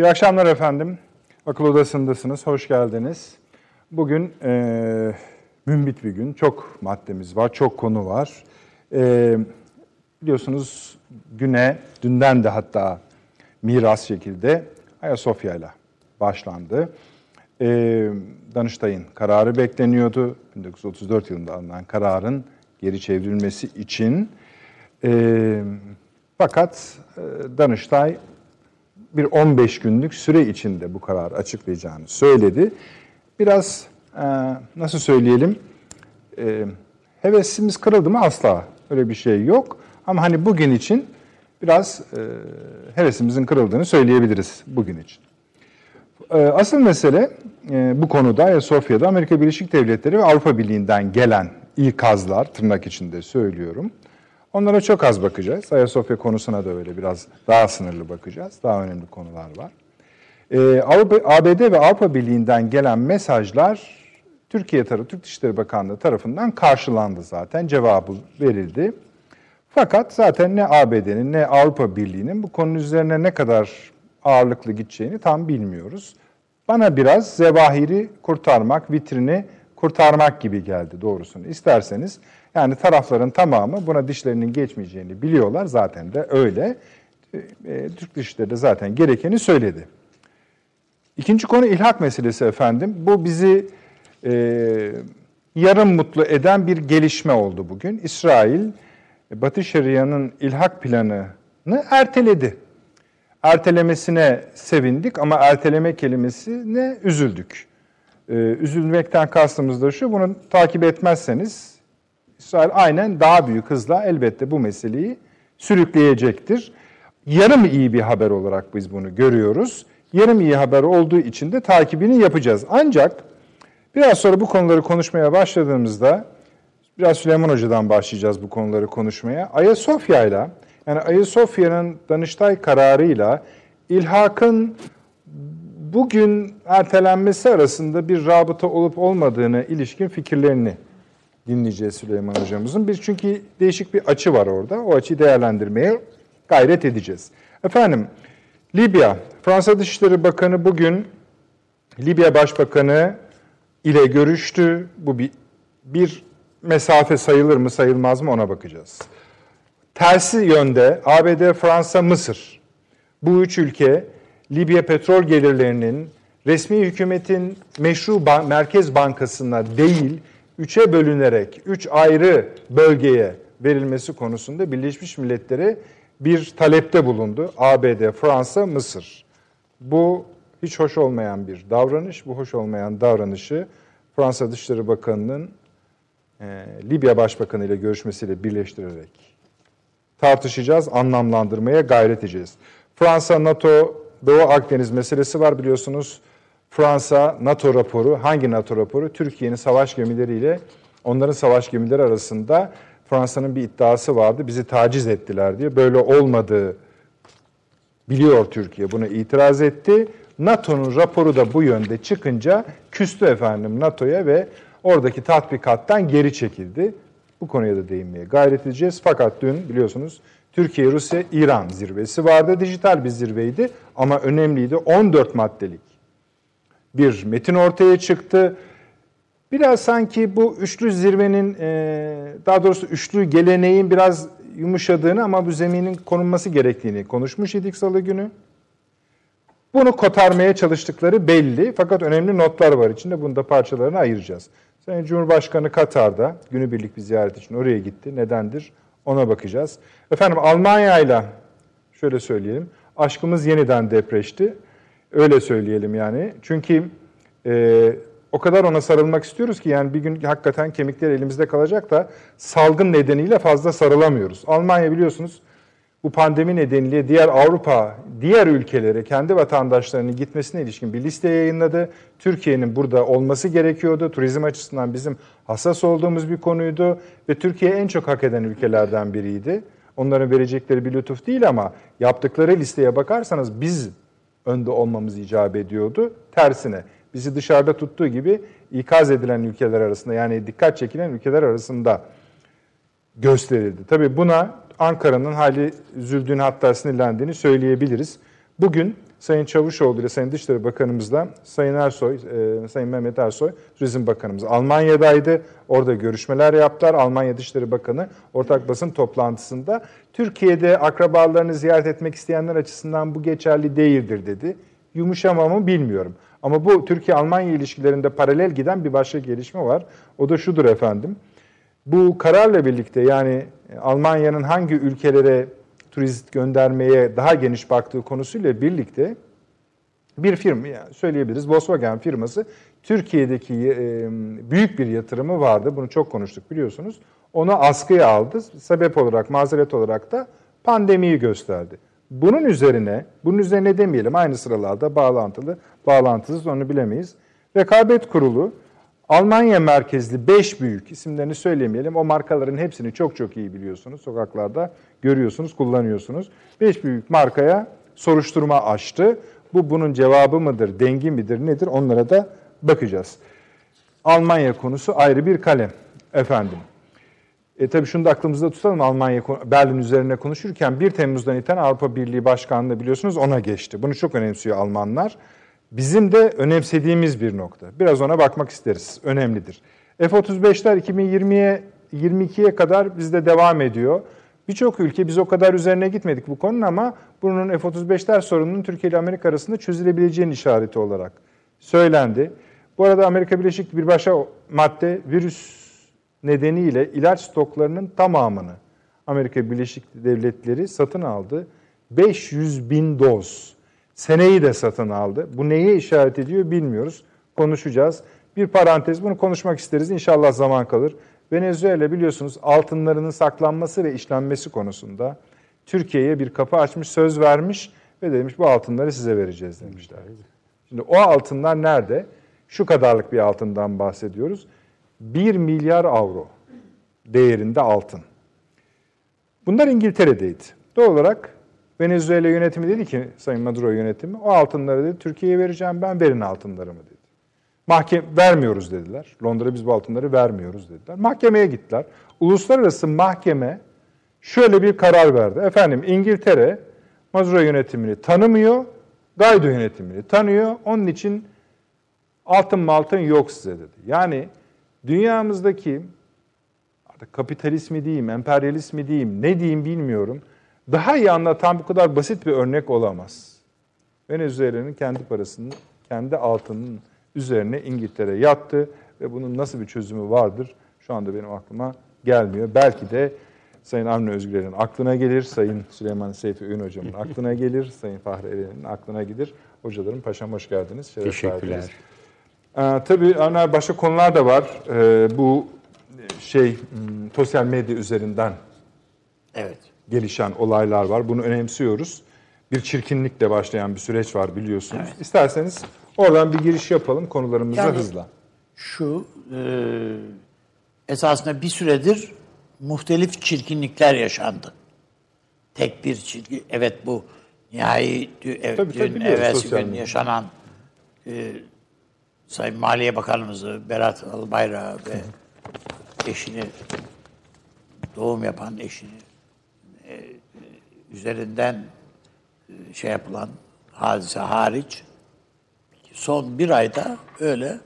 İyi akşamlar efendim. Akıl Odası'ndasınız. Hoş geldiniz. Bugün e, mümbit bir gün. Çok maddemiz var, çok konu var. E, biliyorsunuz güne, dünden de hatta miras şekilde Ayasofya ile başlandı. E, Danıştay'ın kararı bekleniyordu. 1934 yılında alınan kararın geri çevrilmesi için. E, fakat e, Danıştay bir 15 günlük süre içinde bu kararı açıklayacağını söyledi. Biraz e, nasıl söyleyelim e, hevesimiz kırıldı mı asla öyle bir şey yok. Ama hani bugün için biraz e, hevesimizin kırıldığını söyleyebiliriz bugün için. E, asıl mesele e, bu konuda Ayasofya'da Amerika Birleşik Devletleri ve Avrupa Birliği'nden gelen ikazlar tırnak içinde söylüyorum. Onlara çok az bakacağız. Ayasofya konusuna da öyle biraz daha sınırlı bakacağız. Daha önemli konular var. Ee, ABD ve Avrupa Birliği'nden gelen mesajlar Türkiye tarafı, Türk Dışişleri Bakanlığı tarafından karşılandı zaten. Cevabı verildi. Fakat zaten ne ABD'nin ne Avrupa Birliği'nin bu konu üzerine ne kadar ağırlıklı gideceğini tam bilmiyoruz. Bana biraz zevahiri kurtarmak, vitrini kurtarmak gibi geldi doğrusunu isterseniz. Yani tarafların tamamı buna dişlerinin geçmeyeceğini biliyorlar. Zaten de öyle. E, Türk Dışişleri de zaten gerekeni söyledi. İkinci konu ilhak meselesi efendim. Bu bizi e, yarım mutlu eden bir gelişme oldu bugün. İsrail, Batı Şeria'nın ilhak planını erteledi. Ertelemesine sevindik ama erteleme kelimesine üzüldük. Ee, üzülmekten kastımız da şu, bunu takip etmezseniz İsrail aynen daha büyük hızla elbette bu meseleyi sürükleyecektir. Yarım iyi bir haber olarak biz bunu görüyoruz. Yarım iyi haber olduğu için de takibini yapacağız. Ancak biraz sonra bu konuları konuşmaya başladığımızda biraz Süleyman Hoca'dan başlayacağız bu konuları konuşmaya. Ayasofya ile yani Ayasofya'nın Danıştay kararıyla ilhakın bugün ertelenmesi arasında bir rabıta olup olmadığını ilişkin fikirlerini dinleyeceğiz Süleyman Hocamızın. Bir çünkü değişik bir açı var orada. O açıyı değerlendirmeye gayret edeceğiz. Efendim, Libya, Fransa Dışişleri Bakanı bugün Libya Başbakanı ile görüştü. Bu bir, bir mesafe sayılır mı sayılmaz mı ona bakacağız. Tersi yönde ABD, Fransa, Mısır. Bu üç ülke Libya petrol gelirlerinin resmi hükümetin meşru ban Merkez Bankası'na değil, üçe bölünerek, üç ayrı bölgeye verilmesi konusunda Birleşmiş Milletler'e bir talepte bulundu. ABD, Fransa, Mısır. Bu hiç hoş olmayan bir davranış. Bu hoş olmayan davranışı Fransa Dışişleri Bakanı'nın e, Libya Başbakanı ile görüşmesiyle birleştirerek tartışacağız, anlamlandırmaya gayret edeceğiz. Fransa, NATO, Doğu Akdeniz meselesi var biliyorsunuz. Fransa NATO raporu, hangi NATO raporu? Türkiye'nin savaş gemileriyle onların savaş gemileri arasında Fransa'nın bir iddiası vardı. Bizi taciz ettiler diye. Böyle olmadığı biliyor Türkiye. Buna itiraz etti. NATO'nun raporu da bu yönde çıkınca küstü efendim NATO'ya ve oradaki tatbikattan geri çekildi. Bu konuya da değinmeye gayret edeceğiz. Fakat dün biliyorsunuz Türkiye, Rusya, İran zirvesi vardı. Dijital bir zirveydi ama önemliydi. 14 maddelik bir metin ortaya çıktı. Biraz sanki bu üçlü zirvenin, daha doğrusu üçlü geleneğin biraz yumuşadığını ama bu zeminin konulması gerektiğini konuşmuş idik salı günü. Bunu kotarmaya çalıştıkları belli fakat önemli notlar var içinde. Bunu da parçalarına ayıracağız. Sayın Cumhurbaşkanı Katar'da günübirlik bir ziyaret için oraya gitti. Nedendir? Ona bakacağız. Efendim Almanya ile şöyle söyleyelim. Aşkımız yeniden depreşti. Öyle söyleyelim yani. Çünkü e, o kadar ona sarılmak istiyoruz ki yani bir gün hakikaten kemikler elimizde kalacak da salgın nedeniyle fazla sarılamıyoruz. Almanya biliyorsunuz bu pandemi nedeniyle diğer Avrupa, diğer ülkelere kendi vatandaşlarının gitmesine ilişkin bir liste yayınladı. Türkiye'nin burada olması gerekiyordu. Turizm açısından bizim hassas olduğumuz bir konuydu ve Türkiye en çok hak eden ülkelerden biriydi. Onların verecekleri bir lütuf değil ama yaptıkları listeye bakarsanız biz önde olmamız icap ediyordu. Tersine bizi dışarıda tuttuğu gibi ikaz edilen ülkeler arasında yani dikkat çekilen ülkeler arasında gösterildi. Tabii buna Ankara'nın hali üzüldüğünü hatta sinirlendiğini söyleyebiliriz. Bugün Sayın Çavuşoğlu ile Sayın Dışişleri Bakanımızla Sayın Ersoy, e, Sayın Mehmet Ersoy Turizm Bakanımız Almanya'daydı. Orada görüşmeler yaptılar. Almanya Dışişleri Bakanı ortak basın toplantısında Türkiye'de akrabalarını ziyaret etmek isteyenler açısından bu geçerli değildir dedi. Yumuşama mı bilmiyorum. Ama bu Türkiye-Almanya ilişkilerinde paralel giden bir başka gelişme var. O da şudur efendim. Bu kararla birlikte yani Almanya'nın hangi ülkelere turist göndermeye daha geniş baktığı konusuyla birlikte bir firma yani söyleyebiliriz Volkswagen firması Türkiye'deki e, büyük bir yatırımı vardı. Bunu çok konuştuk biliyorsunuz. Onu askıya aldı. Sebep olarak, mazeret olarak da pandemiyi gösterdi. Bunun üzerine, bunun üzerine demeyelim aynı sıralarda bağlantılı, bağlantısız onu bilemeyiz. Rekabet Kurulu Almanya merkezli 5 büyük isimlerini söylemeyelim. O markaların hepsini çok çok iyi biliyorsunuz. Sokaklarda görüyorsunuz, kullanıyorsunuz. 5 büyük markaya soruşturma açtı. Bu bunun cevabı mıdır, dengi midir, nedir onlara da bakacağız. Almanya konusu ayrı bir kalem efendim. E tabii şunu da aklımızda tutalım Almanya, Berlin üzerine konuşurken 1 Temmuz'dan itibaren Avrupa Birliği Başkanlığı biliyorsunuz ona geçti. Bunu çok önemsiyor Almanlar. Bizim de önemsediğimiz bir nokta. Biraz ona bakmak isteriz. Önemlidir. F-35'ler 2020'ye 22'ye kadar bizde devam ediyor. Birçok ülke biz o kadar üzerine gitmedik bu konunun ama bunun F-35'ler sorununun Türkiye ile Amerika arasında çözülebileceğinin işareti olarak söylendi. Bu arada Amerika Birleşik bir başka madde virüs nedeniyle ilaç stoklarının tamamını Amerika Birleşik Devletleri satın aldı. 500 bin doz. Seneyi de satın aldı. Bu neye işaret ediyor bilmiyoruz. Konuşacağız. Bir parantez bunu konuşmak isteriz. İnşallah zaman kalır. Venezuela biliyorsunuz altınlarının saklanması ve işlenmesi konusunda Türkiye'ye bir kapı açmış, söz vermiş ve demiş bu altınları size vereceğiz demişler. Şimdi o altınlar nerede? Şu kadarlık bir altından bahsediyoruz. 1 milyar avro değerinde altın. Bunlar İngiltere'deydi. Doğal olarak Venezuela yönetimi dedi ki Sayın Maduro yönetimi o altınları dedi Türkiye'ye vereceğim ben verin altınlarımı dedi. Mahkeme vermiyoruz dediler. Londra biz bu altınları vermiyoruz dediler. Mahkemeye gittiler. Uluslararası mahkeme şöyle bir karar verdi. Efendim İngiltere Maduro yönetimini tanımıyor, Guaido yönetimini tanıyor. Onun için altın maltın yok size dedi. Yani dünyamızdaki artık kapitalizmi diyeyim, emperyalizmi diyeyim, ne diyeyim bilmiyorum. Daha iyi anlatan bu kadar basit bir örnek olamaz. Venezuela'nın kendi parasının, kendi altının üzerine İngiltere yattı ve bunun nasıl bir çözümü vardır şu anda benim aklıma gelmiyor. Belki de Sayın Avni Özgürler'in aklına gelir, Sayın Süleyman Seyfi Öğün Hocam'ın aklına gelir, Sayın Fahri Eren'in aklına gelir. Hocalarım, paşam hoş geldiniz. Şeref Teşekkürler. Verdiniz. Ee, tabii ana başka konular da var. Ee, bu şey sosyal medya üzerinden evet. gelişen olaylar var. Bunu önemsiyoruz. Bir çirkinlikle başlayan bir süreç var biliyorsunuz. Evet. İsterseniz oradan bir giriş yapalım konularımıza yani, hızla. Şu e, esasında bir süredir muhtelif çirkinlikler yaşandı. Tek bir çirkin, evet bu nihai tabii, dün tabii, evvelsi gün yaşanan e, Sayın Maliye Bakanımızı Berat Albayrak ve eşini doğum yapan eşini e, üzerinden e, şey yapılan hadise hariç son bir ayda öyle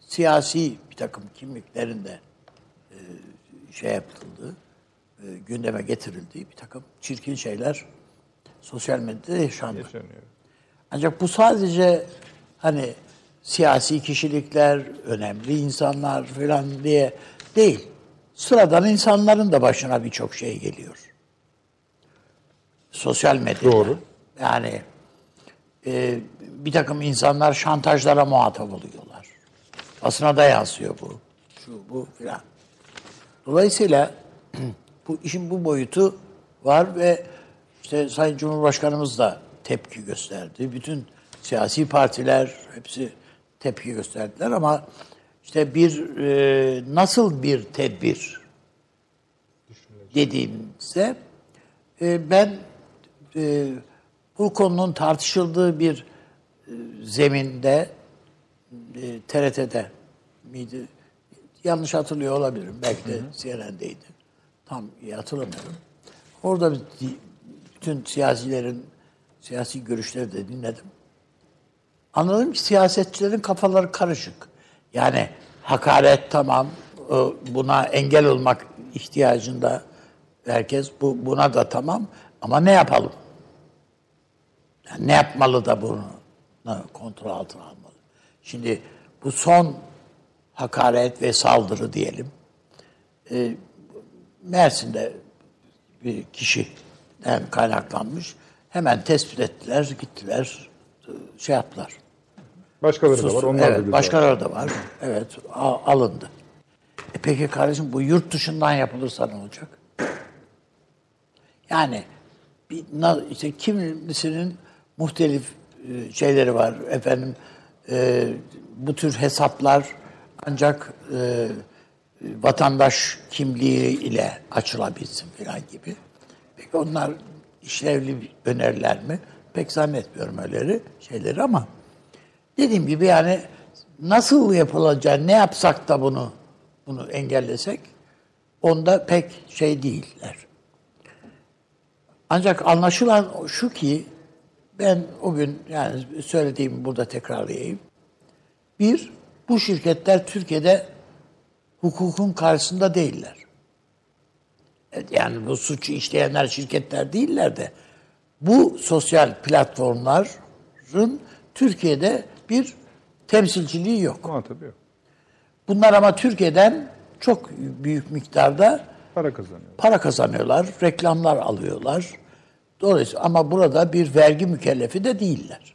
siyasi bir takım kimliklerin de e, şey yapıldığı, gündeme getirildiği bir takım çirkin şeyler sosyal medyada yaşandı. Yaşanıyor. Ancak bu sadece hani siyasi kişilikler, önemli insanlar falan diye değil. Sıradan insanların da başına birçok şey geliyor. Sosyal medyada. Doğru. Yani e, bir takım insanlar şantajlara muhatap oluyorlar. Basına da yansıyor bu. Şu bu filan. Dolayısıyla bu işin bu boyutu var ve işte Sayın Cumhurbaşkanımız da tepki gösterdi. Bütün siyasi partiler hepsi tepki gösterdiler ama işte bir e, nasıl bir tedbir dediğimizde e, ben e, bu konunun tartışıldığı bir e, zeminde e, TRT'de miydi? Yanlış hatırlıyor olabilirim. Belki de CNN'deydi. Tam iyi hatırlamıyorum. Orada bütün siyasilerin siyasi görüşleri de dinledim. Anladım ki siyasetçilerin kafaları karışık. Yani hakaret tamam, e, buna engel olmak ihtiyacında herkes bu buna da tamam ama ne yapalım? Yani ne yapmalı da bunu kontrol altına almalı? Şimdi bu son hakaret ve saldırı diyelim. E, Mersin'de bir kişiden kaynaklanmış. Hemen tespit ettiler, gittiler, şey yaptılar. Başkaları da var, onlar da evet, güzel. başkaları da var. Evet, alındı. E peki kardeşim bu yurt dışından yapılırsa ne olacak? Yani bir, işte kimisinin muhtelif e, şeyleri var. Efendim e, bu tür hesaplar ancak e, vatandaş kimliği ile açılabilsin falan gibi. Peki onlar işlevli öneriler mi? Pek zannetmiyorum öyleleri şeyleri ama dediğim gibi yani nasıl yapılacağı, ne yapsak da bunu bunu engellesek onda pek şey değiller. Ancak anlaşılan şu ki ben o gün yani söylediğimi burada tekrarlayayım. Bir, bu şirketler Türkiye'de hukukun karşısında değiller. Yani bu suçu işleyenler şirketler değiller de bu sosyal platformların Türkiye'de bir temsilciliği yok. Ama tabii yok. Bunlar ama Türkiye'den çok büyük miktarda Para kazanıyor. para kazanıyorlar, reklamlar alıyorlar. Dolayısıyla ama burada bir vergi mükellefi de değiller.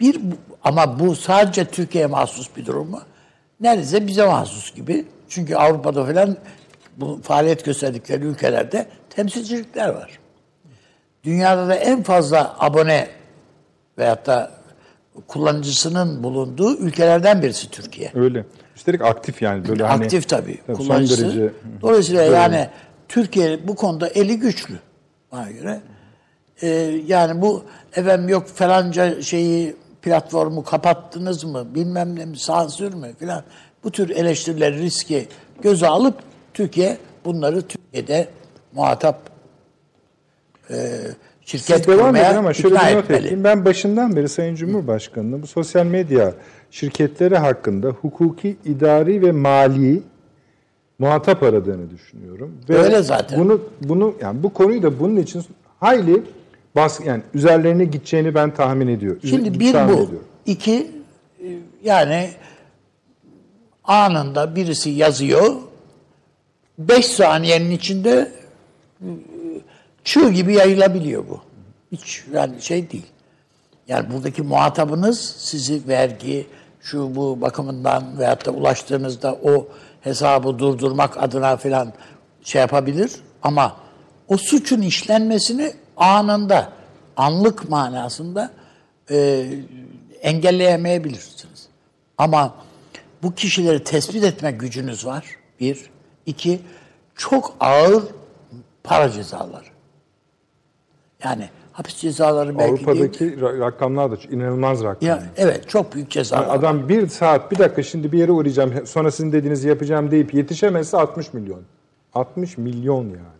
Bir ama bu sadece Türkiye'ye mahsus bir durum mu? Neredeyse bize mahsus gibi. Çünkü Avrupa'da falan bu faaliyet gösterdikleri ülkelerde temsilcilikler var. Dünyada da en fazla abone veyahut da kullanıcısının bulunduğu ülkelerden birisi Türkiye. Öyle. Üstelik aktif yani böyle hani Aktif tabii. Tabii, son kullanıcısı. derece- Dolayısıyla Böyle. yani Türkiye bu konuda eli güçlü bana göre. Ee, yani bu efendim yok falanca şeyi platformu kapattınız mı bilmem ne mi sansür mü filan bu tür eleştirileri riski göze alıp Türkiye bunları Türkiye'de muhatap e, şirket Siz devam edin ama şöyle bir not etmeli. Ben başından beri Sayın Cumhurbaşkanı'nın bu sosyal medya şirketleri hakkında hukuki, idari ve mali muhatap aradığını düşünüyorum. Ve Öyle zaten. Bunu bunu yani bu konuyu da bunun için hayli bas yani üzerlerine gideceğini ben tahmin ediyorum. Şimdi bir tahmin bu. ediyorum. iki e, yani anında birisi yazıyor. Beş saniyenin içinde çığ gibi yayılabiliyor bu. Hiç yani şey değil. Yani buradaki muhatabınız sizi vergi, şu bu bakımından veyahut da ulaştığınızda o hesabı durdurmak adına falan şey yapabilir. Ama o suçun işlenmesini anında, anlık manasında e, engelleyemeyebilirsiniz. Ama bu kişileri tespit etme gücünüz var. Bir. iki çok ağır para cezaları. Yani hapis cezaları belki değil. Avrupa'daki ra- rakamlar da inanılmaz rakamlar. Ya, evet çok büyük cezalar. var. Adam bir saat, bir dakika şimdi bir yere uğrayacağım, sonra sizin dediğinizi yapacağım deyip yetişemezse 60 milyon. 60 milyon yani.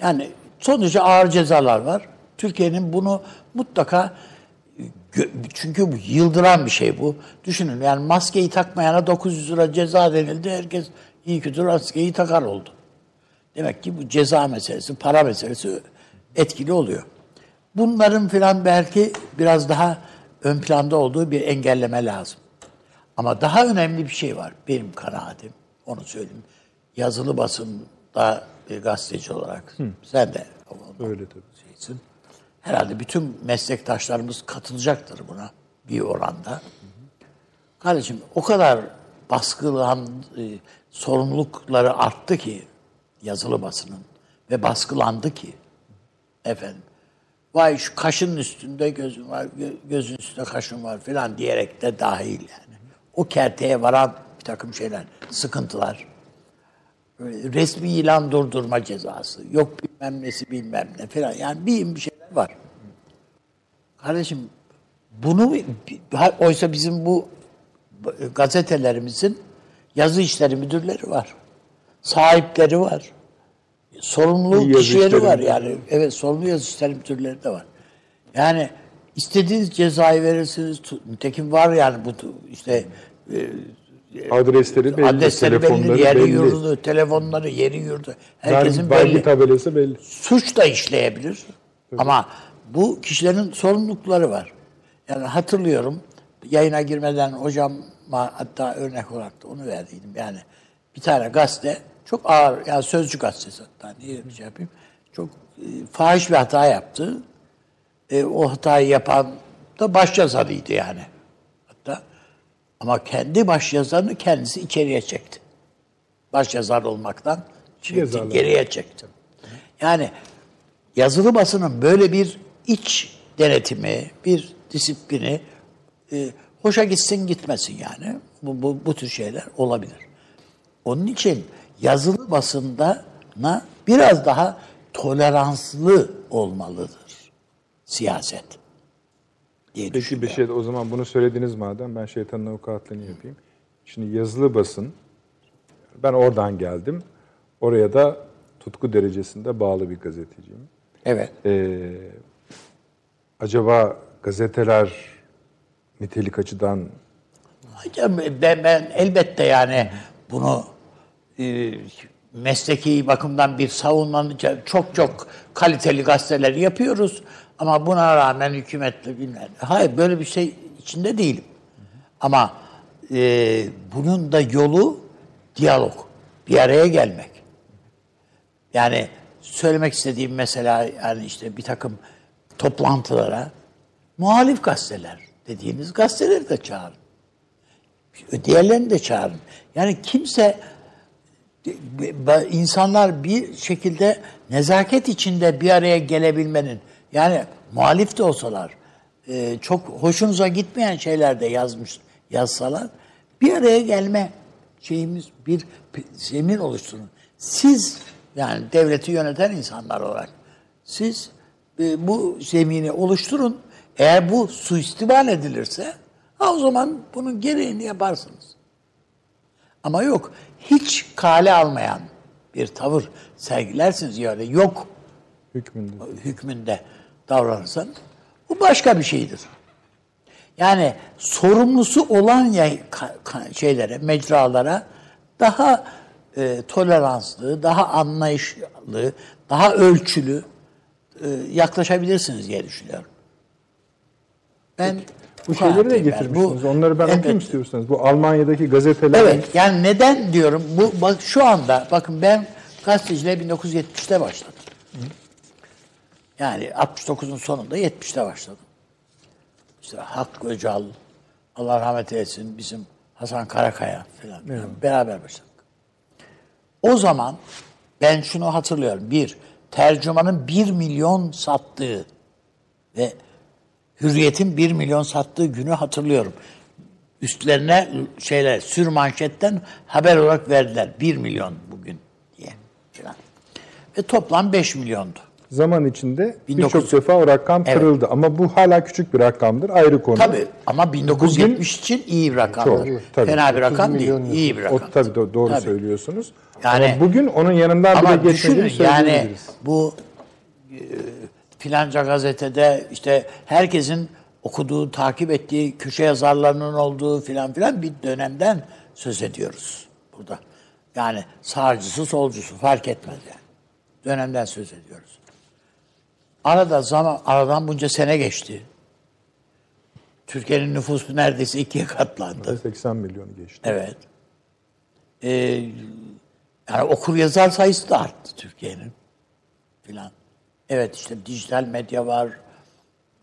Yani sonuçta ağır cezalar var. Türkiye'nin bunu mutlaka çünkü bu yıldıran bir şey bu. Düşünün yani maskeyi takmayana 900 lira ceza denildi. Herkes iyi kötü maskeyi takar oldu. Demek ki bu ceza meselesi, para meselesi etkili oluyor. Bunların filan belki biraz daha ön planda olduğu bir engelleme lazım. Ama daha önemli bir şey var benim kanaatim. Onu söyleyeyim. Yazılı basında bir gazeteci olarak. Sen de Öyle tabii. şeysin. Herhalde bütün meslektaşlarımız katılacaktır buna bir oranda. Kardeşim o kadar baskılan e, sorumlulukları arttı ki yazılı basının ve baskılandı ki efendim vay şu kaşın üstünde gözün var, gö- gözün üstünde kaşın var filan diyerek de dahil yani. O kerteye varan bir takım şeyler, sıkıntılar. Resmi ilan durdurma cezası, yok bilmem nesi bilmem ne filan. Yani bir, bir şeyler var. Kardeşim bunu oysa bizim bu gazetelerimizin yazı işleri müdürleri var. Sahipleri var. Sorumlu İyi yazı kişileri işleri var yani. Evet sorumlu yazı müdürleri de var. Yani istediğiniz cezayı verirsiniz. Nitekim var yani bu işte Adresleri belli, adresleri belli, yeri belli. yurdu, telefonları, yeri yurdu. Herkesin vergi belli. tabelası belli. Suç da işleyebilir. Ama bu kişilerin sorumlulukları var. Yani hatırlıyorum yayına girmeden hocama hatta örnek olarak da onu verdiydim. Yani bir tane gazete çok ağır yani Sözcü gazetesi hatta niye bir şey yapayım. Çok e, fahiş bir hata yaptı. E, o hatayı yapan da başyazarıydı yani. Hatta ama kendi başyazarını kendisi içeriye çekti. Başyazar olmaktan çekti, Yazarlar. geriye çekti. Yani yazılı basının böyle bir iç denetimi, bir disiplini e, hoşa gitsin gitmesin yani. Bu, bu, bu tür şeyler olabilir. Onun için yazılı basında na biraz daha toleranslı olmalıdır siyaset. Diye Peki bir şey o zaman bunu söylediniz madem ben şeytanın avukatlığını yapayım. Şimdi yazılı basın ben oradan geldim. Oraya da tutku derecesinde bağlı bir gazeteciyim. Evet. Ee, acaba gazeteler nitelik açıdan ben, ben elbette yani bunu e, mesleki bakımdan bir savunmanın çok çok kaliteli gazeteler yapıyoruz ama buna rağmen hükümetle bilmem. Hayır böyle bir şey içinde değilim. Ama e, bunun da yolu diyalog, bir araya gelmek. Yani söylemek istediğim mesela yani işte bir takım toplantılara muhalif gazeteler dediğiniz gazeteleri de çağırın. Diğerlerini de çağırın. Yani kimse insanlar bir şekilde nezaket içinde bir araya gelebilmenin yani muhalif de olsalar e, çok hoşunuza gitmeyen şeyler de yazmış yazsalar bir araya gelme şeyimiz bir zemin oluşturun. Siz yani devleti yöneten insanlar olarak siz e, bu zemini oluşturun. Eğer bu suistimal edilirse o zaman bunun gereğini yaparsınız. Ama yok hiç kale almayan bir tavır sergilersiniz yani yok hükmünde? hükmünde davranırsanız bu başka bir şeydir. Yani sorumlusu olan şeylere, mecralara daha e, toleranslı, daha anlayışlı, daha ölçülü e, yaklaşabilirsiniz diye düşünüyorum. Ben Bu şeyleri de yani. getirmişsiniz. Onları ben okuyayım elbette. istiyorsanız. Bu Almanya'daki gazeteler Evet. Yani neden diyorum? Bu bak şu anda bakın ben gazeteciliğe 1970'te başladım. Yani 69'un sonunda 70'te başladım. İşte Hakkı Öcal, Allah rahmet eylesin bizim Hasan Karakaya falan, falan beraber başladık. O zaman ben şunu hatırlıyorum. Bir, tercümanın 1 milyon sattığı ve Hürriyet'in 1 milyon sattığı günü hatırlıyorum. Üstlerine şeyler sür manşetten haber olarak verdiler. 1 milyon bugün diye falan. Ve toplam 5 milyondu. zaman içinde 1900 birçok defa o rakam Evet. kırıldı. Ama bu hala küçük bir rakamdır. Ayrı konu. Tabii ama 1970 için iyi bir rakamdır. Çok, tabii. Fena bir 30 rakam değil. milyon iyi bir rakam. O tabii do- doğru Tabii. söylüyorsunuz. Yani- ama bugün onun yanından bile Ama geçmediğini düşünün yani bu e, filanca gazetede işte herkesin okuduğu, takip ettiği köşe yazarlarının olduğu filan filan bir dönemden söz ediyoruz burada. Yani sağcısı, solcusu fark etmez yani. Dönemden söz ediyoruz. Arada zaman aradan bunca sene geçti. Türkiye'nin nüfusu neredeyse ikiye katlandı. 80 milyonu geçti. Evet. Ee, yani okur yazar sayısı da arttı Türkiye'nin filan. Evet işte dijital medya var,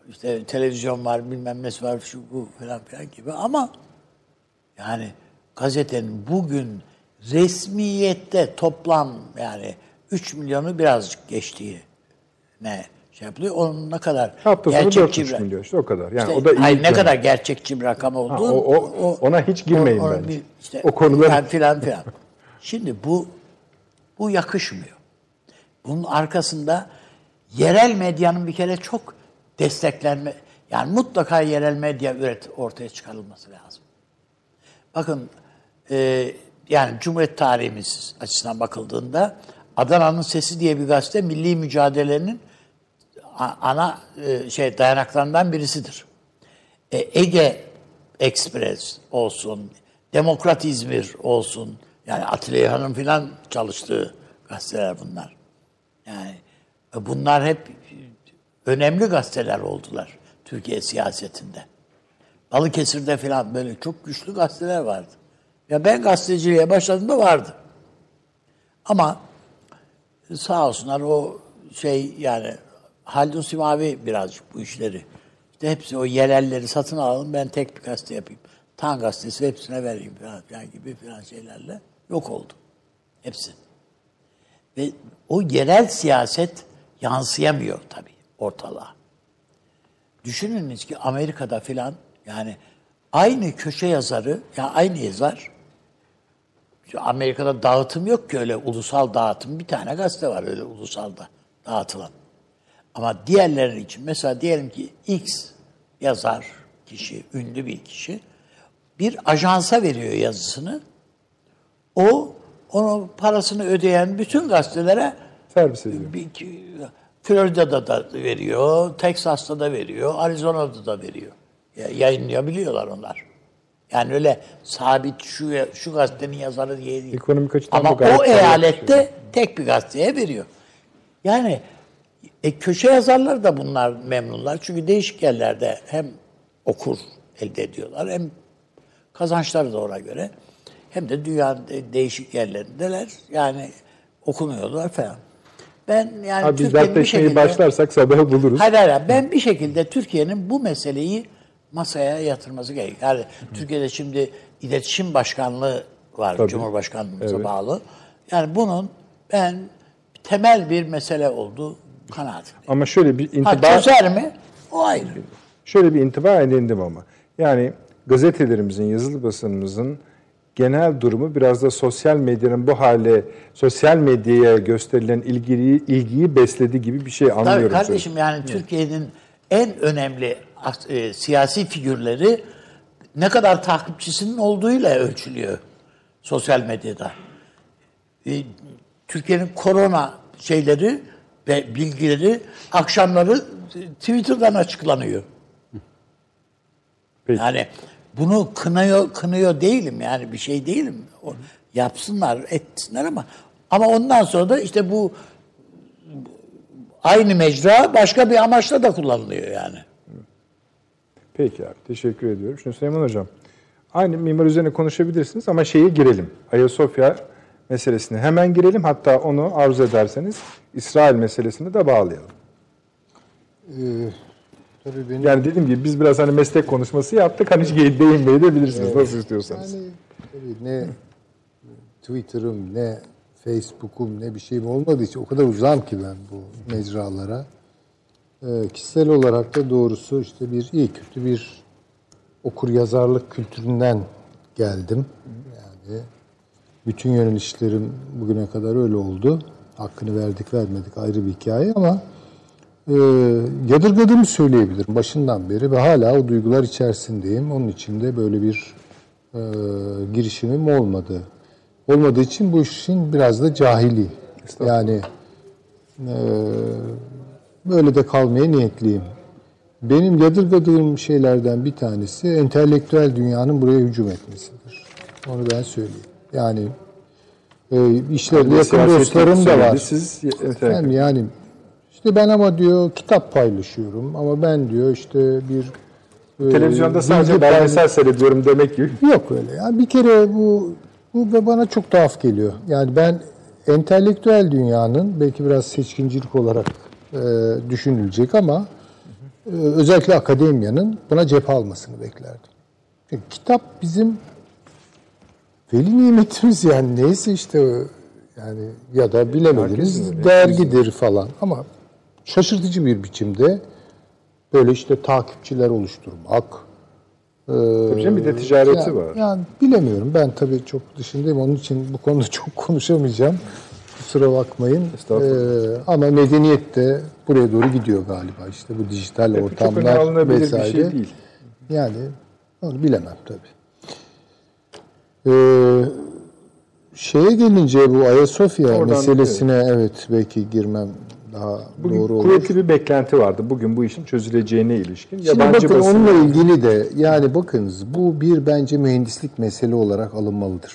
işte televizyon var, bilmem nesi var, şu bu filan filan gibi ama yani gazetenin bugün resmiyette toplam yani 3 milyonu birazcık geçtiği ne şey yapılıyor. Onun ne kadar Hafta gerçekçi 4,5 bir- milyon işte o kadar. Yani işte, o da iyi. hayır, ne yani. kadar gerçekçi bir rakam olduğu. Ha, o- o- ona hiç girmeyin bence. bir işte, O konulara- filan filan filan. Şimdi bu bu yakışmıyor. Bunun arkasında yerel medyanın bir kere çok desteklenme yani mutlaka yerel medya üret ortaya çıkarılması lazım. Bakın e, yani Cumhuriyet tarihimiz açısından bakıldığında Adana'nın Sesi diye bir gazete milli mücadelenin ana e, şey dayanaklarından birisidir. E, Ege Express olsun, Demokrat İzmir olsun. Yani Atilla İlhan'ın filan çalıştığı gazeteler bunlar. Yani bunlar hep önemli gazeteler oldular Türkiye siyasetinde. Balıkesir'de filan böyle çok güçlü gazeteler vardı. Ya ben gazeteciliğe başladığımda vardı. Ama sağ olsunlar o şey yani Haldun Simavi birazcık bu işleri. İşte hepsi o yerelleri satın alalım ben tek bir gazete yapayım. Tan gazetesi hepsine vereyim falan, falan gibi falan şeylerle yok oldu. Hepsi. Ve o yerel siyaset yansıyamıyor tabii ortalığa. Düşününüz ki Amerika'da filan yani aynı köşe yazarı, yani aynı yazar Amerika'da dağıtım yok ki öyle ulusal dağıtım. Bir tane gazete var öyle ulusalda dağıtılan. Ama diğerleri için mesela diyelim ki X yazar kişi, ünlü bir kişi bir ajansa veriyor yazısını. O onun parasını ödeyen bütün gazetelere Servis ediyor. bir, Florida'da da veriyor, Texas'ta da veriyor, Arizona'da da veriyor. Ya- Yayınlayabiliyorlar onlar. Yani öyle sabit şu şu gazetenin yazarı diye değil. Ekonomik açıdan Ama o bir eyalette tek bir gazeteye veriyor. Yani e, köşe yazarları da bunlar memnunlar. Çünkü değişik yerlerde hem okur elde ediyorlar hem kazançları da ona göre hem de dünyanın de- değişik yerlerindeler. Yani okunuyorlar falan. Ben yani Abi Türkiye'nin bir şekilde... başlarsak sabahı buluruz. Hayır hayır. Ben bir şekilde Türkiye'nin bu meseleyi masaya yatırması gerekiyor. Yani Türkiye'de şimdi iletişim başkanlığı var. Tabii. Cumhurbaşkanlığımıza Evet. bağlı. Yani bunun ben temel bir mesele olduğu kanaatindeyim. Ama şöyle bir Ha intiba çözer mi? O ayrı. şöyle bir intiba edindim ama. Yani gazetelerimizin, yazılı basınımızın genel durumu biraz da sosyal medyanın bu hale, sosyal medyaya gösterilen ilgiyi, ilgiyi besledi gibi bir şey anlıyorum. Tabii kardeşim yani Türkiye'nin en önemli e, siyasi figürleri ne kadar takipçisinin olduğuyla ölçülüyor sosyal medyada. E, Türkiye'nin korona şeyleri ve bilgileri akşamları Twitter'dan açıklanıyor. Peki. Yani bunu kınıyor kınıyor değilim yani bir şey değilim. O, yapsınlar, etsinler ama ama ondan sonra da işte bu aynı mecra başka bir amaçla da kullanılıyor yani. Peki abi teşekkür ediyorum. Şimdi Süleyman Hocam aynı mimar üzerine konuşabilirsiniz ama şeye girelim. Ayasofya meselesine hemen girelim. Hatta onu arzu ederseniz İsrail meselesini de bağlayalım. Ee, tabii benim Yani dediğim gibi biz biraz hani meslek konuşması yaptık. Hani hiç değinmeyi de bilirsiniz nasıl istiyorsanız. yani tabii ne Twitter'ım ne Facebook'um ne bir şeyim olmadığı için o kadar uzağım ki ben bu mecralara. Ee, kişisel olarak da doğrusu işte bir iyi kötü bir okur yazarlık kültüründen geldim. Yani bütün yönelişlerim bugüne kadar öyle oldu. Hakkını verdik vermedik ayrı bir hikaye ama e, yadırgadığımı söyleyebilirim başından beri ve hala o duygular içerisindeyim. Onun için de böyle bir e, girişimim olmadı. Olmadığı için bu işin biraz da cahili. Yani e, böyle de kalmaya niyetliyim. Benim yadırgadığım şeylerden bir tanesi entelektüel dünyanın buraya hücum etmesidir. Onu ben söyleyeyim. Yani e, işlerinde yakın dostlarım da var. Siz Efendim yani işte ben ama diyor kitap paylaşıyorum ama ben diyor işte bir e, televizyonda sadece belgesel seyrediyorum demek gibi. yok öyle. Yani bir kere bu bu ve bana çok tuhaf geliyor. Yani ben entelektüel dünyanın belki biraz seçkincilik olarak e, düşünülecek ama e, özellikle akademiyanın buna cephe almasını beklerdim. Çünkü kitap bizim veli nimetimiz yani neyse işte yani ya da bilemediniz dergidir falan ama şaşırtıcı bir biçimde böyle işte takipçiler oluşturmak. e, Tabii canım, bir de ticareti yani- var. Yani bilemiyorum ben tabii çok dışındayım onun için bu konuda çok konuşamayacağım. Kusura bakmayın. Estağfurullah. E, ama medeniyet de buraya doğru gidiyor galiba işte bu dijital Çok öne ortamlar alınabilir vesaire. bir şey değil. Yani onu bilemem tabii. Ee, şeye gelince bu Ayasofya Oradan, meselesine evet. belki girmem daha Bugün doğru olur. kuvvetli bir beklenti vardı. Bugün bu işin çözüleceğine ilişkin. Şimdi Yabancı bakın basın- onunla ilgili de yani bakınız bu bir bence mühendislik mesele olarak alınmalıdır.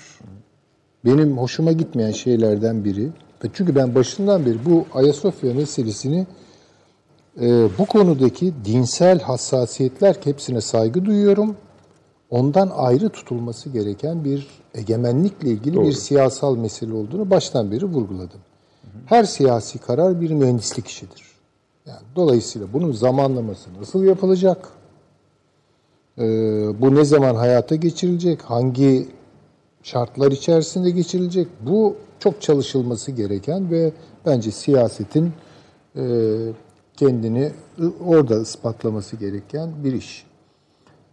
Benim hoşuma gitmeyen şeylerden biri ve çünkü ben başından beri bu Ayasofya meselesini e, bu konudaki dinsel hassasiyetler hepsine saygı duyuyorum. Ondan ayrı tutulması gereken bir egemenlikle ilgili bir siyasal mesele olduğunu baştan beri vurguladım. Her siyasi karar bir mühendislik işidir. Yani dolayısıyla bunun zamanlaması nasıl yapılacak? Ee, bu ne zaman hayata geçirilecek? Hangi şartlar içerisinde geçirilecek? Bu çok çalışılması gereken ve bence siyasetin e, kendini orada ispatlaması gereken bir iş.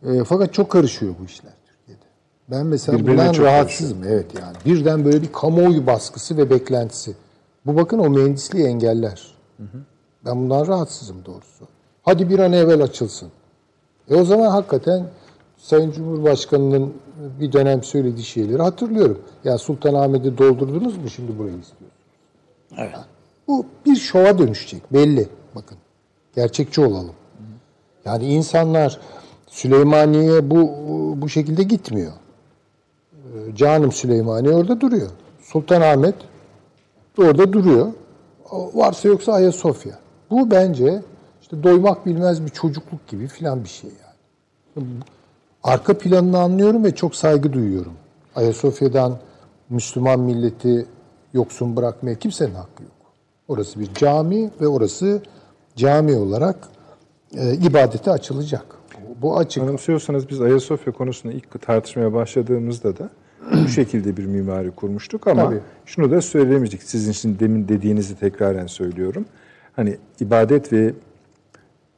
E, fakat çok karışıyor bu işler Türkiye'de. Ben mesela Birbirine bundan rahatsızım. Evet yani. Birden böyle bir kamuoyu baskısı ve beklentisi. Bu bakın o mühendisliği engeller. Ben bundan rahatsızım doğrusu. Hadi bir an evvel açılsın. E o zaman hakikaten Sayın Cumhurbaşkanı'nın bir dönem söylediği şeyleri hatırlıyorum. Ya Sultanahmet'i doldurdunuz mu şimdi burayı istiyorsunuz? Evet. Bu bir şova dönüşecek belli. Bakın gerçekçi olalım. Yani insanlar Süleymaniye bu bu şekilde gitmiyor. Ee, Canım Süleymaniye orada duruyor. Sultanahmet orada duruyor. Varsa yoksa Ayasofya. Bu bence işte doymak bilmez bir çocukluk gibi filan bir şey yani. Arka planını anlıyorum ve çok saygı duyuyorum. Ayasofya'dan Müslüman milleti yoksun bırakmaya kimsenin hakkı yok. Orası bir cami ve orası cami olarak e, ibadete açılacak. Bu açık. Anımsıyorsanız biz Ayasofya konusunu ilk tartışmaya başladığımızda da bu şekilde bir mimari kurmuştuk ama Tabii. şunu da söylemiştik. Sizin için demin dediğinizi tekraren söylüyorum. Hani ibadet ve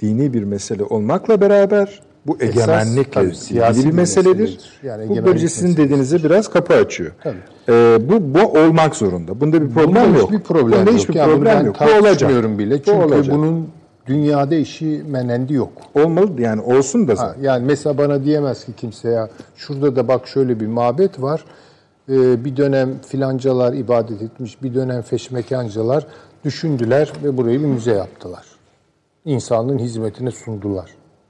dini bir mesele olmakla beraber bu egemenlikle ilgili siyasi bir meseledir. meseledir. Yani bu böylece sizin dediğinize biraz kapı açıyor. Tabii. Ee, bu, bu olmak zorunda. Bunda bir problem Bunda yok. hiçbir problem Bunda yok. hiçbir bunu problem yok. Bu olacak. bile. Bu Çünkü olacak. bunun dünyada işi menendi yok. olmalı yani olsun da Ha, zaten. yani mesela bana diyemez ki kimse ya şurada da bak şöyle bir mabet var. Ee, bir dönem filancalar ibadet etmiş, bir dönem feşmekancalar düşündüler ve burayı bir müze yaptılar. İnsanlığın hizmetine sundular.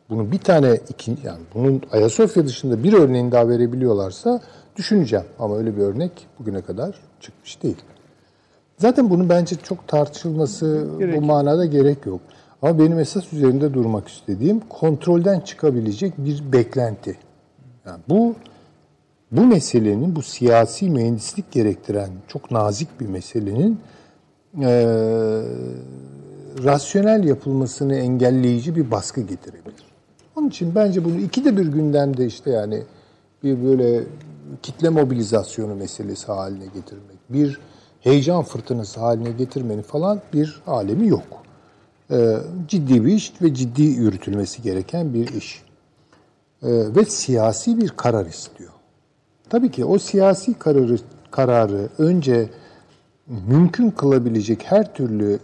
Bunu bir tane ikinci yani bunun Ayasofya dışında bir örneğini daha verebiliyorlarsa düşüneceğim. Ama öyle bir örnek bugüne kadar çıkmış değil. Zaten bunun bence çok tartışılması bu manada gerek yok. Ama benim esas üzerinde durmak istediğim kontrolden çıkabilecek bir beklenti. Yani bu bu meselenin, bu siyasi mühendislik gerektiren çok nazik bir meselenin eee, rasyonel yapılmasını engelleyici bir baskı getirebilir. Onun için bence bunu ikide bir gündemde işte yani bir böyle kitle mobilizasyonu meselesi haline getirmek, bir heyecan fırtınası haline getirmenin falan bir alemi yok. Ee, ciddi bir iş ve ciddi yürütülmesi gereken bir iş. Ee, ve siyasi bir karar istiyor. Tabii ki o siyasi kararı kararı önce mümkün kılabilecek her türlü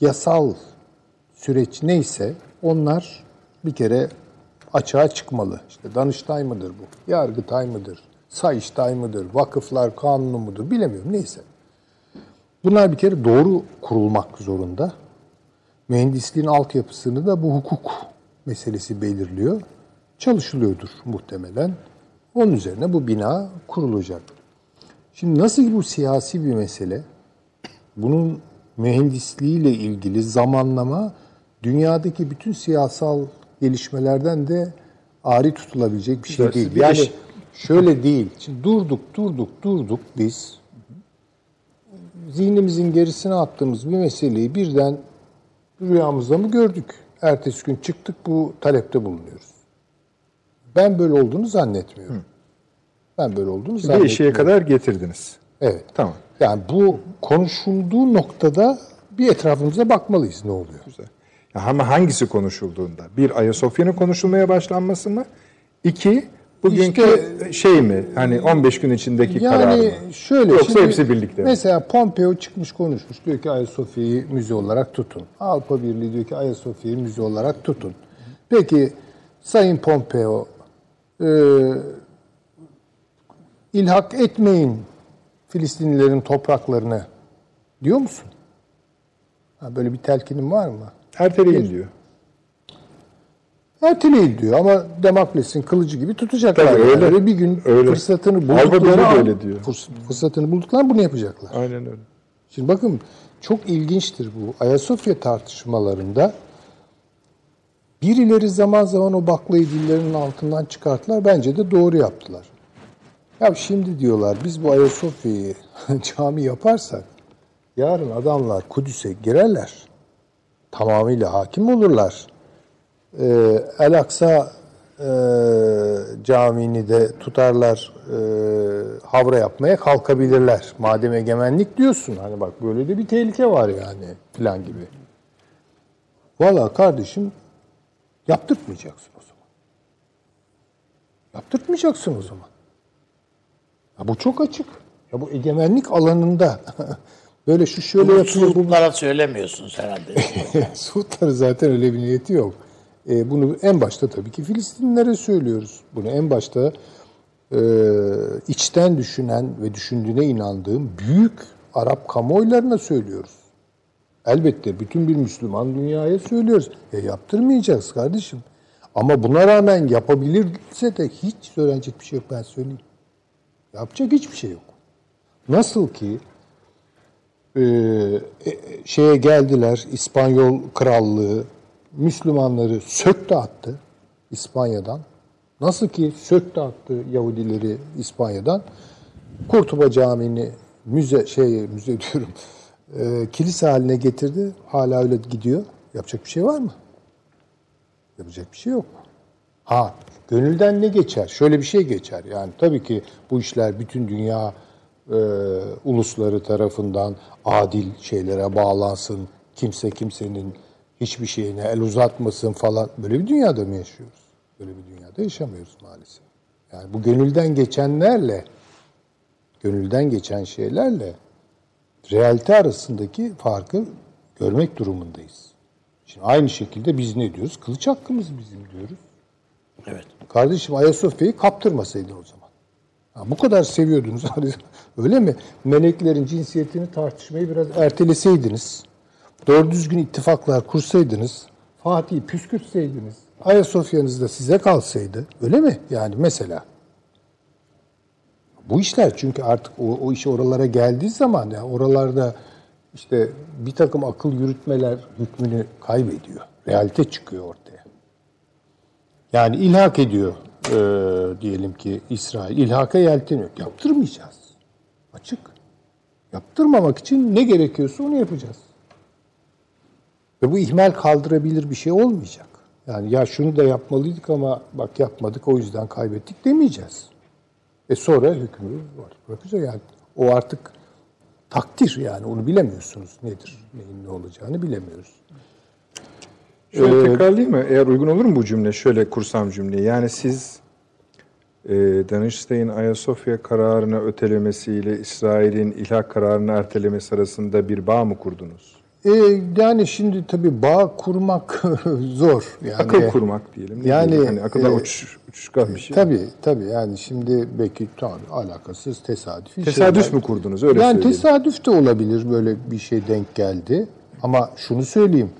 yasal süreç neyse onlar bir kere açığa çıkmalı. İşte Danıştay mıdır bu? Yargıtay mıdır? Sayıştay mıdır? Vakıflar kanunu mudur? Bilemiyorum. Neyse. Bunlar bir kere doğru kurulmak zorunda. Mühendisliğin altyapısını da bu hukuk meselesi belirliyor. Çalışılıyordur muhtemelen. Onun üzerine bu bina kurulacak. Şimdi nasıl bu siyasi bir mesele, bunun mühendisliğiyle ilgili zamanlama dünyadaki bütün siyasal gelişmelerden de ari tutulabilecek bir şey Güzel, değil. bir Yani iş- şöyle değil. Şimdi durduk, durduk, durduk biz. Zihnimizin gerisine attığımız bir meseleyi birden rüyamızda mı gördük? Ertesi gün çıktık bu talepte bulunuyoruz. Ben böyle olduğunu zannetmiyorum. Ben böyle olduğunu Bir zannetmiyorum. eşiğe kadar getirdiniz. Evet. Tamam. Yani bu konuşulduğu noktada bir etrafımıza bakmalıyız ne oluyor. Güzel. Ya ama hangisi konuşulduğunda? Bir Ayasofya'nın konuşulmaya başlanması mı? İki bugünkü İşte- şey mi? Hani 15 gün içindeki karar mı? Yani şöyle Yoksa şimdi hepsi birlikte mi? Mesela Pompeo çıkmış konuşmuş. Diyor ki Ayasofya'yı müze olarak tutun. Avrupa Birliği diyor ki Ayasofya'yı müze olarak tutun. Peki Sayın Pompeo e, ilhak etmeyin Filistinlilerin topraklarını diyor musun? Ha, böyle bir telkinim var mı? Erteleyin diyor. Erteleyin diyor ama Demakles'in kılıcı gibi tutacaklar. Tabii, yani. öyle. Ve bir gün Öyle. fırsatını buldukları an- öyle diyor. fırs- fırsatını bulduklar bunu yapacaklar. Aynen öyle. Şimdi bakın çok ilginçtir bu. Ayasofya tartışmalarında birileri zaman zaman o baklayı dillerinin altından çıkarttılar. Bence de doğru yaptılar. Ya şimdi diyorlar biz bu Ayasofya'yı cami yaparsak yarın adamlar Kudüs'e girerler. Tamamıyla hakim olurlar. Ee, El Aksa e, camini de tutarlar e, havra yapmaya kalkabilirler. Madem egemenlik diyorsun hani bak böyle de bir tehlike var yani filan gibi. Valla kardeşim yaptırtmayacaksın o zaman. Yaptırtmayacaksın o zaman. Ya bu çok açık. Ya bu egemenlik alanında böyle şu şöyle yapıyor bu Suudlara söylemiyorsunuz herhalde. Suudların zaten öyle bir niyeti yok. E, bunu en başta tabii ki Filistinlilere söylüyoruz. Bunu en başta e, içten düşünen ve düşündüğüne inandığım büyük Arap kamuoylarına söylüyoruz. Elbette bütün bir Müslüman dünyaya söylüyoruz. Ya yaptırmayacağız kardeşim. Ama buna rağmen yapabilirse de hiç söylenecek bir şey yok ben söyleyeyim. Yapacak hiçbir şey yok. Nasıl ki e, e, şeye geldiler İspanyol krallığı Müslümanları söktü attı İspanya'dan. Nasıl ki söktü attı Yahudileri İspanya'dan. Kurtuba Camii'ni müze şey müze diyorum. E, kilise haline getirdi. Hala öyle gidiyor. Yapacak bir şey var mı? Yapacak bir şey yok. Ha, gönülden ne geçer? Şöyle bir şey geçer. Yani tabii ki bu işler bütün dünya e, ulusları tarafından adil şeylere bağlansın. Kimse kimsenin hiçbir şeyine el uzatmasın falan. Böyle bir dünyada mı yaşıyoruz? Böyle bir dünyada yaşamıyoruz maalesef. Yani bu gönülden geçenlerle, gönülden geçen şeylerle realite arasındaki farkı görmek durumundayız. Şimdi aynı şekilde biz ne diyoruz? Kılıç hakkımız bizim diyoruz. evet. Kardeşim Ayasofya'yı kaptırmasaydın o zaman. Ha, bu kadar seviyordunuz. Öyle mi? Meleklerin cinsiyetini tartışmayı biraz erteleseydiniz. Doğru düzgün ittifaklar kursaydınız. Fatih'i püskürtseydiniz. Ayasofya'nız da size kalsaydı. Öyle mi? Yani mesela. Bu işler çünkü artık o, o iş oralara geldiği zaman ya oralarda işte bir takım akıl yürütmeler hükmünü kaybediyor. Realite çıkıyor ortaya. Yani ilhak ediyor e, diyelim ki İsrail. İlhaka yelteniyor. Yaptırmayacağız. Açık. Yaptırmamak için ne gerekiyorsa onu yapacağız. Ve bu ihmal kaldırabilir bir şey olmayacak. Yani ya şunu da yapmalıydık ama bak yapmadık o yüzden kaybettik demeyeceğiz. E sonra hükmü var. Bırakacak yani. O artık takdir yani onu bilemiyorsunuz nedir, neyin ne olacağını bilemiyoruz. Şöyle Ee, tekrarlayayım mı? Eğer uygun olur mu bu cümle? Şöyle kursam cümleyi. Yani siz e, Danıştay'ın Ayasofya kararını ötelemesiyle İsrail'in ilhak kararını ertelemesi arasında bir bağ mı kurdunuz? E, yani şimdi tabii bağ kurmak zor. Yani, Akıl kurmak diyelim. Ne yani, diyelim? hani akıldan e, uç, uçuşkan bir şey. Tabii tabii yani şimdi belki tamam alakasız tesadüfi Tesadüf şeyler. mü kurdunuz? Öyle yani söyleyelim. tesadüf de olabilir böyle bir şey denk geldi. Ama şunu söyleyeyim.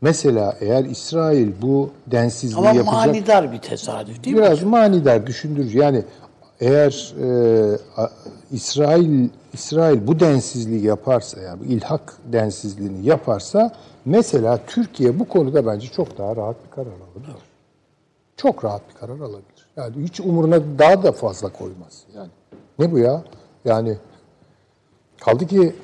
Mesela eğer İsrail bu densizliği Ama yapacak... manidar bir tesadüf değil mi? Biraz manidar düşündürücü. Yani eğer e, İsrail İsrail bu densizliği yaparsa yani ilhak densizliğini yaparsa mesela Türkiye bu konuda bence çok daha rahat bir karar alabilir. Çok rahat bir karar alabilir. Yani hiç umuruna daha da fazla koymaz. Yani ne bu ya? Yani kaldı ki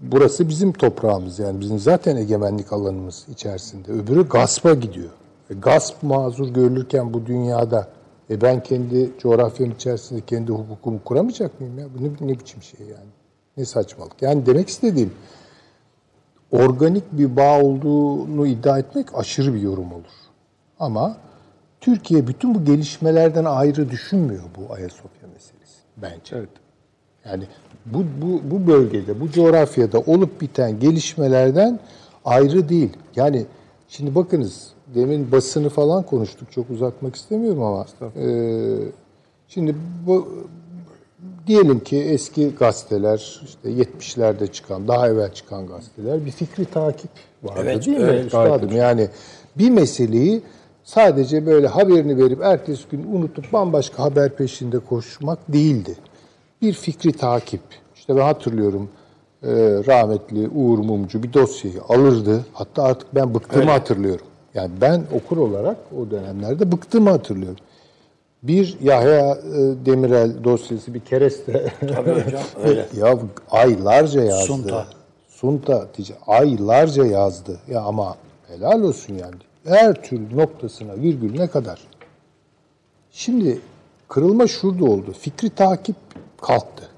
burası bizim toprağımız yani bizim zaten egemenlik alanımız içerisinde. Öbürü gaspa gidiyor. E, gasp mazur görülürken bu dünyada e ben kendi coğrafyam içerisinde kendi hukukumu kuramayacak mıyım ya? Bu ne, ne biçim şey yani? Ne saçmalık. Yani demek istediğim organik bir bağ olduğunu iddia etmek aşırı bir yorum olur. Ama Türkiye bütün bu gelişmelerden ayrı düşünmüyor bu Ayasofya meselesi bence. Evet. Yani bu, bu, bu bölgede, bu coğrafyada olup biten gelişmelerden ayrı değil. Yani şimdi bakınız demin basını falan konuştuk. Çok uzatmak istemiyorum ama. e, şimdi bu diyelim ki eski gazeteler, işte 70'lerde çıkan, daha evvel çıkan gazeteler bir fikri takip vardı Evet, değil mi evet, üstadım? Yani bir meseleyi sadece böyle haberini verip ertesi gün unutup bambaşka haber peşinde koşmak değildi. Bir fikri takip. İşte ben hatırlıyorum e, rahmetli Uğur Mumcu bir dosyayı alırdı. Hatta artık ben bıktığımı hatırlıyorum. Yani ben okur olarak o dönemlerde bıktığımı hatırlıyorum. Bir Yahya e, Demirel dosyası bir kereste. Tabii hocam öyle. ya aylarca yazdı. Sunta. Sunta aylarca yazdı. Ya ama helal olsun yani. Her türlü noktasına virgülüne kadar. Şimdi kırılma şurada oldu. Fikri takip kalktı.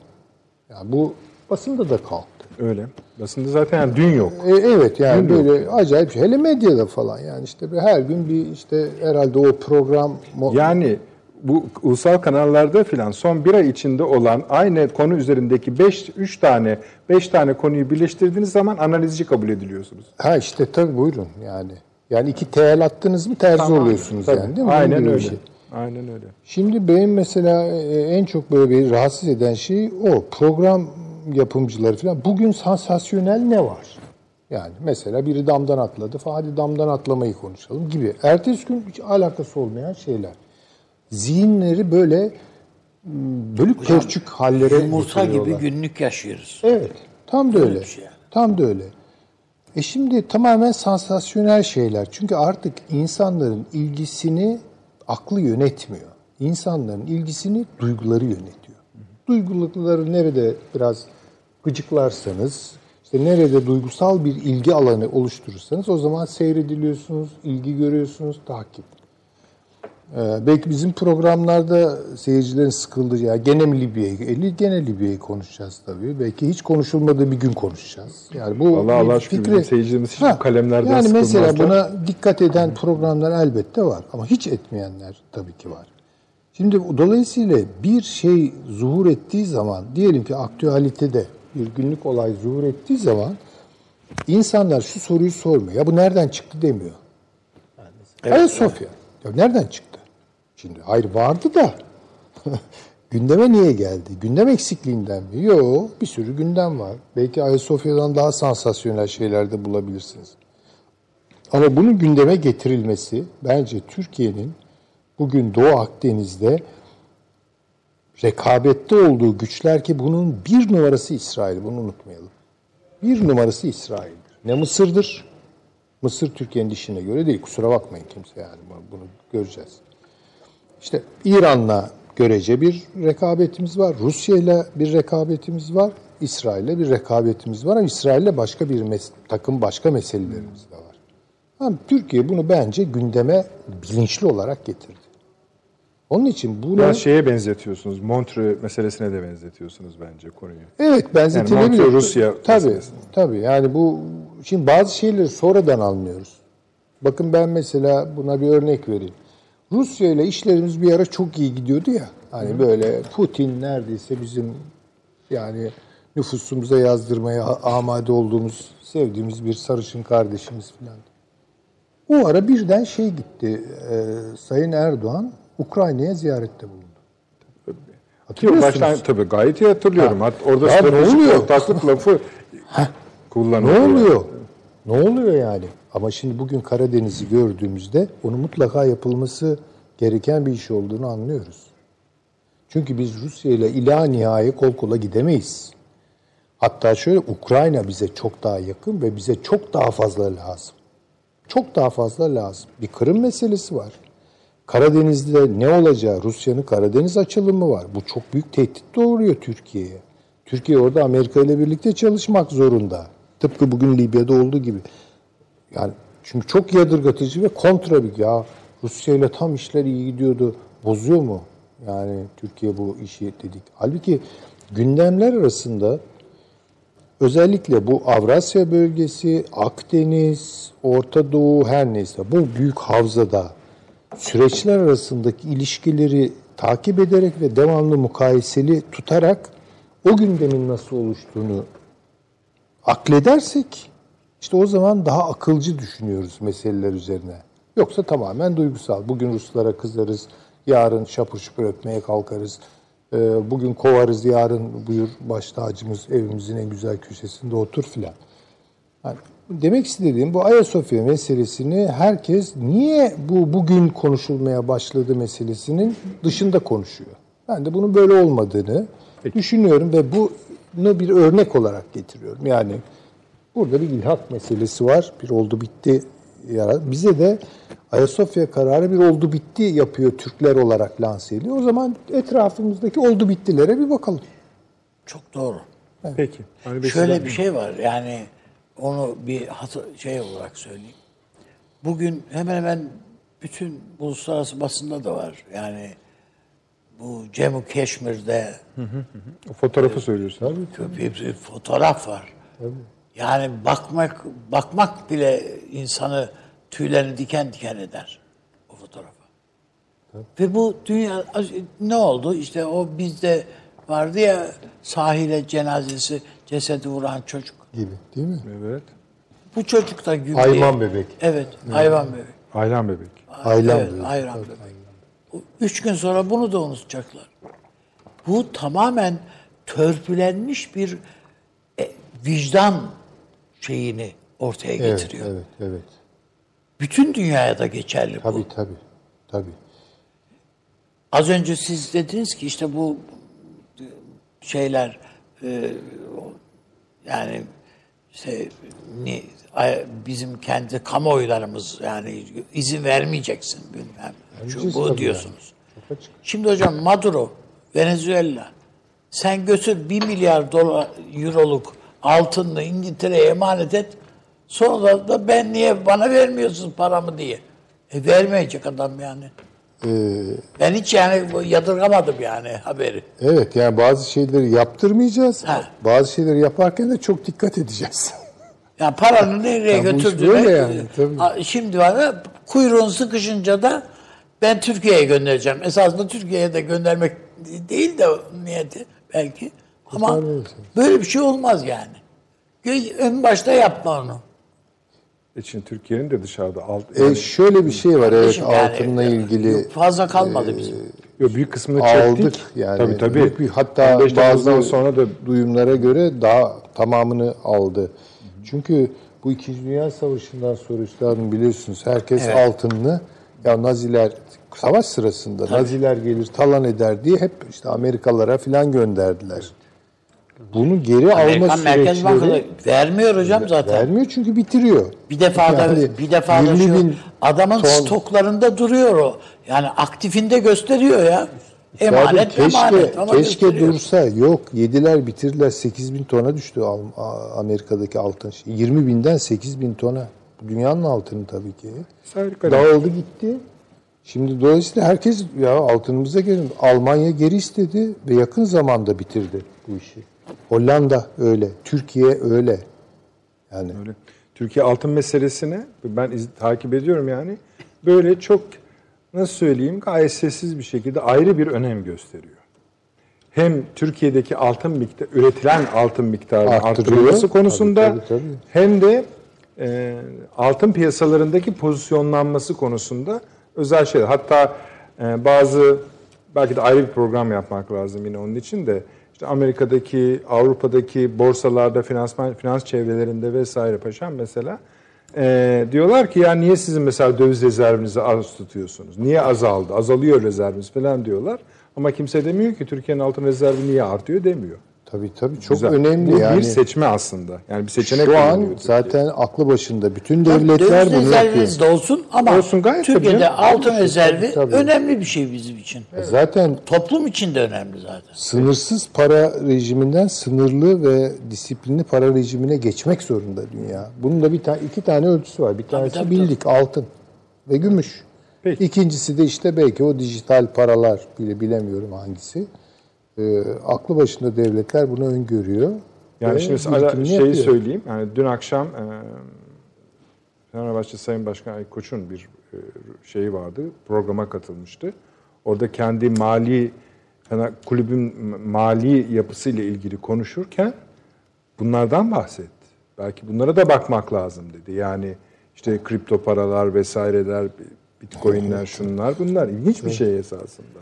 Yani bu basında da kalktı. Öyle. Basında zaten yani dün yok. E, evet yani Dün yok. böyle acayip şey. Hele medyada falan yani işte bir- her gün bir işte herhalde o program Yani bu ulusal kanallarda filan son bir ay içinde olan aynı konu üzerindeki 5 3 tane 5 tane konuyu birleştirdiğiniz zaman analizci kabul ediliyorsunuz. Ha işte tabii buyurun yani. Yani iki TL attınız mı terzi oluyorsunuz Tabii. yani değil mi? Aynen öyle. şey. Aynen öyle. Şimdi benim mesela e, en çok böyle bir rahatsız eden şey o. Program yapımcıları falan. Bugün sansasyonel ne var? Yani mesela biri damdan atladı falan. Hadi damdan atlamayı konuşalım gibi. Ertesi gün hiç alakası olmayan şeyler. Zihinleri böyle m, bölük pörçük hallere Yumurta gibi günlük yaşıyoruz. Evet. Tam da öyle. şey. Tam da öyle. E şimdi tamamen sansasyonel şeyler. Çünkü artık insanların ilgisini aklı yönetmiyor. İnsanların ilgisini duyguları yönetiyor. Duyguları nerede biraz gıcıklarsanız, işte nerede duygusal bir ilgi alanı oluşturursanız o zaman seyrediliyorsunuz, ilgi görüyorsunuz, takip. Ee, belki bizim programlarda seyircilerin sıkıldığı ya gene mi Libya'yı, e, gene Libya'yı konuşacağız tabii. Belki hiç konuşulmadığı bir gün konuşacağız. Yani bu Allah bir aşkına bizim seyircilerimiz hiç bu kalemlerden Yani mesela buna dikkat eden programlar elbette var ama hiç etmeyenler tabii ki var. Şimdi dolayısıyla bir şey zuhur ettiği zaman diyelim ki aktüalitede bir günlük olay zuhur ettiği zaman insanlar şu soruyu sormuyor. Ya bu nereden çıktı demiyor. Ayasofya. Ya nereden çıktı? Şimdi hayır vardı da gündeme niye geldi? Gündem eksikliğinden mi? Yok, bir sürü gündem var. Belki Ayasofya'dan daha sansasyonel şeyler de bulabilirsiniz. Ama bunun gündeme getirilmesi bence Türkiye'nin bugün Doğu Akdeniz'de rekabette olduğu güçler ki bunun bir numarası İsrail. Bunu unutmayalım. Bir numarası İsrail'dir. Ne Mısır'dır, Mısır Türkiye'nin dişine göre değil. Kusura bakmayın kimse yani bunu göreceğiz. İşte İran'la görece bir rekabetimiz var. Rusya'yla bir rekabetimiz var. İsrail'le bir rekabetimiz var ama İsrail'le başka bir mes- takım başka meselelerimiz de var. Ama Türkiye bunu bence gündeme bilinçli olarak getirdi. Onun için bunu Biraz şeye benzetiyorsunuz. Montreux meselesine de benzetiyorsunuz bence konuyu. Evet benzetilebilir. Yani Montreux, Rusya Tabii, meselesi. tabii. Yani bu şimdi bazı şeyleri sonradan anlıyoruz. Bakın ben mesela buna bir örnek vereyim. Rusya ile işlerimiz bir ara çok iyi gidiyordu ya. Hani böyle Putin neredeyse bizim yani nüfusumuza yazdırmaya amade olduğumuz, sevdiğimiz bir sarışın kardeşimiz falan. O ara birden şey gitti. e, Sayın Erdoğan Ukrayna'ya ziyarette bulundu. Ki baştan tabii gayet iyi hatırlıyorum. Hatta orada Ya stratejik oluyor? ortaklık lafı kullanılıyor. Ne oluyor? Ne oluyor yani? Ama şimdi bugün Karadeniz'i gördüğümüzde onun mutlaka yapılması gereken bir iş olduğunu anlıyoruz. Çünkü biz Rusya ile ila nihai kol kola gidemeyiz. Hatta şöyle Ukrayna bize çok daha yakın ve bize çok daha fazla lazım. Çok daha fazla lazım. Bir Kırım meselesi var. Karadeniz'de ne olacağı, Rusya'nın Karadeniz açılımı var. Bu çok büyük tehdit doğuruyor Türkiye'ye. Türkiye orada Amerika ile birlikte çalışmak zorunda. Tıpkı bugün Libya'da olduğu gibi. Yani çünkü çok yadırgatıcı ve kontra bir ya Rusya ile tam işler iyi gidiyordu. Bozuyor mu? Yani Türkiye bu işi dedik. Halbuki gündemler arasında özellikle bu Avrasya bölgesi, Akdeniz, Orta Doğu her neyse bu büyük havzada süreçler arasındaki ilişkileri takip ederek ve devamlı mukayeseli tutarak o gündemin nasıl oluştuğunu akledersek işte o zaman daha akılcı düşünüyoruz meseleler üzerine. Yoksa tamamen duygusal. Bugün Ruslara kızarız, yarın şapur şupur öpmeye kalkarız. e, bugün kovarız yarın buyur baş tacımız evimizin en güzel köşesinde otur filan. Yani demek istediğim bu Ayasofya meselesini herkes niye bu bugün konuşulmaya başladı meselesinin dışında konuşuyor. Ben de bunun böyle olmadığını düşünüyorum ve bunu bir örnek olarak getiriyorum. Yani burada bir ilhak meselesi var. Bir oldu bitti. Bize de Ayasofya kararı bir oldu bitti yapıyor Türkler olarak lanse ediyor. O zaman etrafımızdaki oldu bittilere bir bakalım. Çok doğru. Peki. Hani Şöyle bir şey var yani onu bir şey olarak söyleyeyim. Bugün hemen hemen bütün uluslararası basında da var. Yani bu Cemu Keşmir'de O fotoğrafı söylüyorsun. bir, bir fotoğraf var. Yani bakmak bakmak bile insanı tüylerini diken diken eder o fotoğrafa. Ve bu dünya ne oldu? İşte o bizde vardı ya sahile cenazesi cesedi vuran çocuk. Gibi değil mi? Evet. Bu çocuk da güldü. Hayvan bebek. Evet, hayvan bebek. Aylan bebek. Haylan evet, bebek. hayvan bebek. O Üç gün sonra bunu da unutacaklar. Bu tamamen törpülenmiş bir e, vicdan şeyini ortaya Evet, getiriyor. evet, evet. Bütün dünyaya da geçerli bu. Tabii tabii. Tabii. Az önce siz dediniz ki işte bu şeyler e, yani işte ay- bizim kendi kamuoylarımız yani izin vermeyeceksin bilmem. Şu bu diyorsunuz. Açık. Şimdi hocam Maduro, Venezuela sen götür 1 milyar dolar euroluk altınını İngiltere'ye emanet et. Sonra da ben niye bana vermiyorsun paramı diye. E vermeyecek adam yani. Ee, Ben hiç yani yadırgamadım yani haberi. evet yani bazı şeyleri yaptırmayacağız. Ha. Bazı şeyleri yaparken de çok dikkat edeceğiz. Yani paranı nereye götürdüğüne yani, tabii. Şimdi var ya kuyruğun sıkışınca da ben Türkiye'ye göndereceğim. Esasında Türkiye'ye de göndermek değil de niyeti belki. Ama böyle bir şey olmaz yani. En başta yapma onu. İçin Türkiye'nin de dışarıda alt E, şöyle bir şey var evet Şimdi yani, altınla ilgili fazla kalmadı bizim. Yo, büyük kısmını aldık çektik. yani. Tabii tabii. Büyük bir- hatta 15 Temmuz'dan bazı sonra da duyumlara göre daha tamamını aldı. Çünkü bu İkinci Dünya Savaşı'ndan sonra üstadım biliyorsunuz herkes altınlı ya Naziler savaş sırasında Naziler gelir talan eder diye hep işte Amerikalılara filan gönderdiler. Bunu geri Amerikan alma Merkez Bankası vermiyor hocam zaten. vermiyor çünkü bitiriyor. Bir defa da Yani bir defa da 20 şu bin adamın ton- stoklarında duruyor o. Yani aktifinde gösteriyor ya. Emanet keşke, emanet ama keşke gösteriyor. dursa. Yok yediler bitirdiler 8 bin tona düştü Amerika'daki altın. 20 binden 8 bin tona. Dünyanın altını tabii ki. Harika. Dağıldı gitti. Şimdi dolayısıyla herkes ya altınımıza gelin. Almanya geri istedi ve yakın zamanda bitirdi bu işi. Hollanda öyle. Türkiye öyle. Yani Öyle. Türkiye altın meselesine ben iz- takip ediyorum yani. Böyle çok nasıl söyleyeyim gayet sessiz bir şekilde ayrı bir önem gösteriyor. Hem Türkiye'deki altın miktar üretilen altın Arttırıyor. arttırılması konusunda Tabii, tabii, tabii. hem de e, altın piyasalarındaki pozisyonlanması konusunda özel şeyler. Hatta e, bazı belki de ayrı bir program yapmak lazım yine onun için de işte Amerika'daki, Avrupa'daki borsalarda, finansman, finans çevrelerinde vesaire paşam mesela e, diyorlar ki ya niye sizin mesela döviz rezervinizi az tutuyorsunuz? Niye azaldı? Azalıyor rezerviniz falan diyorlar. Ama kimse demiyor ki Türkiye'nin altın rezervi niye artıyor demiyor. Tabii tabii çok Güzel. önemli Bu yani. bir seçme aslında. Yani bir seçenek Şu an zaten aklı başında bütün Tabii devletler bunu yapıyor. de olsun ama Olsun, gayet tabii Türkiye'de canım. altın rezervi tabii. önemli bir şey bizim için. Zaten Toplum için de önemli zaten. Sınırsız para rejiminden sınırlı ve disiplinli para rejimine geçmek zorunda dünya. Bunun da bir tane iki tane ölçüsü var. Bir tanesi tabii, bildik altın ve gümüş. Peki. İkincisi de işte belki o dijital paralar bile bilemiyorum hangisi. Ee, aklı başında devletler bunu öngörüyor. Yani şimdi birikimini şeyi yapıyor. söyleyeyim. Yani dün akşam e, Fenerbahçe Sayın Başkan Koç'un bir e, şeyi vardı. Programa katılmıştı. Orada kendi mali Fener- kulübün mali yapısıyla ilgili konuşurken bunlardan bahsetti. Belki bunlara da bakmak lazım dedi. Yani işte kripto paralar vesaireler, bitcoinler, şunlar bunlar ilginç bir şey esasında.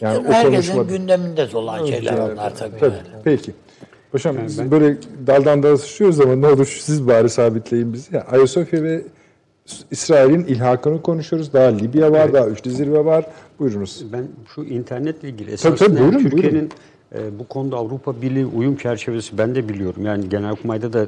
Yani o Herkesin konuşma... gündeminde olan şeyler onlar tabii. Tabii. yani. Peki. Hocam biz böyle daldan dala sıçrıyoruz ama ne olur siz bari sabitleyin bizi. Ya, Ayasofya ve İsrail'in ilhakını konuşuyoruz. Daha Libya var, daha üçlü zirve var. Buyurunuz. Ben şu internetle ilgili esasında tabii, buyurun, Türkiye'nin e, bu konuda Avrupa Birliği uyum çerçevesi ben de biliyorum. Yani Genelkurmay'da da e,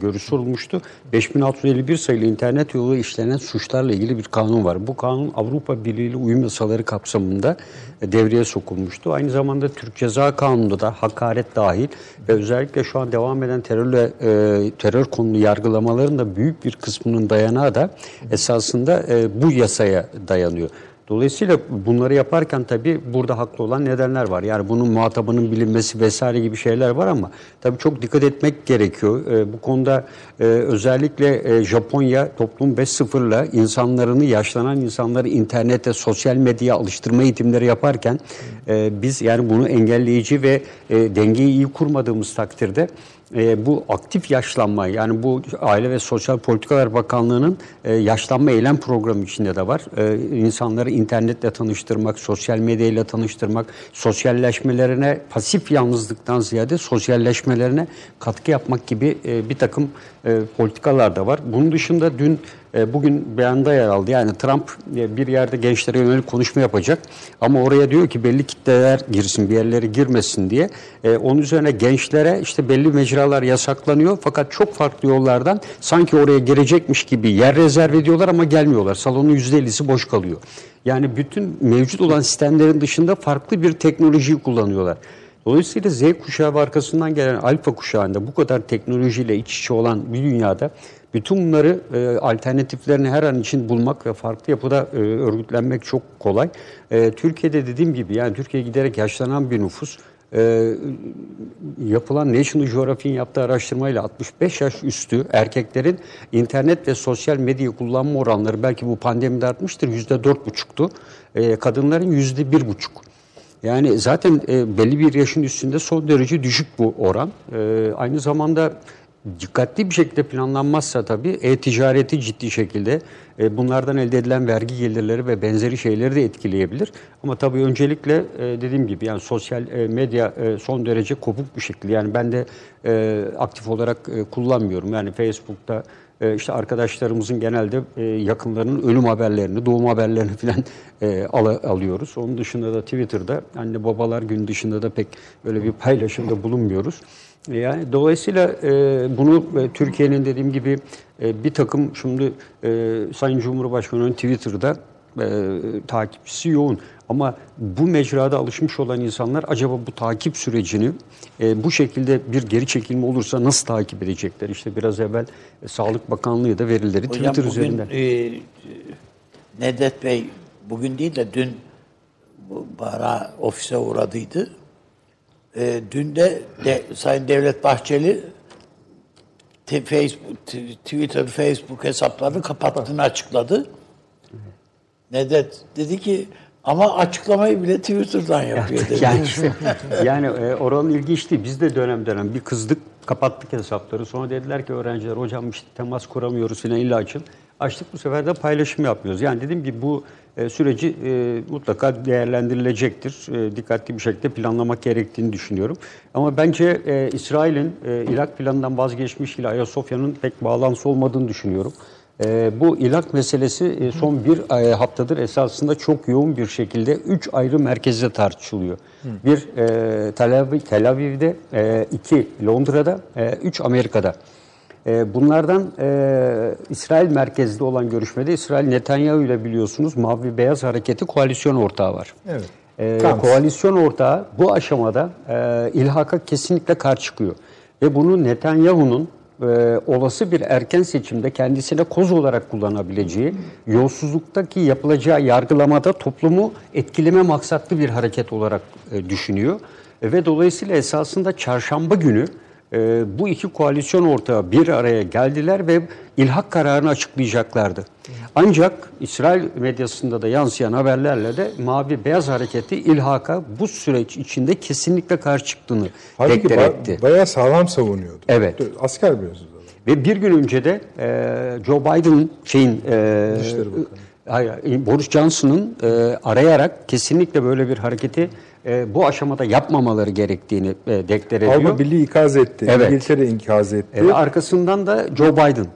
görüş sorulmuştu. 5651 sayılı internet yolu işlenen suçlarla ilgili bir kanun var. Bu kanun Avrupa Birliği ile uyum yasaları kapsamında e, devreye sokulmuştu. Aynı zamanda Türk Ceza Kanunu'nda da hakaret dahil ve özellikle şu an devam eden terörle e, terör konulu yargılamaların da büyük bir kısmının dayanağı da esasında e, bu yasaya dayanıyor. Dolayısıyla bunları yaparken tabii burada haklı olan nedenler var. Yani bunun muhatabının bilinmesi vesaire gibi şeyler var ama tabii çok dikkat etmek gerekiyor. Ee, bu konuda e, özellikle e, Japonya toplum 5.0'la insanlarını, yaşlanan insanları internete, sosyal medyaya alıştırma eğitimleri yaparken e, biz yani bunu engelleyici ve e, dengeyi iyi kurmadığımız takdirde e, bu aktif yaşlanma yani bu Aile ve Sosyal Politikalar Bakanlığı'nın e, yaşlanma eylem programı içinde de var. E, insanları internetle tanıştırmak, sosyal medyayla tanıştırmak, sosyalleşmelerine pasif yalnızlıktan ziyade sosyalleşmelerine katkı yapmak gibi e, bir takım e, politikalar da var. Bunun dışında dün bugün beyanda yer aldı. Yani Trump e, bir yerde gençlere yönelik konuşma yapacak ama oraya diyor ki belli kitleler girsin, bir yerlere girmesin diye. E, onun üzerine gençlere işte belli mecralar yasaklanıyor fakat çok farklı yollardan sanki oraya girecekmiş gibi yer rezerv ediyorlar ama gelmiyorlar. Salonun %50'si boş kalıyor. Yani bütün mevcut olan sistemlerin dışında farklı bir teknolojiyi kullanıyorlar. Dolayısıyla Z kuşağı ve arkasından gelen alfa kuşağında bu kadar teknolojiyle iç içe olan bir dünyada bütün bunları e, alternatiflerini her an için bulmak ve farklı yapıda e, örgütlenmek çok kolay. E, Türkiye'de dediğim gibi yani Türkiye giderek yaşlanan bir nüfus. E, yapılan National Geographic'in yaptığı araştırmayla 65 yaş üstü erkeklerin internet ve sosyal medya kullanma oranları belki bu pandemide artmıştır yüzde dört buçuktu. E, kadınların yüzde bir buçuk. Yani zaten e, belli bir yaşın üstünde son derece düşük bu oran. E, aynı zamanda dikkatli bir şekilde planlanmazsa tabii e-ticareti ciddi şekilde e, bunlardan elde edilen vergi gelirleri ve benzeri şeyleri de etkileyebilir. Ama tabii öncelikle e, dediğim gibi yani sosyal e, medya e, son derece kopuk bir şekilde. Yani ben de e, aktif olarak e, kullanmıyorum. Yani Facebook'ta e, işte arkadaşlarımızın genelde e, yakınlarının ölüm haberlerini, doğum haberlerini falan e, al- alıyoruz. Onun dışında da Twitter'da anne babalar gün dışında da pek böyle bir paylaşımda bulunmuyoruz. Yani dolayısıyla e, bunu e, Türkiye'nin dediğim gibi e, bir takım şimdi e, Sayın Cumhurbaşkanı'nın Twitter'da e, takipçisi yoğun. Ama bu mecrada alışmış olan insanlar acaba bu takip sürecini e, bu şekilde bir geri çekilme olursa nasıl takip edecekler? İşte biraz evvel e, Sağlık Bakanlığı da verileri Hocam Twitter bugün üzerinden. e, Nedet Bey bugün değil de dün bu bara ofise uğradıydı. E, dün de, de Sayın Devlet Bahçeli te- Facebook, Twitter, Facebook hesaplarını kapattığını açıkladı. Nedet dedi ki ama açıklamayı bile Twitter'dan yapıyor dedi. yani yani e, oranın ilginçti. Biz de dönem dönem bir kızdık, kapattık hesapları. Sonra dediler ki öğrenciler hocam işte temas kuramıyoruz falan illa açın. Açtık bu sefer de paylaşım yapmıyoruz. Yani dediğim gibi bu süreci e, mutlaka değerlendirilecektir. E, dikkatli bir şekilde planlamak gerektiğini düşünüyorum. Ama bence e, İsrail'in e, Irak planından vazgeçmiş ile Ayasofya'nın pek bağlantısı olmadığını düşünüyorum. E, bu ilak meselesi e, son bir e, haftadır esasında çok yoğun bir şekilde üç ayrı merkezde tartışılıyor. Bir e, Tel, Aviv, Tel Aviv'de, e, iki Londra'da, e, üç Amerika'da. E, bunlardan e, İsrail merkezli olan görüşmede İsrail Netanyahu ile biliyorsunuz Mavi Beyaz Hareketi koalisyon ortağı var. Evet. E, koalisyon ortağı bu aşamada e, ilhaka kesinlikle karşı çıkıyor. Ve bunu Netanyahu'nun e, olası bir erken seçimde kendisine koz olarak kullanabileceği, yolsuzluktaki yapılacağı yargılamada toplumu etkileme maksatlı bir hareket olarak e, düşünüyor. E, ve dolayısıyla esasında çarşamba günü e, bu iki koalisyon ortağı bir araya geldiler ve ilhak kararını açıklayacaklardı. Ancak İsrail medyasında da yansıyan haberlerle de Mavi Beyaz Hareketi ilhaka bu süreç içinde kesinlikle karşı çıktığını Halbuki deklar ba- etti. bayağı sağlam savunuyordu. Evet. Asker biliyorsunuz. Ve bir gün önce de e, Joe Biden'ın şeyin e, Dışişleri Bakanı. Hayır, Boris Johnson'ın e, arayarak kesinlikle böyle bir hareketi e, bu aşamada yapmamaları gerektiğini e, deklar ediyor. Avrupa Birliği ikaz etti. Evet. İngiltere ikaz etti. E, arkasından da Joe Biden.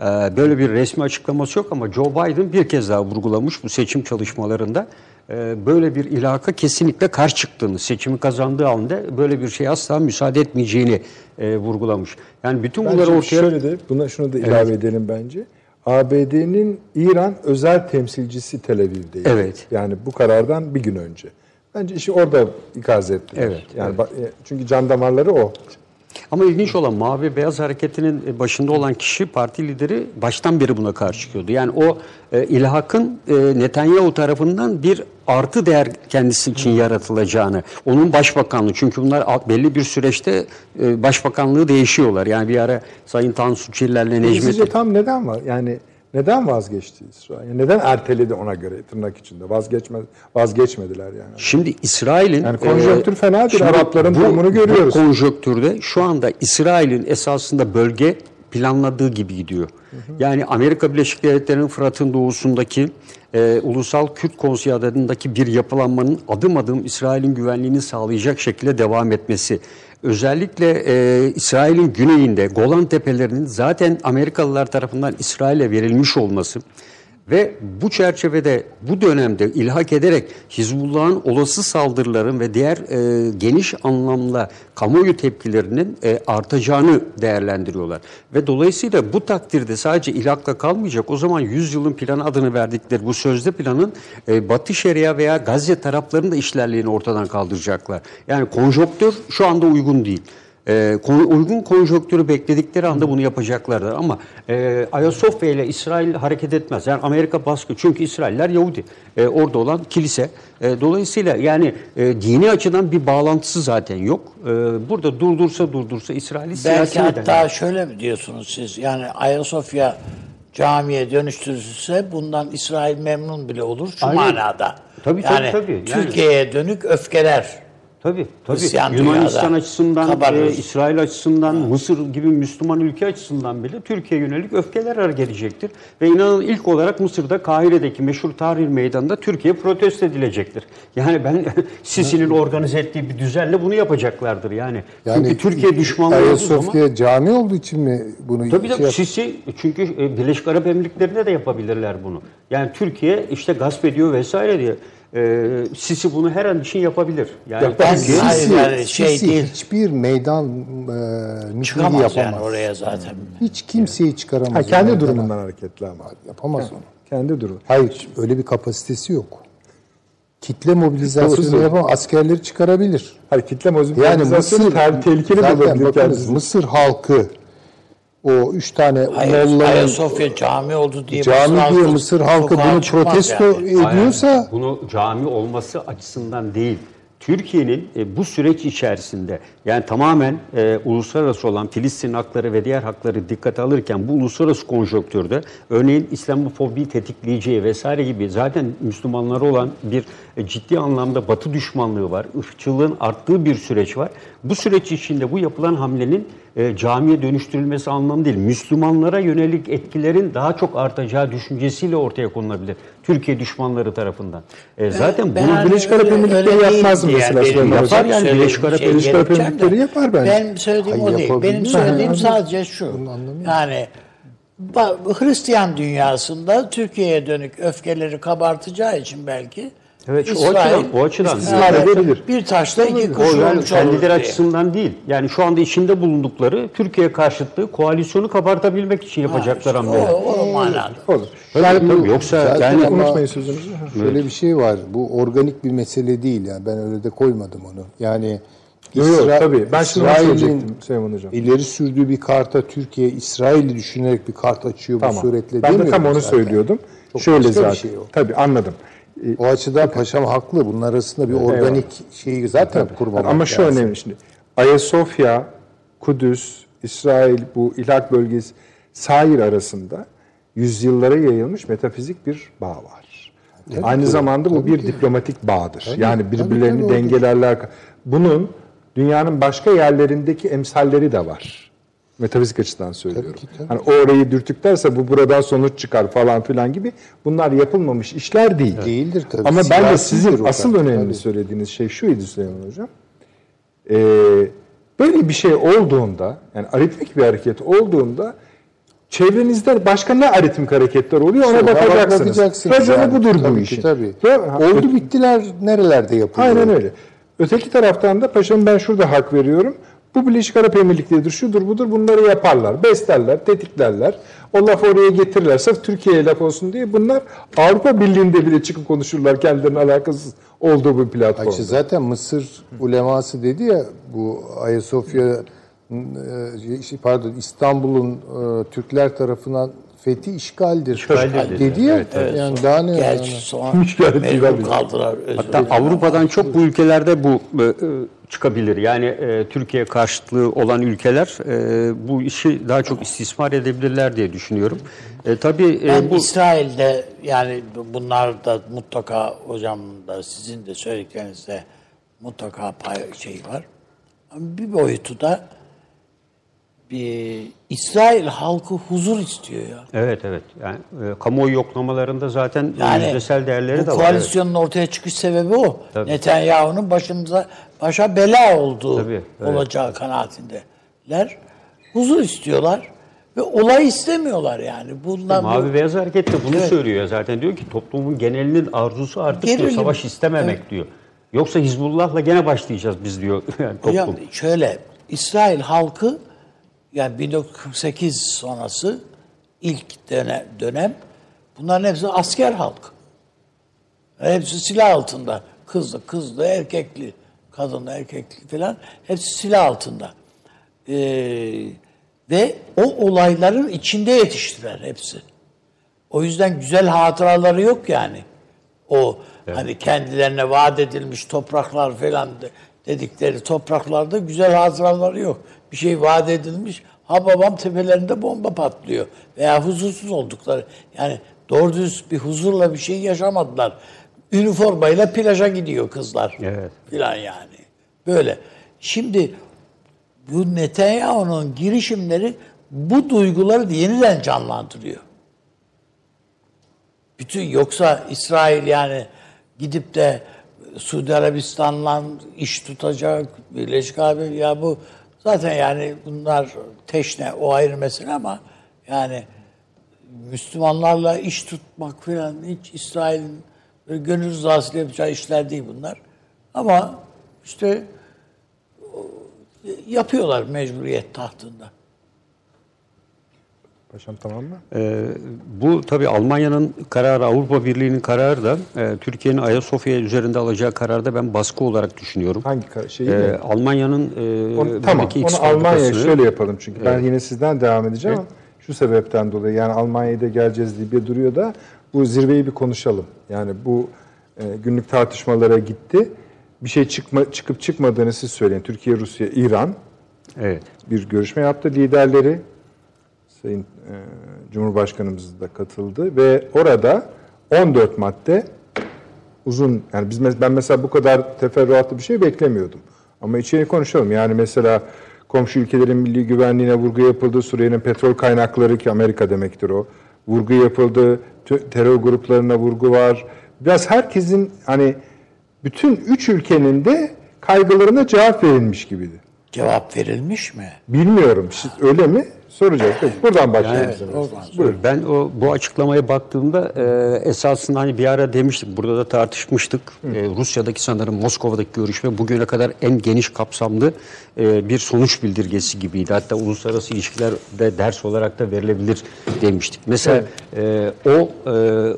E, böyle bir resmi açıklaması yok ama Joe Biden bir kez daha vurgulamış bu seçim çalışmalarında. e, böyle bir ilhaka kesinlikle karşı çıktığını, seçimi kazandığı halde böyle bir şeye asla müsaade etmeyeceğini e, vurgulamış. Yani bütün bunları Bence ortaya... şöyle de buna şunu da ilave edelim bence. ABD'nin İran özel temsilcisi Tel Aviv'deydi. Evet. Yani bu karardan bir gün önce. Bence işi orada ikaz ettiler. Evet, Yani ba- e, çünkü can damarları o. Ama ilginç olan Mavi Beyaz Hareketi'nin başında olan kişi parti lideri baştan beri buna karşı çıkıyordu. Yani o e, ilhakın e, Netanyahu tarafından bir artı değer kendisi için yaratılacağını, onun başbakanlığı çünkü bunlar belli bir süreçte e, başbakanlığı değişiyorlar. Yani bir ara Sayın Tansu Çiller'le Necmettin Sizce tam neden var? Yani neden vazgeçti İsrail? Yani neden erteledi ona göre tırnak içinde? Vazgeçme, vazgeçmediler yani. Şimdi İsrail'in... Yani konjonktür fena değil, şimdi Arapların bu- durumunu görüyoruz. Bu konjonktürde şu anda İsrail'in esasında bölge planladığı gibi gidiyor. Yani Amerika Birleşik Devletleri'nin Fırat'ın doğusundaki e, Ulusal Kürt Konseyi adındaki bir yapılanmanın adım adım İsrail'in güvenliğini sağlayacak şekilde devam etmesi. Özellikle e, İsrail'in güneyinde Golan Tepelerinin zaten Amerikalılar tarafından İsrail'e verilmiş olması ve bu çerçevede bu dönemde ilhak ederek Hizbullah'ın olası saldırıların ve diğer e, geniş anlamda kamuoyu tepkilerinin e, artacağını değerlendiriyorlar. Ve dolayısıyla bu takdirde sadece ilhakla kalmayacak. O zaman 100 yılın planı adını verdikleri bu sözde planın e, Batı Şeria veya Gazze taraflarının da işlerliğini ortadan kaldıracaklar. Yani konjonktür şu anda uygun değil. E, kon- uygun konjonktürü bekledikleri anda bunu yapacaklardır. Ama e, Ayasofya ile İsrail hareket etmez. Yani Amerika baskı. Çünkü İsrailler Yahudi. E, orada olan kilise. E, dolayısıyla yani e, dini açıdan bir bağlantısı zaten yok. E, burada durdursa durdursa İsrail'i Belki siyasi hatta nedenler. şöyle mi diyorsunuz siz? Yani Ayasofya camiye dönüştürülse bundan İsrail memnun bile olur şu Aynen. manada. Tabii, tabii, yani tabii. Yani- Türkiye'ye dönük öfkeler. Tabii tabii. Hristiyan Yunanistan dünyada açısından, kabarır. e, İsrail açısından, Mısır gibi Müslüman ülke açısından bile Türkiye yönelik öfkeler gelecektir. Ve inanın ilk olarak Mısır'da Kahire'deki meşhur Tahrir Meydanı'nda Türkiye protesto edilecektir. Yani ben Sisi'nin organize ettiği bir düzenle bunu yapacaklardır yani. çünkü Türkiye düşmanlığı olduğu zaman... Ayasofya cami olduğu için mi bunu Tabii şey tabii Sisi çünkü e, Birleşik Arap Emirlikleri'nde de yapabilirler bunu. Yani Türkiye işte gasp ediyor vesaire diye. E, Sisi bunu her an için yapabilir. Yani Yapar. Ben Türkiye- hayır Sisi- yani şey Sisi değil. hiçbir meydan e, mitingi yapamaz. yani oraya zaten. Hiç kimseyi çıkaramaz. Ha, kendi meydana. durumundan hareketli ama. Yapamaz onu. Kendi durumu. Hayır öyle bir kapasitesi yok. Kitle mobilizasyonu yapamaz. Askerleri çıkarabilir. Hayır kitle Yani mobilizasyonu Mısır ter- tehlikeli zaten bulabilir bakınız, kendisi. Mısır halkı o üç tane Hayır, mollanın Ayasofya cami oldu diye cami Mısır diye halkı Mısır halkı bunu protesto yani. ediyorsa Hayır, bunu cami olması açısından değil. Türkiye'nin e, bu süreç içerisinde yani tamamen e, uluslararası olan Filistin hakları ve diğer hakları dikkate alırken bu uluslararası konjonktürde örneğin İslamofobi tetikleyeceği vesaire gibi zaten Müslümanlara olan bir e, ciddi anlamda batı düşmanlığı var. ırkçılığın arttığı bir süreç var. Bu süreç içinde bu yapılan hamlenin e, camiye dönüştürülmesi anlamı değil. Müslümanlara yönelik etkilerin daha çok artacağı düşüncesiyle ortaya konulabilir. Türkiye düşmanları tarafından. E, zaten Ben bunu Birleşik Arap Emirlikleri yapmaz mı mesela Hocam? yapar yani Birleşik Arap şey Emirlikleri yapar bence. Benim söylediğim Hayır, o değil. Benim Ha, söylediğim anladım. sadece şu. Yani Hristiyan dünyasında Türkiye'ye dönük öfkeleri kabartacağı için belki Evet, o İsrail açıdan- o açıdan istismar edebilir. Bir taşla iki O kuş yani olmuş olur kendileri diye. açısından değil. Yani şu anda içinde bulundukları Türkiye karşıtlığı koalisyonu kabartabilmek için yapacaklar O, hamleler. o manada. Olur. Tabii, tabii. Yoksa yani ama Unutmayın sözünüzü. Şöyle bir şey var. Bu organik bir mesele değil yani. Ben öyle de koymadım onu. Yani Yok yok İsra- tabii. Ben söyleyecektim Süleyman Hocam. ileri sürdüğü bir karta Türkiye İsrail'i düşünerek bir kart açıyor bu Tamam. suretle Ben de demiyorum tam onu zaten. söylüyordum. Çok Şöyle başka bir zaten. şey o. Tabii anladım. Ee, O açıdan paşam haklı. Bunun arasında bir organik şeyi zaten kurmamak Ama şu lazım. önemli şimdi. Ayasofya, Kudüs, İsrail bu ilhak bölgesi Sair arasında yüzyıllara yayılmış metafizik bir bağ var. Aynı zamanda bu bir diplomatik bağdır. yani birbirlerini tabii, tabii, dengelerler. Bunun dünyanın başka yerlerindeki emsalleri de var. Metafizik açıdan söylüyorum. Tabii ki, tabii. Hani o orayı dürtüklerse bu buradan sonuç çıkar falan filan gibi. Bunlar yapılmamış işler değil. Değildir tabii. Ama ben de sizin asıl önemli tabii. söylediğiniz şey şuydu Süleyman Hocam. Ee, böyle bir şey olduğunda, yani aritmik bir hareket olduğunda çevrenizde başka ne aritmik hareketler oluyor ona bakacaksınız. Raconu yani. budur bu Tabii ki, işin. Tabii. Ve- Oldu bittiler nerelerde yapılıyor? Aynen öyle. Öteki taraftan da paşam ben şurada hak veriyorum. Bu Birleşik Arap Emirlikleri'dir, şudur budur bunları yaparlar. Beslerler, tetiklerler. O laf oraya getirirler. Sırf Türkiye'ye laf olsun diye bunlar Avrupa Birliği'nde bile çıkıp konuşurlar kendilerine alakasız olduğu bu platformda. Açı zaten Mısır uleması dedi ya bu Ayasofya e, şey, pardon İstanbul'un e, Türkler tarafından fethi işgaldir. İşgaldir dedi ya. Evet, evet. Yani daha ne? Gerçi yani? sonra mecbur kaldılar. Hatta. Avrupa'dan çok bu ülkelerde bu e, çıkabilir. Yani e, Türkiye karşıtlığı olan ülkeler e, bu işi daha çok istismar edebilirler diye düşünüyorum. E, tabii e, Ben bu İsrail'de yani bunlar da mutlaka hocam da sizin de söylediklerinizde mutlaka pay şey var. Bir boyutu da bir İsrail halkı huzur istiyor ya. evet evet. Yani e, kamuoyu yoklamalarında zaten Yani yüzdesel değerleri bu de var. koalisyonun ortaya çıkış sebebi o. Tabii. Netanyahu'nun başımıza başa bela olduğu Tabii, evet. olacağı kanaatindeler. Huzur istiyorlar ve olay istemiyorlar yani. Bundan bu- Mavi Beyaz Hareket de bunu Evet. söylüyor ya zaten diyor ki toplumun genelinin arzusu artık diyor, savaş istememek diyor. Yoksa Hizbullah'la gene başlayacağız biz diyor yani toplum. Hocam şöyle İsrail halkı yani 1948 sonrası ilk dönem, dönem bunların hepsi asker halk. Hepsi silah altında. Kızlı, kızlı, erkekli, kadınlı, erkekli falan hepsi silah altında. Ee, ve o olayların içinde yetiştiler hepsi. O yüzden güzel hatıraları yok yani. O hani kendilerine vaat edilmiş topraklar falan de- dedikleri topraklarda güzel hatıraları yok. Bir şey vaat edilmiş, ha babam tepelerinde bomba patlıyor veya huzursuz oldukları. Yani doğru düz bir huzurla bir şey yaşamadılar. Üniformayla plaja gidiyor kızlar Evet. filan yani. Böyle. Şimdi bu Netanyahu'nun girişimleri bu duyguları yeniden canlandırıyor. Bütün yoksa İsrail yani gidip de Suudi Arabistan'la iş tutacak, Birleşik Arap ya bu zaten yani bunlar teşne o ayrı mesele ama yani Müslümanlarla iş tutmak falan hiç İsrail'in gönül rızasıyla yapacağı işler değil bunlar. Ama işte o, yapıyorlar mecburiyet tahtında. Paşam tamam mı? Ee, bu tabii Almanya'nın kararı, Avrupa Birliği'nin kararı da e, Türkiye'nin Ayasofya üzerinde alacağı kararda ben baskı olarak düşünüyorum. Hangi şeyi Ee, mi? Almanya'nın e, Onu, tamam. Onu Almanya'ya şöyle yapalım çünkü ben yine sizden devam edeceğim ama şu sebepten dolayı yani Almanya'ya da geleceğiz Libya duruyor da bu zirveyi bir konuşalım. Yani bu e, günlük tartışmalara gitti. Bir şey çıkma, çıkıp çıkmadığını siz söyleyin. Türkiye, Rusya, İran Evet. bir görüşme yaptı liderleri. Sayın e, Cumhurbaşkanımız da katıldı ve orada 14 madde uzun yani biz ben mesela bu kadar teferruatlı bir şey beklemiyordum. Ama içeri konuşalım. Yani mesela komşu ülkelerin milli güvenliğine vurgu yapıldı. Suriye'nin petrol kaynakları ki Amerika demektir o. Vurgu yapıldı. Terör gruplarına vurgu var. Biraz herkesin hani bütün üç ülkenin de kaygılarına cevap verilmiş gibiydi. Cevap verilmiş mi? Bilmiyorum. Siz öyle mi? Soracağız. Peki, buradan başlayalım. Buyurun. Ben o bu açıklamaya baktığımda e, esasında hani bir ara demiştik, burada da tartışmıştık. E, Rusya'daki sanırım Moskova'daki görüşme bugüne kadar en geniş kapsamlı e, bir sonuç bildirgesi gibiydi. Hatta uluslararası ilişkilerde ders olarak da verilebilir demiştik. Mesela e, o e,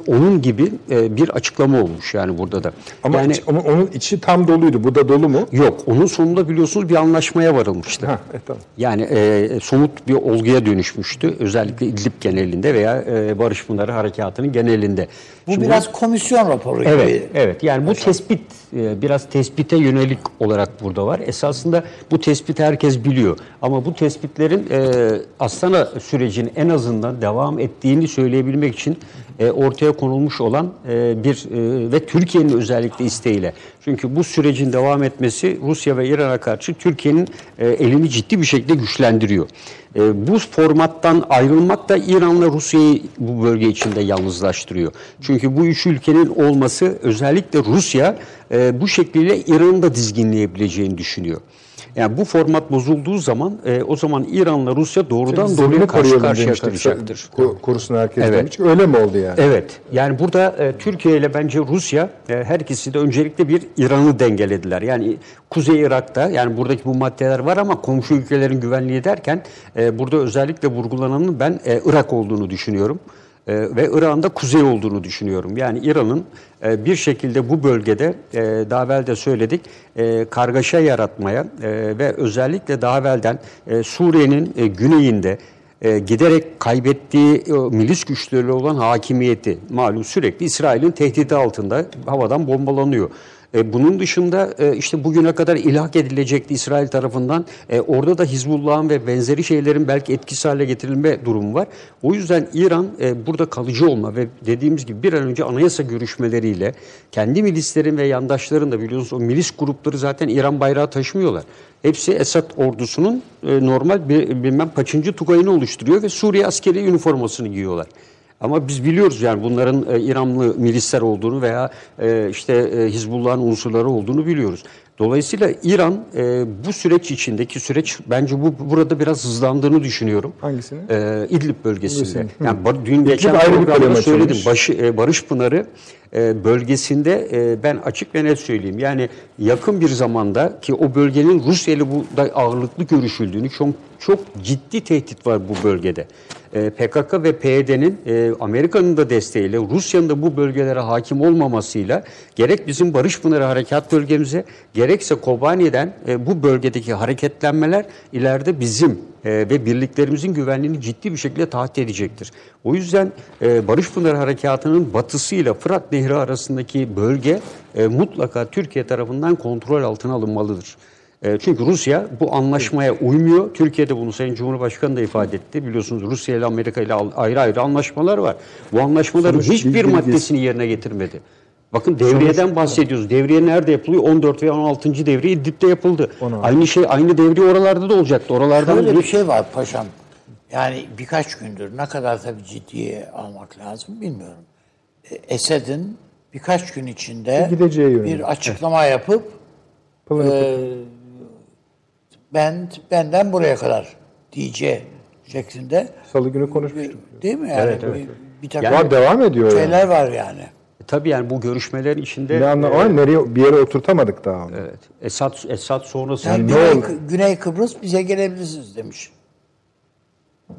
onun gibi e, bir açıklama olmuş yani burada da. Ama yani iç- ama onun içi tam doluydu. Bu da dolu mu? yok, onun sonunda biliyorsunuz bir anlaşmaya varılmıştı. Ha, e, tamam. Yani e, somut bir olguya dönüşmüştü. Özellikle İdlib genelinde veya e, Barış Pınarı Harekatı'nın genelinde. Bu Şimdi biraz komisyon raporu gibi. Evet, evet. Yani bu tespit e, biraz tespite yönelik olarak burada var. Esasında bu tespit herkes biliyor. Ama bu tespitlerin e, Astana sürecinin en azından devam ettiğini söyleyebilmek için e, ortaya konulmuş olan e, bir e, ve Türkiye'nin özellikle isteğiyle. Çünkü bu sürecin devam etmesi Rusya ve İran'a karşı Türkiye'nin e, elini ciddi bir şekilde güçlendiriyor. E, bu formattan ayrılmak da İran'la Rusya'yı bu bölge içinde yalnızlaştırıyor. Çünkü bu üç ülkenin olması özellikle Rusya e, bu şekliyle İran'ı da dizginleyebileceğini düşünüyor. Yani bu format bozulduğu zaman e, o zaman İran'la Rusya doğrudan doğruya karşı karşıya kalacaktır. Ko- Korusun herkes Evet. demiş. Öyle mi oldu yani? Evet. Yani burada e, Türkiye ile bence Rusya e, her ikisi de öncelikle bir İran'ı dengelediler. Yani Kuzey Irak'ta yani buradaki bu maddeler var ama komşu ülkelerin güvenliği derken e, burada özellikle vurgulananın ben e, Irak olduğunu düşünüyorum. E, ve İran'ın da kuzey olduğunu düşünüyorum. Yani İran'ın e, bir şekilde bu bölgede e, daha evvel de söyledik e, kargaşa yaratmaya e, ve özellikle daha evvelden Suriye'nin güneyinde giderek kaybettiği milis güçleriyle olan hakimiyeti malum sürekli İsrail'in tehdidi altında havadan bombalanıyor. E, bunun dışında e, işte bugüne kadar ilhak edilecekti İsrail tarafından. E, orada da Hizbullah'ın ve benzeri şeylerin belki etkisi hale getirilme durumu var. O yüzden İran e, burada kalıcı olma ve dediğimiz gibi bir an önce anayasa görüşmeleriyle kendi milislerin ve yandaşların da biliyorsunuz o milis grupları zaten İran bayrağı taşımıyorlar. Hepsi Esad ordusunun e, normal bir bilmem kaçıncı tugayını oluşturuyor ve Suriye askeri üniformasını giyiyorlar. Ama biz biliyoruz yani bunların e, İranlı milisler olduğunu veya e, işte e, Hizbullah'ın unsurları olduğunu biliyoruz. Dolayısıyla İran e, bu süreç içindeki süreç bence bu burada biraz hızlandığını düşünüyorum. Hangisini? E, İdlib bölgesinde. Bölgesini. Yani ba- dün geçen ayrı bir programda söyledim. Başı, e, Barış Pınarı e, bölgesinde e, ben açık ve net söyleyeyim. Yani yakın bir zamanda ki o bölgenin Rusya ile bu da ağırlıklı görüşüldüğünü çok çok ciddi tehdit var bu bölgede. E, PKK ve PYD'nin e, Amerika'nın da desteğiyle Rusya'nın da bu bölgelere hakim olmamasıyla gerek bizim Barış Pınarı harekat bölgemize gerekse Kobani'den e, bu bölgedeki hareketlenmeler ileride bizim e, ve birliklerimizin güvenliğini ciddi bir şekilde tahdit edecektir. O yüzden e, Barış Pınarı Harekatı'nın batısıyla Fırat Nehri arasındaki bölge e, mutlaka Türkiye tarafından kontrol altına alınmalıdır. E, çünkü Rusya bu anlaşmaya uymuyor. Türkiye'de bunu Sayın Cumhurbaşkanı da ifade etti. Biliyorsunuz Rusya ile Amerika ile ayrı ayrı anlaşmalar var. Bu anlaşmaların Sonuç hiçbir maddesini yerine getirmedi. Bakın devriyeden bahsediyoruz. Devriye nerede yapılıyor? 14 ve 16. devriye İdlib'de yapıldı. Aynı şey aynı devriye oralarda da olacaktı. Oralardan Böyle bir şey var paşam. Yani birkaç gündür ne kadar tabii ciddiye almak lazım bilmiyorum. E, Esed'in birkaç gün içinde yönünde. bir açıklama yapıp e, ben benden buraya kadar diyeceği şeklinde Salı günü konuşmuştuk. değil mi? Yani Bir, bir takım Var devam ediyor yani. şeyler var yani. tabii yani bu görüşmelerin içinde Ne anla- Ama nereye bir yere oturtamadık daha onu. evet, Esad Esad sonrası Yani ne Güney? Güney Kıbrıs bize gelebilirsiniz demiş.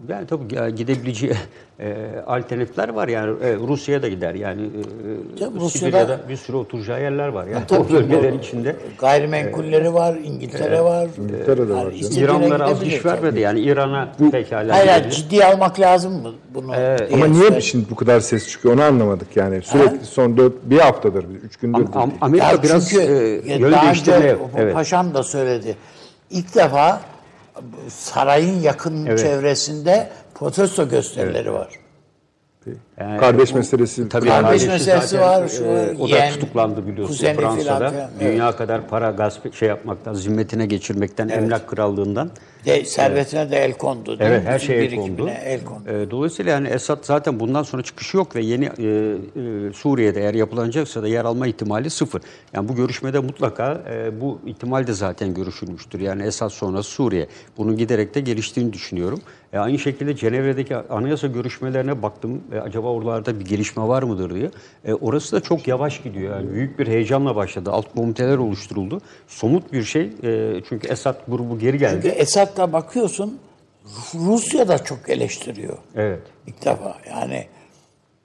Yani tabii gidebileceği e, alternatifler var yani e, Rusya'ya da gider yani e, Rusya'da- Sibirya'da bir sürü oturacağı yerler var yani tabii o bölgeler içinde. Gayrimenkulleri var, İngiltere var. İngiltere'de var istediğine İranlara az iş vermedi tabii. yani İran'a pekala Hayır, hayır, gidebilir. ciddiye almak lazım mı bunu? diye Ama niye söyle- şimdi bu kadar ses çıkıyor onu anlamadık yani. Sürekli son dört, bir haftadır, üç gündür. Am- am-. Amerika Ya biraz e, yön daha değiştirmeye evet. Paşam da söyledi. İlk defa sarayın yakın Evet. çevresinde protesto gösterileri var. Kardeş meselesi. Tabii Kardeş kardeşi meselesi zaten, var, şu e, o da tutuklandı biliyorsun Fransa'da. filan, Dünya kadar para gasp şey yapmaktan, zimmetine geçirmekten, emlak krallığından. De, servetine de el kondu. değil Evet mi? her şeye el kondu. El kondu. E, dolayısıyla yani Esad zaten bundan sonra çıkışı yok ve yeni e, e, Suriye'de eğer yapılanacaksa da yer alma ihtimali sıfır. Yani bu görüşmede mutlaka e, bu ihtimal de zaten görüşülmüştür. Yani Esad sonrası Suriye. Bunun giderek de geliştiğini düşünüyorum. E, aynı şekilde Cenevre'deki anayasa görüşmelerine baktım. E, acaba oralarda bir gelişme var mıdır diye. E, orası da çok yavaş gidiyor. Yani büyük bir heyecanla başladı. Alt komiteler oluşturuldu. Somut bir şey. E, çünkü Esad grubu geri geldi. Çünkü Esad'la bakıyorsun Rusya da çok eleştiriyor. Evet. İlk defa yani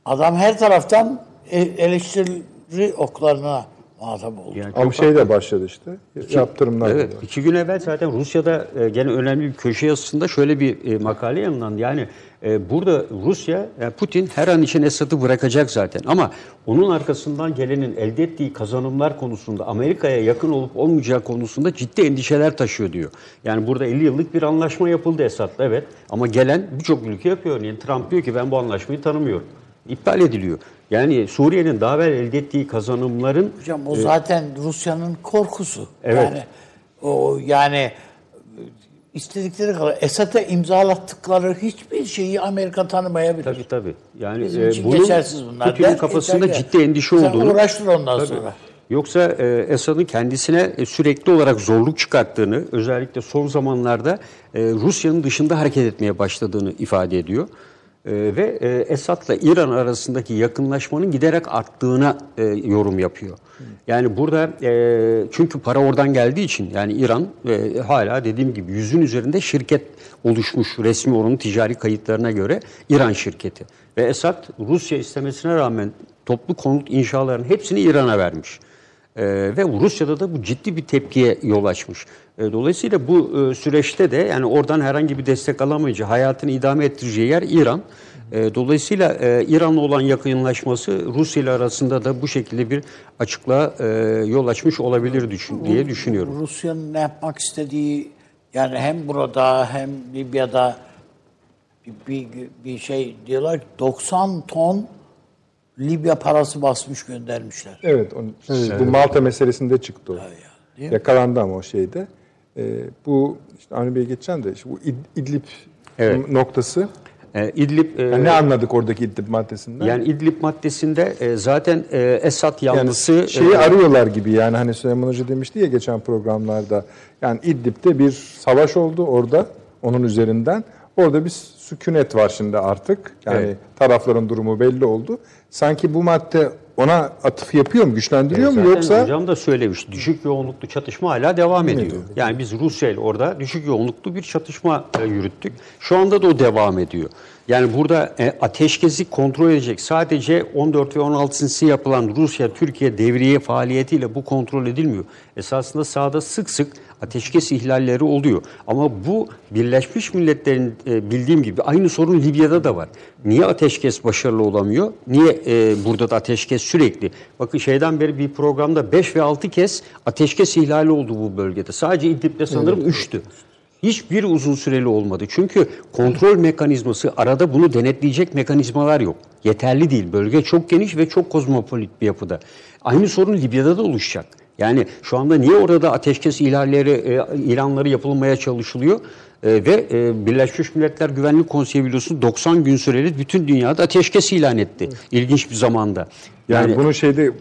adam her taraftan e- eleştiri oklarına muhatap oldu. Yani Ama şey de başladı işte. Yaptırımlar. Evet, var. iki gün evvel zaten Rusya'da e, gene önemli bir köşe yazısında şöyle bir e, makale yayınlandı. Yani e, burada Rusya, yani Putin her an için Esad'ı bırakacak zaten. Ama onun arkasından gelenin elde ettiği kazanımlar konusunda Amerika'ya yakın olup olmayacağı konusunda ciddi endişeler taşıyor diyor. Yani burada 50 yıllık bir anlaşma yapıldı Esad'la evet. Ama gelen birçok ülke yapıyor. Yani Trump diyor ki ben bu anlaşmayı tanımıyorum. İptal ediliyor. Yani Suriye'nin daha evvel elde ettiği kazanımların Hocam o zaten Rusya'nın korkusu. Evet. Yani o yani istedikleri kadar Esad'a imzalattıkları hiçbir şeyi Amerika tanımayabilir. Tabii tabii. Yani Bizim e, bunun geçersiz bunlar. Putin'in kafasında geçer. ciddi endişe Sen olduğunu. uğraştır ondan Tabii. sonra. Yoksa e, Esad'ın kendisine e, sürekli olarak zorluk çıkarttığını, özellikle son zamanlarda e, Rusya'nın dışında hareket etmeye başladığını ifade ediyor. E, ve e, Esad'la İran arasındaki yakınlaşmanın giderek arttığına e, yorum yapıyor. Yani burada e, çünkü para oradan geldiği için yani İran e, hala dediğim gibi yüzün üzerinde şirket oluşmuş resmi onun ticari kayıtlarına göre İran şirketi. Ve Esad Rusya istemesine rağmen toplu konut inşalarının hepsini İran'a vermiş. Ee, ve Rusya'da da bu ciddi bir tepkiye yol açmış. Ee, dolayısıyla bu e, süreçte de yani oradan herhangi bir destek alamayınca hayatını idame ettireceği yer İran. Ee, dolayısıyla e, İran'la olan yakınlaşması Rusya ile arasında da bu şekilde bir açıklığa e, yol açmış olabilir düşün, diye düşünüyorum. Rusya'nın ne yapmak istediği yani hem burada hem Libya'da bir, bir, bir şey diyorlar ki 90 ton Libya parası basmış göndermişler. Evet, onun, bu Malta meselesinde çıktı o. değil mi? Yakalandı ama o şeyde. Ee, bu işte Avni Bey geçen de işte bu İd- İdlib Evet. noktası. Ee, İdlib e, Yani ne anladık oradaki İdlib maddesinden? yani İdlib maddesinde e, zaten e, Esad Yani yanlısı şeyi e, arıyorlar gibi yani hani Süleyman Hoca demişti ya geçen programlarda. Yani İdlib'de bir savaş oldu orada onun üzerinden. Orada bir sükunet var şimdi artık. Yani Evet. tarafların durumu belli oldu. Sanki bu madde ona atıf yapıyor mu, güçlendiriyor mu Zaten yoksa hocam da söylemiş. Düşük yoğunluklu çatışma hala devam ediyor. Yani biz Rusya ile orada düşük yoğunluklu bir çatışma e, yürüttük. Şu anda da o devam ediyor. Yani burada e, ateşkesi kontrol edecek sadece 14 ve 16'sı yapılan Rusya-Türkiye devriye faaliyetiyle bu kontrol edilmiyor. Esasında sahada sık sık ateşkes ihlalleri oluyor. Ama bu Birleşmiş Milletler'in e, bildiğim gibi aynı sorun Libya'da da var. Niye ateşkes başarılı olamıyor? Niye e, burada da ateşkes sürekli? Bakın şeyden beri bir programda 5 ve 6 kez ateşkes ihlali oldu bu bölgede. Sadece İdlib'de sanırım 3'tü. Hiçbir uzun süreli olmadı. Çünkü kontrol mekanizması arada bunu denetleyecek mekanizmalar yok. Yeterli değil. Bölge çok geniş ve çok kozmopolit bir yapıda. Aynı sorun Libya'da da oluşacak. Yani şu anda niye orada ateşkes ihlalleri, e, ilanları yapılmaya çalışılıyor? E, ve e, Birleşmiş Milletler Güvenlik Konseyi biliyorsunuz 90 gün süreli bütün dünyada ateşkes ilan etti. İlginç bir zamanda. yani, bunu şeyde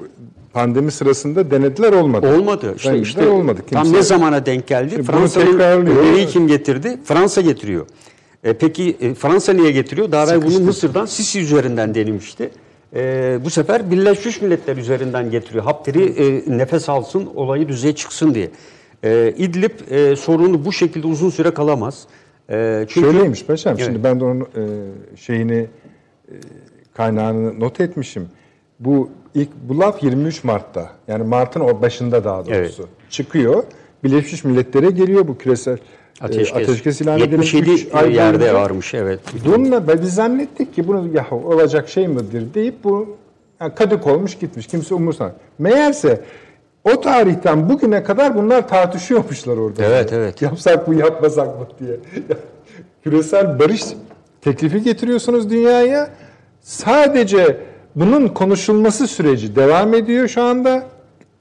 pandemi sırasında denediler olmadı. Olmadı. İşte, Denediler işte olmadı. tam Kimse- ne zamana denk geldi? Bunu Fransa'nın öneriyi kim getirdi? Fransa getiriyor. E, peki e, Fransa niye getiriyor? Daha evvel bunu Mısır'dan Sisi üzerinden denilmişti. E, bu sefer Birleşmiş Milletler üzerinden getiriyor. Hapteri e, nefes alsın, olayı düzeye çıksın diye. E, İdlib e, sorunu bu şekilde uzun süre kalamaz. E, çünkü Şöyleymiş paşam. Evet. Şimdi ben de onun e, şeyini e, kaynağını not etmişim. Bu ilk bu laf 23 Mart'ta. Yani Mart'ın o başında daha doğrusu Evet. çıkıyor. Birleşmiş Milletler'e geliyor bu küresel e, ateşkes, ateşkes ilan edilmiş 77 üç ay yerde boyunca. varmış evet. Bununla biz zannettik ki bunu ya olacak şey midir deyip bu yani kadık olmuş gitmiş. Kimse umursamıyor. Meğerse o tarihten bugüne kadar bunlar tartışıyormuşlar orada. Evet, evet. Yapsak mı yapmasak mı diye. Küresel barış teklifi getiriyorsunuz dünyaya. Sadece bunun konuşulması süreci devam ediyor şu anda.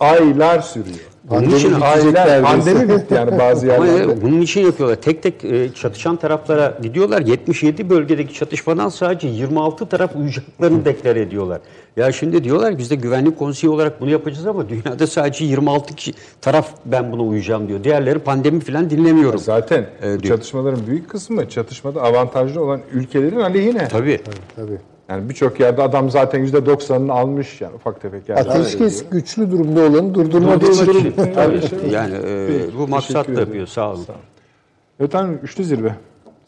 Aylar sürüyor. Bunun için Pandemi aylar, pandemi bitti yani bazı Ama yerlerde. e, bunun için yapıyorlar. Tek tek e, çatışan taraflara gidiyorlar. 77 bölgedeki çatışmadan sadece 26 taraf uyacaklarını deklar ediyorlar. Ya şimdi diyorlar biz de güvenlik konseyi olarak bunu yapacağız ama dünyada sadece 26 kişi taraf ben buna uyacağım diyor. Diğerleri pandemi falan dinlemiyorum. Zaten e, bu diyor. çatışmaların büyük kısmı çatışmada avantajlı olan ülkelerin aleyhine. Tabii. Tabii. Yani birçok yerde adam zaten %90'ını almış yani ufak tefek yerler. Ateşkes güçlü durumda olanı durdurmak için. için. Tabii. Yani e, bu maksatla yapıyor. Sağ olun. Evet hanım üçlü zirve.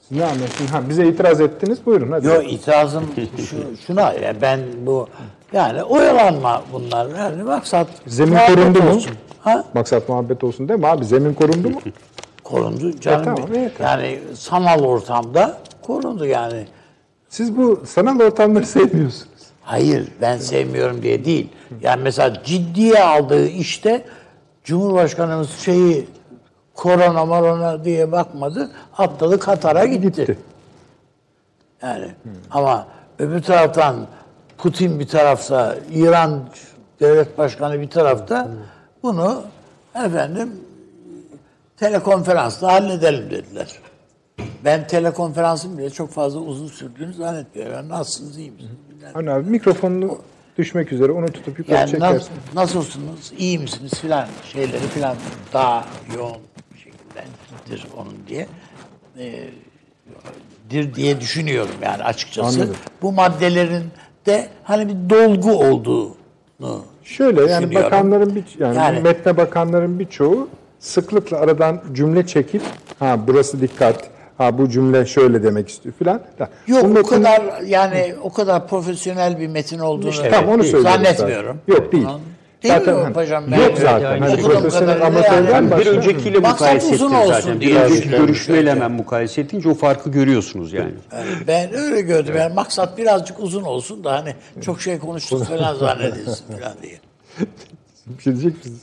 Siz ne anlıyorsunuz? Ha, bize itiraz ettiniz buyurun hadi. Yok itirazım şu, şuna ya ben bu yani oyalanma bunlar. Yani maksat Zemin muhabbet korundu mu? olsun. Ha? Maksat muhabbet olsun değil mi abi? Zemin korundu mu? Korundu canım. E, tamam, evet. Yani sanal ortamda korundu yani. Siz bu sanal ortamları sevmiyorsunuz. Hayır ben sevmiyorum diye değil. Yani mesela ciddiye aldığı işte Cumhurbaşkanımız şeyi korona marona diye bakmadı. Atladı Katar'a gitti. Gitti. Yani ama öbür taraftan Putin bir tarafta, İran devlet başkanı bir tarafta bunu efendim telekonferansla halledelim dediler. Ben telekonferansın bile çok fazla uzun sürdüğünü zannetmiyorum. Yani nasılsınız, iyi misiniz? Hani abi mikrofonunu düşmek üzere onu tutup yukarı Yani çekersin. nasıl, nasılsınız, iyi misiniz filan şeyleri filan daha yoğun bir şekildedir onun diye. Ee, dir diye düşünüyorum yani açıkçası. Anladım. Bu maddelerin de hani bir dolgu olduğunu Şöyle yani bakanların bir yani, Yani- metne bakanların birçoğu sıklıkla aradan cümle çekip ha burası dikkat ha bu cümle şöyle demek istiyor filan. Yok Bu o kadar yani o kadar profesyonel bir metin olduğunu İşte tamam, onu söylüyorum zannetmiyorum. zaten. Yok, değil. Değil Zaten mi hani- yok Ben- zaten. Yani Hani profesyonel amatörden yani- Bir öncekiyle mukayese olsun zaten. Bir önceki görüşmeyle hemen mukayese edince o farkı görüyorsunuz yani. Yani ben öyle gördüm. Yani maksat birazcık uzun olsun da hani çok şey konuştuk falan zannedilsin falan diye. Bir şey diyecek misiniz?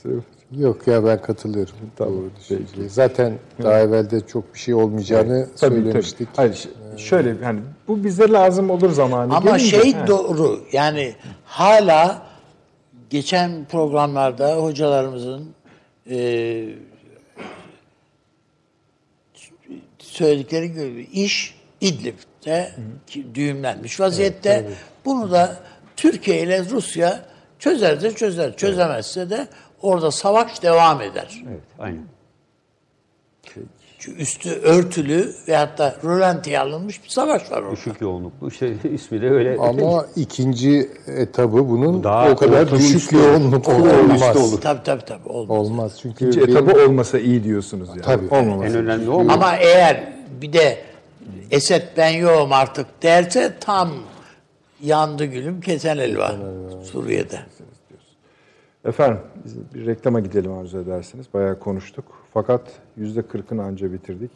Yok ya ben katılıyorum. Tamam, bu düşünceye. Zaten daha evvelde çok bir şey olmayacağını Tabii söylemiştik. tabii. Hayır ş- şöyle yani bu bize lazım olur zamanı. Ama gelince- şey Ha. doğru. Yani hala geçen programlarda hocalarımızın e, söyledikleri gibi iş İdlib'de ki düğümlenmiş vaziyette. Bunu da Türkiye ile Rusya çözerse çözer. Çözemezse de orada savaş devam eder. Evet, aynen. Çünkü üstü örtülü ve hatta rölantiye alınmış bir savaş var orada. Düşük yoğunluklu. İşte ismi de öyle. Ama ikinci etabı bunun Daha o kadar düşük yoğunluklu olmaz. olur. Tabii tabii tabii. Olmaz. Olmaz çünkü İkinci benim- etabı olmasa iyi diyorsunuz yani. Tabii. Olmaması. en önemli o. Ama eğer bir de Esed ben yoğum artık derse tam yandı gülüm kesen elva Suriye'de. Efendim bir reklama gidelim arzu edersiniz. Bayağı konuştuk. Fakat yüzde kırkını anca bitirdik.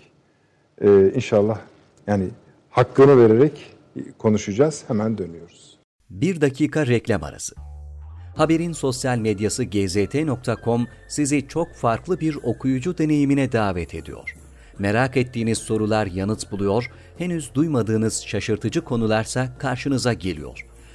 Ee, inşallah yani hakkını vererek konuşacağız. Hemen dönüyoruz. Bir dakika reklam arası. Haberin sosyal medyası gzt.com sizi çok farklı bir okuyucu deneyimine davet ediyor. Merak ettiğiniz sorular yanıt buluyor, henüz duymadığınız şaşırtıcı konularsa karşınıza geliyor.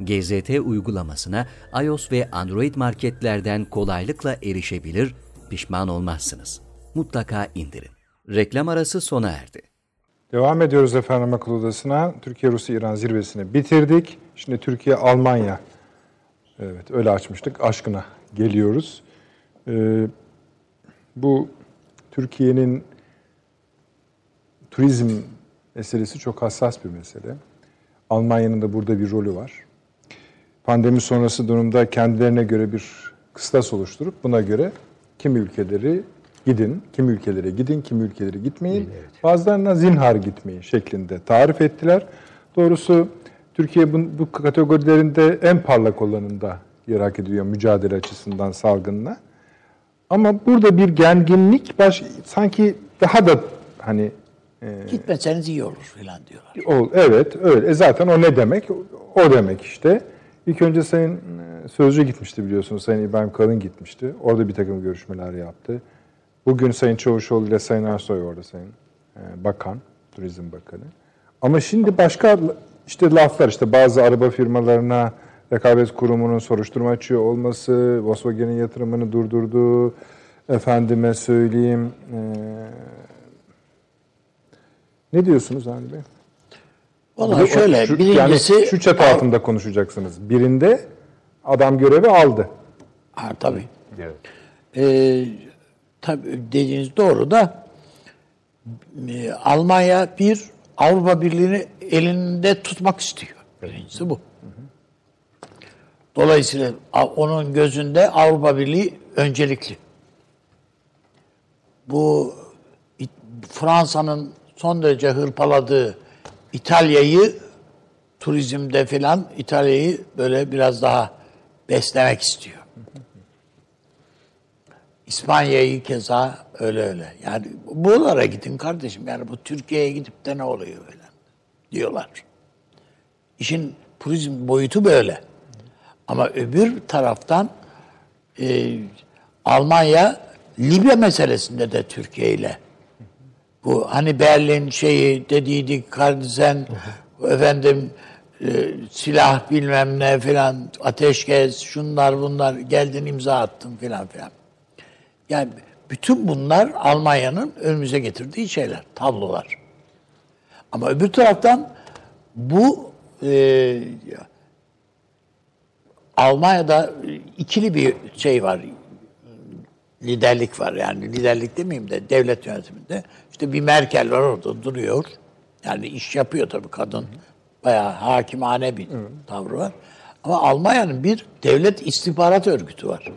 GZT uygulamasına iOS ve Android marketlerden kolaylıkla erişebilir, pişman olmazsınız. Mutlaka indirin. Reklam arası sona erdi. Devam ediyoruz efendim akıl odasına. Türkiye-Rusya-İran zirvesini bitirdik. Şimdi Türkiye-Almanya. Evet öyle açmıştık. Aşkına geliyoruz. Ee, bu Türkiye'nin turizm meselesi çok hassas bir mesele. Almanya'nın da burada bir rolü var. Pandemi sonrası durumda kendilerine göre bir kıstas oluşturup buna göre kimi ülkeleri gidin, kimi ülkelere gidin, kimi ülkelere gitmeyin. Bazılarına zinhar gitmeyin şeklinde tarif ettiler. Doğrusu Türkiye bu, bu kategorilerinde en parlak olanında yer hak ediyor mücadele açısından salgınla. Ama burada bir gerginlik baş, sanki daha da hani Gitmeseniz iyi olur falan diyorlar. Ol, evet öyle. E zaten o ne demek? O demek işte. İlk önce Sayın e, Sözcü gitmişti biliyorsunuz. Sayın İbrahim Kalın gitmişti. Orada bir takım görüşmeler yaptı. Bugün Sayın Çavuşoğlu ile Sayın Ersoy orada Sayın e, Bakan, Turizm Bakanı. Ama şimdi başka işte laflar işte bazı araba firmalarına rekabet kurumunun soruşturma açıyor olması, Volkswagen'in yatırımını durdurduğu, efendime söyleyeyim, e, ne diyorsunuz Hani Bey? Vallahi şöyle Şu- birincisi yani şu çatı altında konuşacaksınız. Birinde adam görevi aldı. Ha, tabii. Evet. Ee, tabii dediğiniz doğru da e, Almanya bir Avrupa Birliği'ni elinde tutmak istiyor. Birincisi bu. Dolayısıyla onun gözünde Avrupa Birliği öncelikli. Bu Fransa'nın son derece hırpaladığı İtalya'yı turizmde filan İtalya'yı böyle biraz daha beslemek istiyor. İspanya'yı keza öyle öyle. Yani buralara gidin kardeşim. Yani bu Türkiye'ye gidip de ne oluyor öyle diyorlar. İşin turizm boyutu böyle. Ama öbür taraftan e, Almanya Libya meselesinde de Türkiye ile bu hani Berlin şeyi dediydik Kardisen efendim e, silah bilmem ne filan ateşkes şunlar bunlar geldin imza attın filan filan. Yani bütün bunlar Almanya'nın önümüze getirdiği şeyler, tablolar. Ama öbür taraftan bu e, Almanya'da ikili bir şey var. Liderlik var yani liderlik demeyeyim de devlet yönetiminde. İşte bir Merkel var orada duruyor. Yani iş yapıyor tabii kadın. Bayağı hakimane bir tavrı var. Ama Almanya'nın bir devlet istihbarat örgütü var.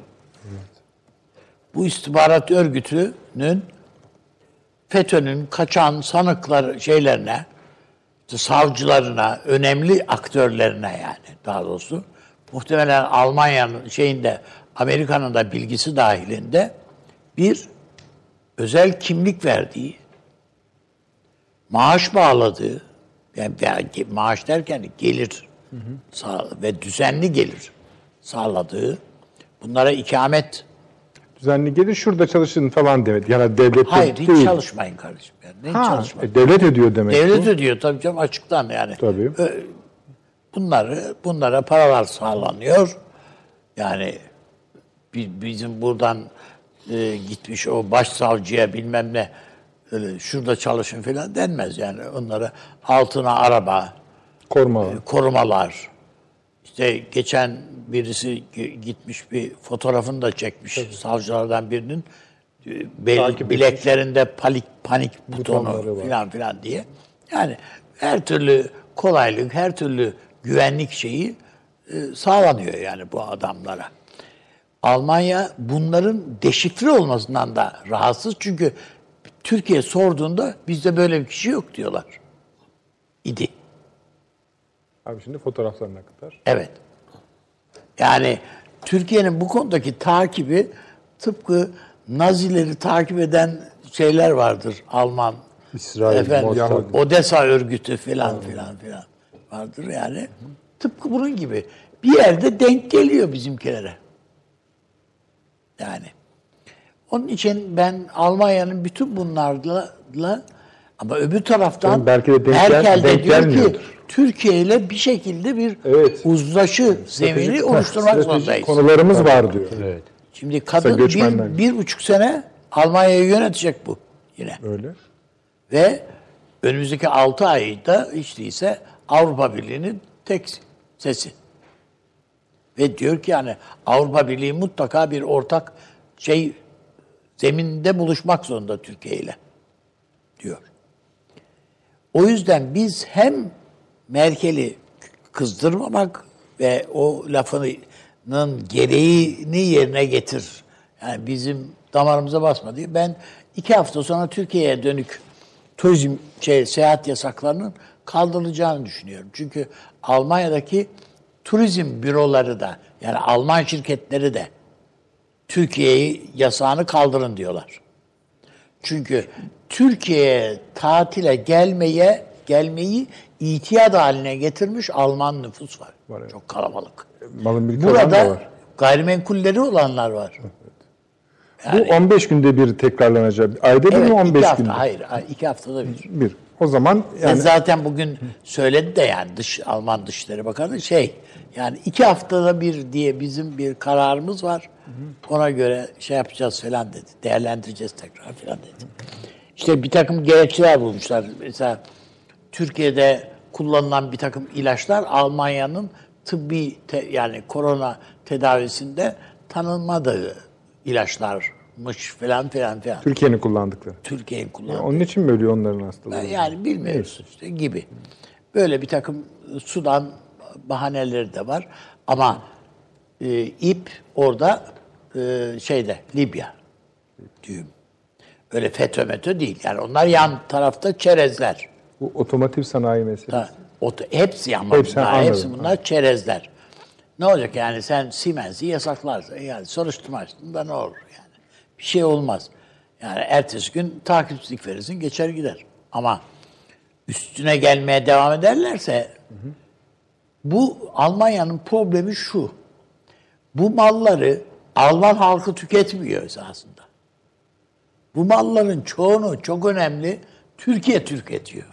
Bu istihbarat örgütünün FETÖ'nün kaçan sanıklar şeylerine, işte savcılarına, önemli aktörlerine yani daha doğrusu muhtemelen Almanya'nın şeyinde Amerika'nın da bilgisi dahilinde bir özel kimlik verdiği, maaş bağladığı, yani maaş derken gelir sağ, ve düzenli gelir sağladığı, bunlara ikamet Düzenli gelin şurada çalışın falan demek. Yani devlet Hayır hiç değil. çalışmayın kardeşim. Yani. Ha, çalışmayın. e, devlet ediyor demek. Devlet bu. ödüyor tabii canım açıktan yani. Tabii. Bunları bunlara paralar sağlanıyor. Yani bizim buradan e, gitmiş o başsavcıya bilmem ne öyle şurada çalışın falan denmez yani. Onlara altına araba, Koruma. korumalar. İşte geçen birisi gi- gitmiş bir fotoğrafını da çekmiş savcılardan birinin e, bel- Takip bileklerinde panik panik butonu filan filan diye. Yani her türlü kolaylık, her türlü güvenlik şeyi e, sağlanıyor yani bu adamlara. Almanya bunların deşifre olmasından da rahatsız çünkü Türkiye sorduğunda bizde böyle bir kişi yok diyorlar. İdi. Abi şimdi fotoğraflarına kadar. Evet. Yani Türkiye'nin bu konudaki takibi tıpkı Nazileri takip eden şeyler vardır Alman. İsrail, efendim, Mossad. Odessa örgütü filan filan filan vardır yani. Tıpkı bunun gibi. Bir yerde denk geliyor bizimkilere. Yani. Onun için ben Almanya'nın bütün bunlarla ama öbür taraftan Canım belki de denk Merkel de denk diyor ki. Türkiye ile bir şekilde bir Evet. uzlaşı zemini Stratejik- oluşturmak zorundayız. konularımız var diyor. Evet. Şimdi kadın bir, bir buçuk sene Almanya'yı yönetecek bu yine. Öyle. Ve önümüzdeki altı ayda hiç değilse Avrupa Birliği'nin tek sesi. Ve diyor ki yani Avrupa Birliği mutlaka bir ortak şey zeminde buluşmak zorunda Türkiye ile diyor. O yüzden biz hem Merkel'i kızdırmamak ve o lafının gereğini yerine getir. Yani bizim damarımıza basma diye. Ben iki hafta sonra Türkiye'ye dönük turizm şey, seyahat yasaklarının kaldırılacağını düşünüyorum. Çünkü Almanya'daki turizm büroları da yani Alman şirketleri de Türkiye'yi yasağını kaldırın diyorlar. Çünkü Türkiye'ye tatile gelmeye gelmeyi itiyat haline getirmiş Alman nüfus var. Var, evet. Çok kalabalık. Malın bir Burada var. gayrimenkulleri olanlar var. Bu 15 günde bir tekrarlanacak. Ayda bir Evet, mi 15 iki hafta, günde? hayır, iki haftada bir. Bir. O zaman Yani yani zaten bugün söyledi de yani dış Alman Dışişleri Bakanı şey yani iki haftada bir diye bizim bir kararımız var. Ona göre şey yapacağız falan dedi. Değerlendireceğiz tekrar falan dedi. İşte bir takım gerekçeler bulmuşlar. Mesela Türkiye'de kullanılan bir takım ilaçlar Almanya'nın tıbbi te- yani korona tedavisinde tanınmadığı ilaçlarmış falan filan filan. Türkiye'nin kullandıkları. Türkiye'nin kullandığı. Onun için mi ölüyor onların hastalığı? Yani bilmiyoruz işte gibi. Böyle bir takım sudan bahaneleri de var. Ama e, ip orada e, şeyde Libya düğüm. Öyle FETÖ METÖ değil. Yani onlar yan tarafta çerezler. Bu otomotiv sanayi meselesi. Ha, o, hepsi ama Hepsi, bunlar, anladım. hepsi bunlar çerezler. Ne olacak yani sen Siemens'i yasaklarsın. Yani soruşturma açtığında ne olur yani. Bir şey olmaz. Yani ertesi gün takipsizlik verirsin geçer gider. Ama üstüne gelmeye devam ederlerse Bu Almanya'nın problemi şu. Bu malları Alman halkı tüketmiyor esasında. Bu malların çoğunu çok önemli Türkiye tüketiyor.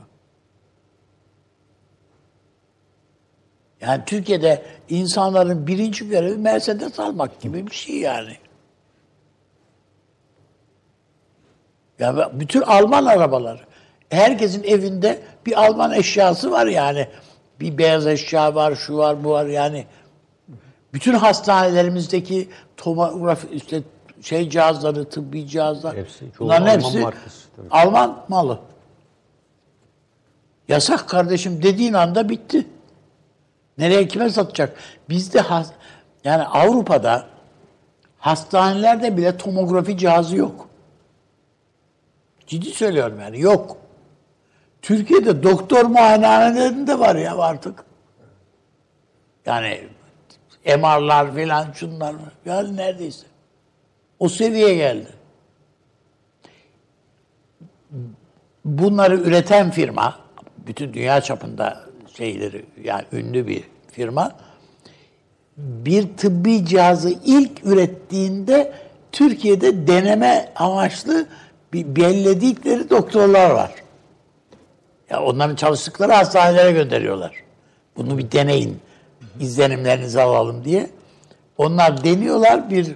Yani Türkiye'de insanların birinci görevi Mercedes almak gibi bir şey yani. Ya bütün Alman arabaları. Herkesin evinde bir Alman eşyası var yani. Bir beyaz eşya var, şu var, bu var yani. Bütün hastanelerimizdeki tomografi işte şey cihazları, tıbbi cihazlar. Hepsi, bunların Alman hepsi markası, tabii. Alman malı. Yasak kardeşim dediğin anda bitti. Nereye kime satacak? Bizde has, yani Avrupa'da hastanelerde bile tomografi cihazı yok. Ciddi söylüyorum yani yok. Türkiye'de doktor muayenehanelerinde var ya artık. Yani MR'lar filan şunlar yani neredeyse. O seviyeye geldi. Bunları üreten firma, bütün dünya çapında şeyleri yani ünlü bir firma bir tıbbi cihazı ilk ürettiğinde Türkiye'de deneme amaçlı bir belledikleri doktorlar var. Ya onların çalıştıkları hastanelere gönderiyorlar. Bunu bir deneyin. izlenimlerinizi alalım diye. Onlar deniyorlar bir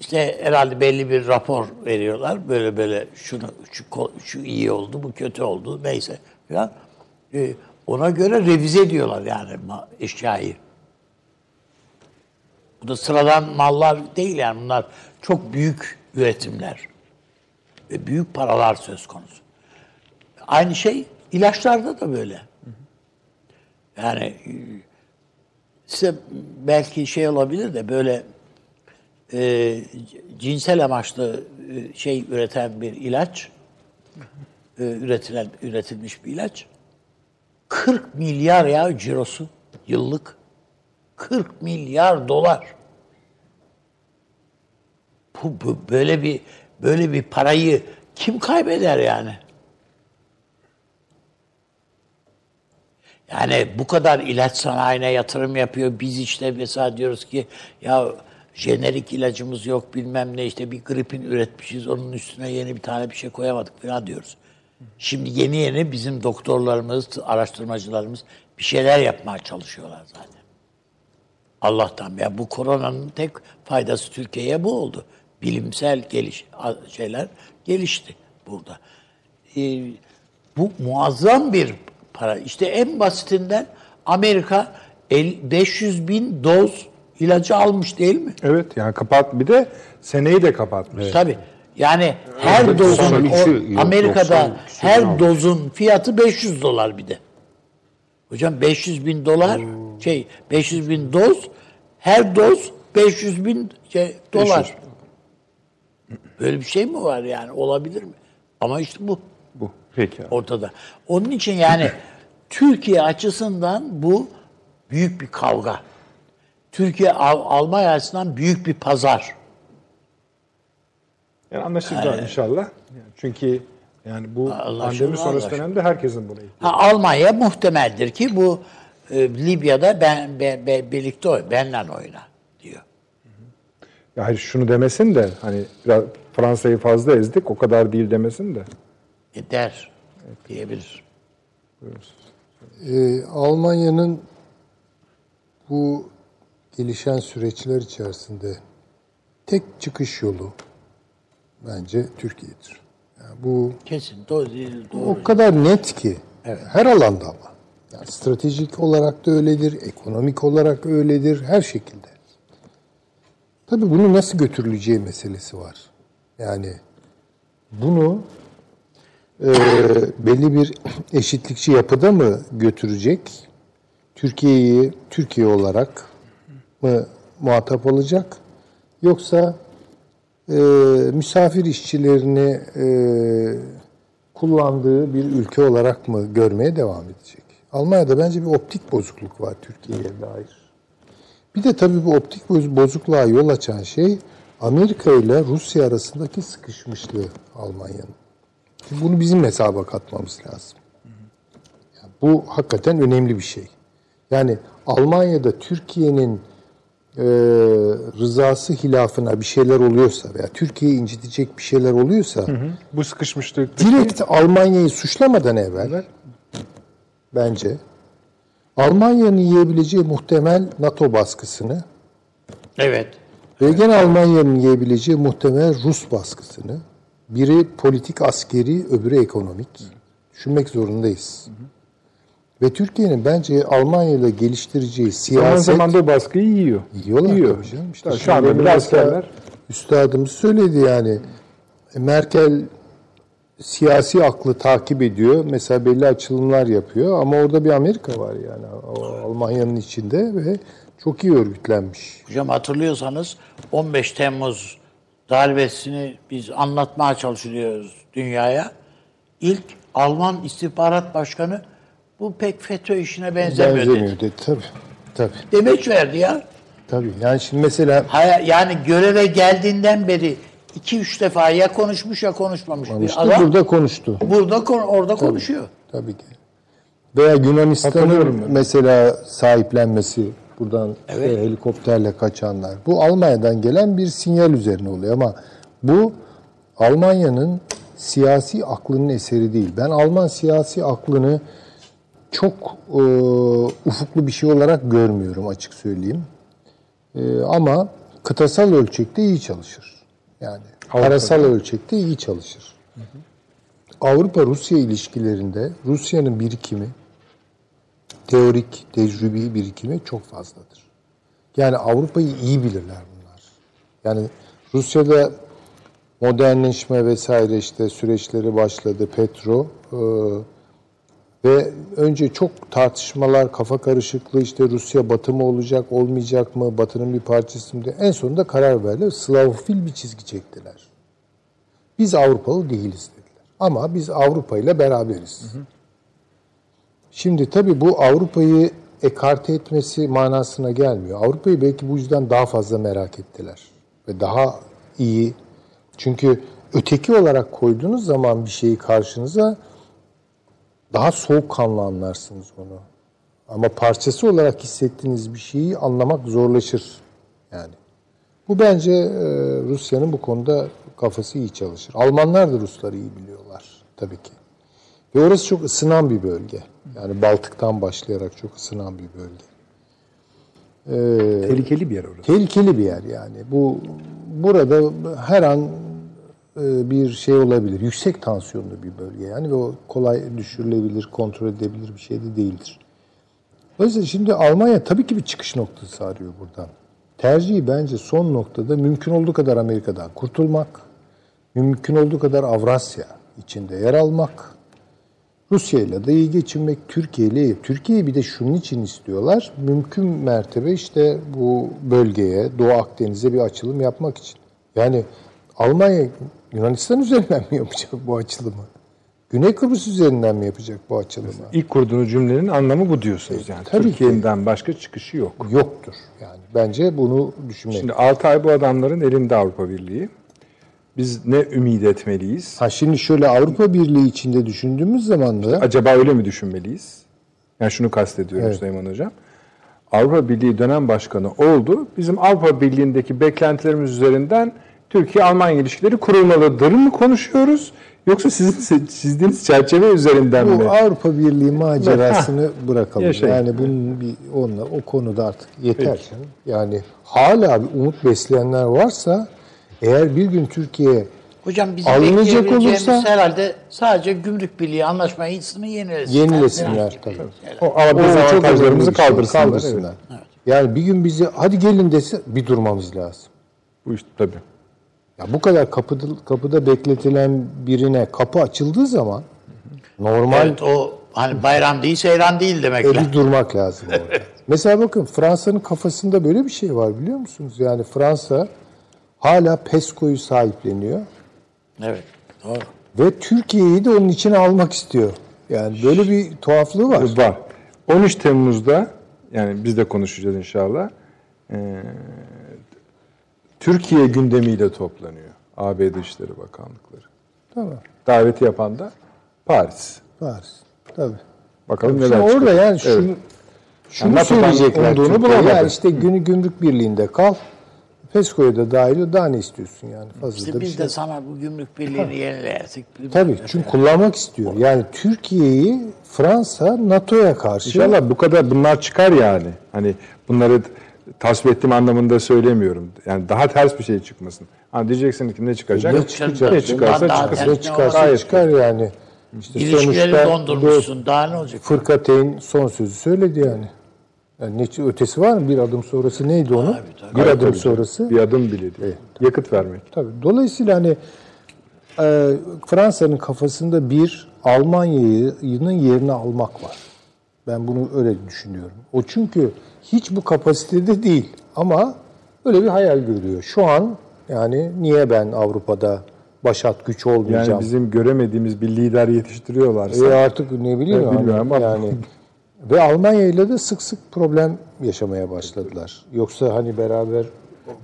işte herhalde belli bir rapor veriyorlar. Böyle böyle şunu şu, şu iyi oldu, bu kötü oldu neyse falan. Ee, ona göre revize ediyorlar yani eşyayı. Bu da sıradan mallar değil yani bunlar çok büyük üretimler. Ve büyük paralar söz konusu. Aynı şey ilaçlarda da böyle. Yani e, size belki şey olabilir de böyle e, cinsel amaçlı e, şey üreten bir ilaç, e, üretilen üretilmiş bir ilaç, 40 milyar ya cirosu yıllık. 40 milyar dolar. Bu, bu böyle bir böyle bir parayı kim kaybeder yani? Yani bu kadar ilaç sanayine yatırım yapıyor. Biz işte mesela diyoruz ki ya jenerik ilacımız yok bilmem ne işte bir gripin üretmişiz onun üstüne yeni bir tane bir şey koyamadık falan diyoruz. Şimdi yeni yeni bizim doktorlarımız, araştırmacılarımız bir şeyler yapmaya çalışıyorlar zaten. Allah'tan ya bu koronanın tek faydası Türkiye'ye bu oldu. Bilimsel geliş şeyler gelişti burada. Ee, bu muazzam bir para. İşte en basitinden Amerika el- 500 bin doz ilacı almış değil mi? Evet yani kapat bir de seneyi de kapatmış. Tabii. Yani her dozun 93'ü o- yok, Amerika'da 90 her almış. dozun fiyatı 500 dolar bir de. Hocam 500 bin dolar şey 500 bin doz her doz 500 bin şey, dolar. Böyle bir şey mi var yani olabilir mi? Ama işte Bu. Peki. abi. ortada. Onun için yani Türkiye açısından bu büyük bir kavga. Türkiye Al- Almanya açısından büyük bir pazar. Yani anlaşılacak inşallah. Yani çünkü yani bu pandemi sonrası dönemde herkesin buna ihtiyacı. Almanya muhtemeldir ki bu e, Libya'da ben, ben, ben- birlikte oy, benle oyna diyor. Ya hayır şunu demesin de hani biraz Fransa'yı fazla ezdik o kadar değil demesin de. Der diyebilir. Ee, Almanya'nın bu gelişen süreçler içerisinde tek çıkış yolu bence Türkiye'dir. Yani bu Kesin doğru. doğru. o kadar net ki her alanda ama. Yani stratejik olarak da öyledir, ekonomik olarak öyledir, her şekilde. Tabii bunu nasıl götürüleceği meselesi var. Yani bunu e, belli bir eşitlikçi yapıda mı götürecek? Türkiye'yi Türkiye olarak mı muhatap olacak? Yoksa e, misafir işçilerini e, kullandığı bir ülke olarak mı görmeye devam edecek? Almanya'da bence bir optik bozukluk var Türkiye'ye dair. Bir de tabii bu optik boz- bozukluğa yol açan şey Amerika ile Rusya arasındaki sıkışmışlığı Almanya'nın. Bunu bizim hesaba katmamız lazım. Yani bu hakikaten önemli bir şey. Yani Almanya'da Türkiye'nin e, rızası hilafına bir şeyler oluyorsa veya Türkiye'yi incitecek bir şeyler oluyorsa Bu sıkışmışlık direkt Almanya'yı suçlamadan evvel bence Almanya'nın yiyebileceği muhtemel NATO baskısını Evet. ve gene Almanya'nın yiyebileceği muhtemel Rus baskısını biri politik askeri öbürü ekonomik düşünmek zorundayız. Ve Türkiye'nin bence Almanya ile geliştireceği siyaset zaman da o baskıyı yiyor. Yiyorlar Yiyor. tabii canım. İşte şu anda bile askerler Üstadımız söyledi yani. Merkel siyasi aklı takip ediyor. Mesela belli açılımlar yapıyor ama orada bir Amerika var yani Almanya'nın içinde ve çok iyi örgütlenmiş. Hocam hatırlıyorsanız 15 Temmuz darbesini biz anlatmaya çalışıyoruz dünyaya. İlk Alman istihbarat başkanı bu pek FETÖ işine benzemiyor, Benzemiyor dedi. dedi. Tabii. Tabii. Demeç verdi ya. Tabii. Yani şimdi mesela Haya- Yani göreve geldiğinden beri 2-3 defa ya konuşmuş ya konuşmamış bir işte adam. burada konuştu. Burada kon- orada konuşuyor. Tabii ki. Veya Yunanistan'ın mesela sahiplenmesi buradan işte helikopterle kaçanlar. Bu Almanya'dan gelen bir sinyal üzerine oluyor ama bu Almanya'nın siyasi aklının eseri değil. Ben Alman siyasi aklını çok e, ufuklu bir şey olarak görmüyorum açık söyleyeyim. E, ama kıtasal ölçekte iyi çalışır. Yani parasal ölçekte iyi çalışır. Avrupa-Rusya ilişkilerinde Rusya'nın birikimi, teorik, tecrübi birikimi çok fazladır. Yani Avrupa'yı iyi bilirler bunlar. Yani Rusya'da modernleşme vesaire işte süreçleri başladı. Petro e, ve önce çok tartışmalar, kafa karışıklığı işte Rusya batı mı olacak, olmayacak mı, batının bir parçası mı diye. En sonunda karar verdiler. Slavofil bir çizgi çektiler. Biz Avrupalı değiliz dediler. Ama biz Avrupa ile beraberiz. Şimdi tabii bu Avrupa'yı ekarte etmesi manasına gelmiyor. Avrupa'yı belki bu yüzden daha fazla merak ettiler. Ve daha iyi. Çünkü öteki olarak koyduğunuz zaman bir şeyi karşınıza daha soğukkanlı anlarsınız onu. Ama parçası olarak hissettiğiniz bir şeyi anlamak zorlaşır. Yani. Bu bence e, Rusya'nın bu konuda kafası iyi çalışır. Almanlar da Rusları iyi biliyorlar tabii ki. Ve orası çok ısınan bir bölge. Yani Baltık'tan başlayarak çok ısınan bir bölge. Ee, tehlikeli bir yer orası. tehlikeli bir yer yani. Bu burada her an e, bir şey olabilir. Yüksek tansiyonlu bir bölge yani ve o kolay düşürülebilir, kontrol edilebilir bir şey de değildir. Dolayısıyla şimdi Almanya tabii ki bir çıkış noktası arıyor buradan. Tercihi bence son noktada mümkün olduğu kadar Amerika'dan kurtulmak, mümkün olduğu kadar Avrasya içinde yer almak, Rusya ile de iyi geçinmek, Türkiye ile. Türkiye'yi bir de şunun için istiyorlar. Mümkün mertebe işte bu bölgeye, Doğu Akdeniz'e bir açılım yapmak için. Yani Almanya Yunanistan üzerinden mi yapacak bu açılımı? Güney Kıbrıs üzerinden mi yapacak bu açılımı? İlk kurduğunuz cümlenin anlamı bu diyorsunuz yani. tabii ki. Türkiye'den başka çıkışı yok. Yoktur. Yani bence bunu düşünmek. Şimdi 6 ay bu adamların elinde Avrupa Birliği. Biz ne ümit etmeliyiz? ha şimdi şöyle Avrupa Birliği içinde düşündüğümüz zaman da Acaba öyle mi düşünmeliyiz? Yani şunu kastediyorum Evet. Süleyman Hocam. Avrupa Birliği dönem başkanı oldu. Bizim Avrupa Birliği'ndeki beklentilerimiz üzerinden Türkiye-Almanya ilişkileri kurulmalıdır mı konuşuyoruz? Yoksa sizin çizdiğiniz çerçeve üzerinden mi? bu Avrupa Birliği macerasını bırakalım. Yaşayın. Yani bunun bir onunla o konuda artık yeter canım. Yani hala bir umut besleyenler varsa eğer bir gün Türkiye Hocam bizim Alınacak olursa- herhalde sadece gümrük birliği anlaşmasını yenilesinler. yenilesinler tabii. O O çok dezavantajlarımızı önemli bir şey. kaldırsınlar. kaldırsınlar. Evet. Yani bir gün bizi hadi gelin dese bir durmamız lazım. Bu işte tabii. Ya bu kadar kapıda, kapıda bekletilen birine kapı açıldığı zaman normal Evet o hani bayram değil seyran değil demek e, lazım. durmak lazım orada. Mesela bakın Fransa'nın kafasında böyle bir şey var biliyor musunuz? Yani Fransa hala PESCO'yu sahipleniyor Evet doğru. ve Türkiye'yi de onun içine almak istiyor. Yani böyle bir tuhaflığı var. Var. 13 Temmuz'da yani biz de konuşacağız inşallah. Ee, Türkiye gündemiyle toplanıyor. ABD Dışişleri Bakanlıkları. Tamam. Daveti yapan da Paris. Paris. Tabii. Bakalım Şimdi neler orada çıkacak. yani Evet. şunu, Şunu NATO'dan söyleyecekler Türkiye, bulamadı. Ya işte günü gümrük birliğinde kal. PESCO'ya da dahil ol. Daha ne istiyorsun yani? Fazla İşte da bir biz şey. de sana bu gümrük birliğini yenilersek. Tabii çünkü kullanmak istiyor. Yani Türkiye'yi Fransa NATO'ya karşı İnşallah bu kadar bunlar çıkar yani. Hani bunları tasvip ettiğim anlamında söylemiyorum. Yani daha ters bir şey çıkmasın. Hani diyeceksiniz ki ne çıkacak? Ne çıkacak? Ne çıkarsa ters ne çıkarsa Gayet çıkar yani. İşte İlişkileri dondurmuşsun. Daha ne olacak? Fırkateyn son sözü söyledi yani. Yani ne ötesi var mı? Bir adım sonrası neydi onun? tabii. Bir adım Tabii sonrası. Bir adım bile değil. Yakıt vermek. Tabii. Dolayısıyla hani e, Fransa'nın kafasında bir Almanya'nın yerini almak var. Ben bunu öyle düşünüyorum. O çünkü hiç bu kapasitede değil ama öyle bir hayal görüyor. Şu an yani niye ben Avrupa'da başat güç olmayacağım? Yani bizim göremediğimiz bir lider yetiştiriyorlarsa. E artık ne bileyim Evet, hani bilmiyorum ama- yani ve Almanya ile de sık sık problem yaşamaya başladılar. Yoksa hani beraber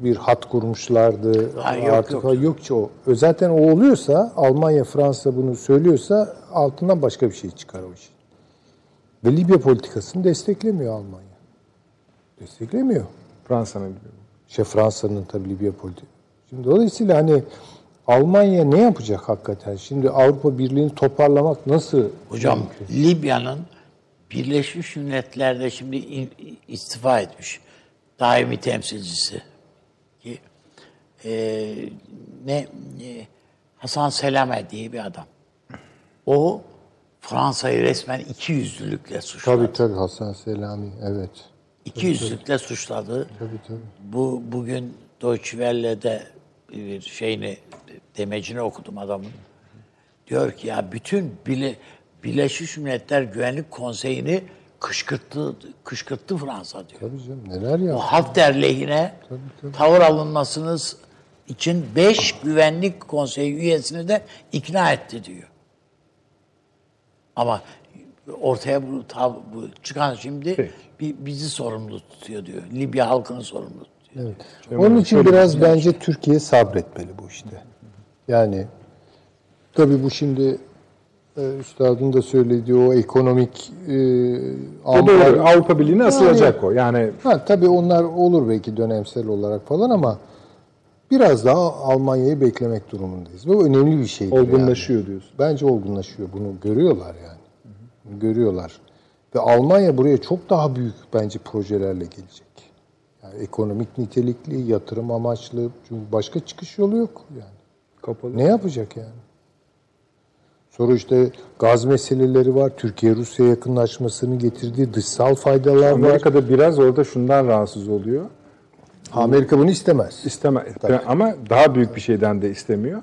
bir hat kurmuşlardı. Ha, yok, artık yok. yok ki o. E Zaten o oluyorsa Almanya Fransa bunu söylüyorsa altından başka bir şey çıkar o işin. Ve Libya politikasını desteklemiyor Almanya. Desteklemiyor. Fransa'nın gibi. Şey Fransa'nın tabii Libya politikası. Şimdi dolayısıyla hani Almanya ne yapacak hakikaten? Şimdi Avrupa Birliği'ni toparlamak nasıl? Hocam Libya'nın Birleşmiş Milletler'de şimdi istifa etmiş daimi temsilcisi ki e, ne e, Hasan Selame diye bir adam. O Fransa'yı resmen iki yüzlülükle suçladı. Tabii tabii Hasan Selami evet. İki yüzlülükle suçladı. Tabii tabii. Bu bugün Deutsche Welle'de bir şeyini demecini okudum adamın. Diyor ki ya bütün bile, Birleşmiş Milletler Güvenlik Konseyi'ni kışkırttı kışkırttı Fransa diyor. Tabii canım neler O ya. Hafter lehine tavır alınmasınız için 5 Güvenlik Konseyi üyesini de ikna etti diyor. Ama ortaya bu, bu çıkan şimdi Peki. bi- bizi sorumlu tutuyor diyor. Libya halkını sorumlu tutuyor. Onun için biraz bence Türkiye sabretmeli bu işte. Yani tabii bu şimdi üstadın da söylediği o ekonomik e, O doğru. Avrupa Birliği'ne asılacak o. Yani Ha, tabii onlar olur belki dönemsel olarak falan ama biraz daha Almanya'yı beklemek durumundayız. Bu önemli bir şey. olgunlaşıyor diyorsun. Bence olgunlaşıyor. Bunu görüyorlar yani. Bunu görüyorlar. Ve Almanya buraya çok daha büyük bence projelerle gelecek. Yani ekonomik nitelikli, yatırım amaçlı. Çünkü başka çıkış yolu yok yani. Kapalı. Ne yapacak yani? Sonra işte gaz meseleleri var. Türkiye-Rusya yakınlaşmasını getirdiği dışsal faydalar var. Amerika'da biraz orada şundan rahatsız oluyor. Amerika bunu istemez. İsteme ama daha büyük bir şeyden de istemiyor.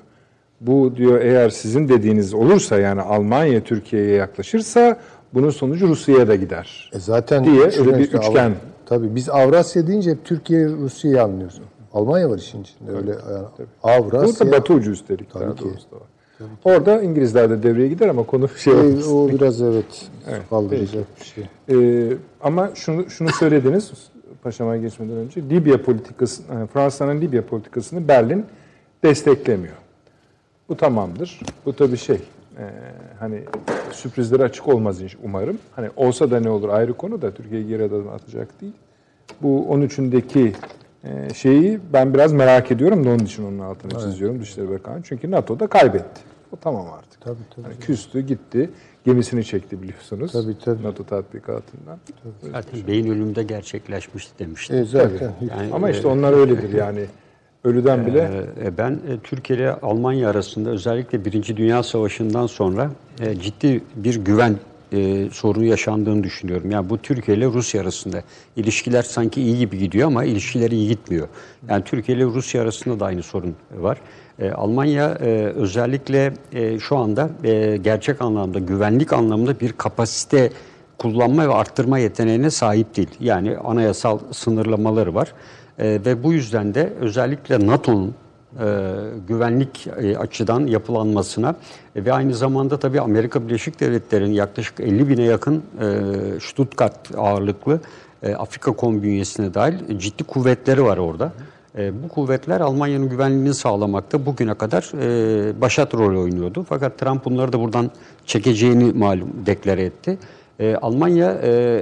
Bu diyor eğer sizin dediğiniz olursa yani Almanya Türkiye'ye yaklaşırsa bunun sonucu Rusya'ya da gider. E zaten diye öyle bir işte üçgen. Avra- Tabii biz Avrasya deyince hep Türkiye, Rusya'yı anlıyoruz. Almanya var işin içinde öyle. Yani Avrasya. Burada Batı ucu üstelik Tabii ki. da var. Orada İngilizler de devreye gider ama konu şey E, o biraz evet, kaldıracak bir şey. Ee, ama şunu şunu söylediniz paşama geçmeden önce Libya politikası e, Fransa'nın Libya politikasını Berlin desteklemiyor. Bu tamamdır. Bu tabii şey e, hani sürprizlere açık olmaz inş- umarım. Hani olsa da ne olur ayrı konu da Türkiye geri adım atacak değil. Bu 13'ündeki e, şeyi ben biraz merak ediyorum da onun için onun altını çiziyorum Dışişleri Bakanı. Çünkü NATO'da kaybetti. O tamam artık. Tabii, tabii. Hani küstü gitti. Gemisini çekti biliyorsunuz. Tabii, tabii. NATO tatbikatından. Zaten beyin ölümde gerçekleşmişti demişti. E, zaten. Yani, Ama işte onlar öyledir yani. Ölüden bile E, Ben e, Türkiye ile Almanya arasında özellikle Birinci Dünya Savaşı'ndan sonra e, ciddi bir güven e, sorunu yaşandığını düşünüyorum. Yani bu Türkiye ile Rusya arasında ilişkiler sanki iyi gibi gidiyor ama ilişkiler iyi gitmiyor. Yani Türkiye ile Rusya arasında da aynı sorun var. E, Almanya e, özellikle e, şu anda e, gerçek anlamda güvenlik anlamında bir kapasite kullanma ve arttırma yeteneğine sahip değil. Yani anayasal sınırlamaları var. E, ve bu yüzden de özellikle NATO'nun e, güvenlik e, açıdan yapılanmasına e, ve aynı zamanda tabii Amerika Birleşik Devletleri'nin yaklaşık 50 bine yakın e, Stuttgart ağırlıklı e, Afrika Kom bünyesine dahil ciddi kuvvetleri var orada. Bu kuvvetler Almanya'nın güvenliğini sağlamakta bugüne kadar e, başat rol oynuyordu. Fakat Trump bunları da buradan çekeceğini malum deklare etti. Almanya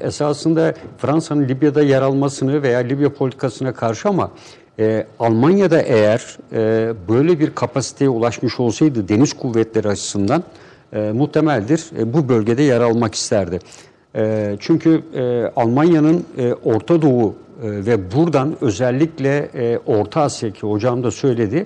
esasında Fransa'nın Libya'da yer almasını veya Libya politikasına karşı ama e, Almanya'da eğer e, böyle bir kapasiteye ulaşmış olsaydı deniz kuvvetleri açısından e, muhtemeldir e, bu bölgede yer almak isterdi. E, çünkü e, Almanya'nın e, Orta Doğu e, ve buradan özellikle e, Orta Asya ki hocam da söyledi.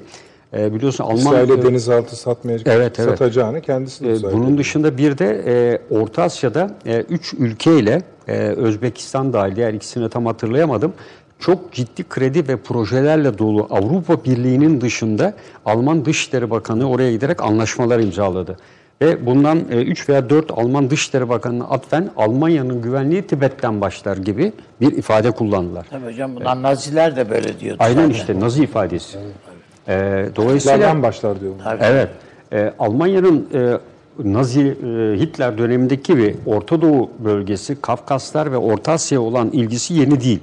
E, biliyorsun Alman İsrail'e denizaltı satmayacak, Evet, evet. satacağını kendisi de e, söyledi. bunun dışında bir de e, Orta Asya'da e, üç ülkeyle e, Özbekistan dahil diğer ikisini tam hatırlayamadım. Çok ciddi kredi ve projelerle dolu Avrupa Birliği'nin dışında Alman Dışişleri Bakanı oraya giderek anlaşmalar imzaladı. Ve bundan 3 veya 4 Alman Dışişleri Bakanı'na atfen Almanya'nın güvenliği Tibet'ten başlar gibi bir ifade kullandılar. Tabii hocam bunlar Naziler de böyle diyordu. Aynen zaten. işte Nazi ifadesi. E, dolayısıyla Lardan başlar diyor. Tabii. Evet. Ee, Almanya'nın e, Nazi e, Hitler dönemindeki ve Orta Doğu bölgesi, Kafkaslar ve Orta Asya'ya olan ilgisi yeni değil.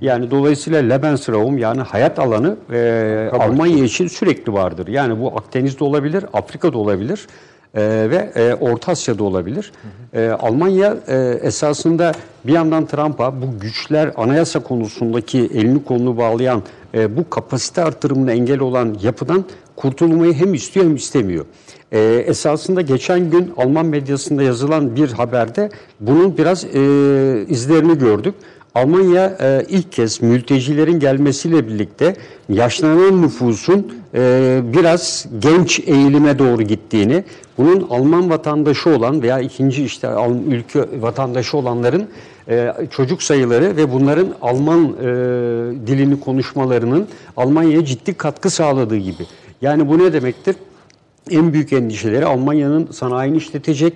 Yani dolayısıyla Lebensraum yani hayat alanı e, Almanya için sürekli vardır. Yani bu Akdeniz'de olabilir, Afrika'da olabilir e, ve e, Orta Asya'da olabilir. E, Almanya e, esasında bir yandan Trump'a bu güçler anayasa konusundaki elini kolunu bağlayan e, bu kapasite artırımına engel olan yapıdan kurtulmayı hem istiyor hem istemiyor. E, esasında geçen gün Alman medyasında yazılan bir haberde bunun biraz e, izlerini gördük. Almanya e, ilk kez mültecilerin gelmesiyle birlikte yaşlanan nüfusun e, biraz genç eğilime doğru gittiğini, bunun Alman vatandaşı olan veya ikinci işte ülke vatandaşı olanların e, çocuk sayıları ve bunların Alman e, dilini konuşmalarının Almanya'ya ciddi katkı sağladığı gibi. Yani bu ne demektir? En büyük endişeleri Almanya'nın sanayini işletecek,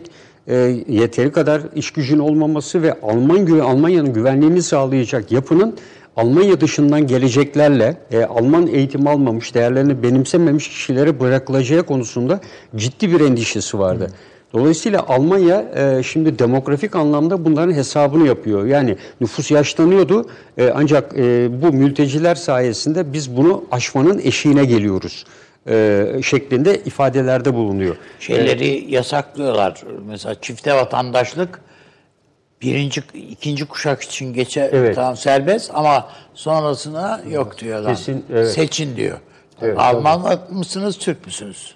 e, yeteri kadar iş gücün olmaması ve Alman Almanya'nın güvenliğini sağlayacak yapının Almanya dışından geleceklerle e, Alman eğitim almamış, değerlerini benimsememiş kişilere bırakılacağı konusunda ciddi bir endişesi vardı. Dolayısıyla Almanya e, şimdi demografik anlamda bunların hesabını yapıyor. Yani nüfus yaşlanıyordu e, ancak e, bu mülteciler sayesinde biz bunu aşmanın eşiğine geliyoruz e, şeklinde ifadelerde bulunuyor. Şeyleri yasaklıyorlar. Mesela çifte vatandaşlık birinci, ikinci kuşak için geçer Evet. tamam serbest ama sonrasına yok diyorlar. Kesin, evet. Seçin diyor. Alman mısınız, Türk müsünüz?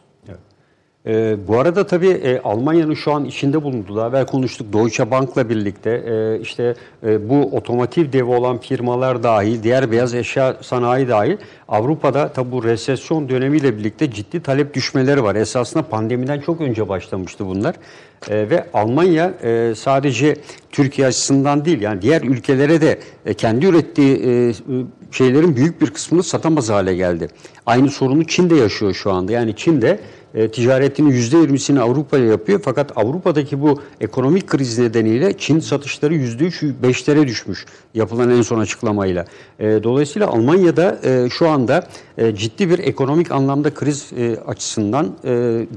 Ee, bu arada tabii e, Almanya'nın şu an içinde bulunduğu, daha evvel konuştuk Deutsche Bank'la birlikte e, işte e, bu otomotiv devi olan firmalar dahil, diğer beyaz eşya sanayi dahil Avrupa'da tabii bu resesyon dönemiyle birlikte ciddi talep düşmeleri var. Esasında pandemiden çok önce başlamıştı bunlar. E, ve Almanya e, sadece Türkiye açısından değil yani diğer ülkelere de e, kendi ürettiği e, şeylerin büyük bir kısmını satamaz hale geldi. Aynı sorunu Çin de yaşıyor şu anda. Yani Çin de e, ticaretinin %20'sini Avrupa'ya yapıyor. Fakat Avrupa'daki bu ekonomik kriz nedeniyle Çin satışları %5'lere düşmüş yapılan en son açıklamayla. E, dolayısıyla Almanya'da e, şu anda e, ciddi bir ekonomik anlamda kriz açısından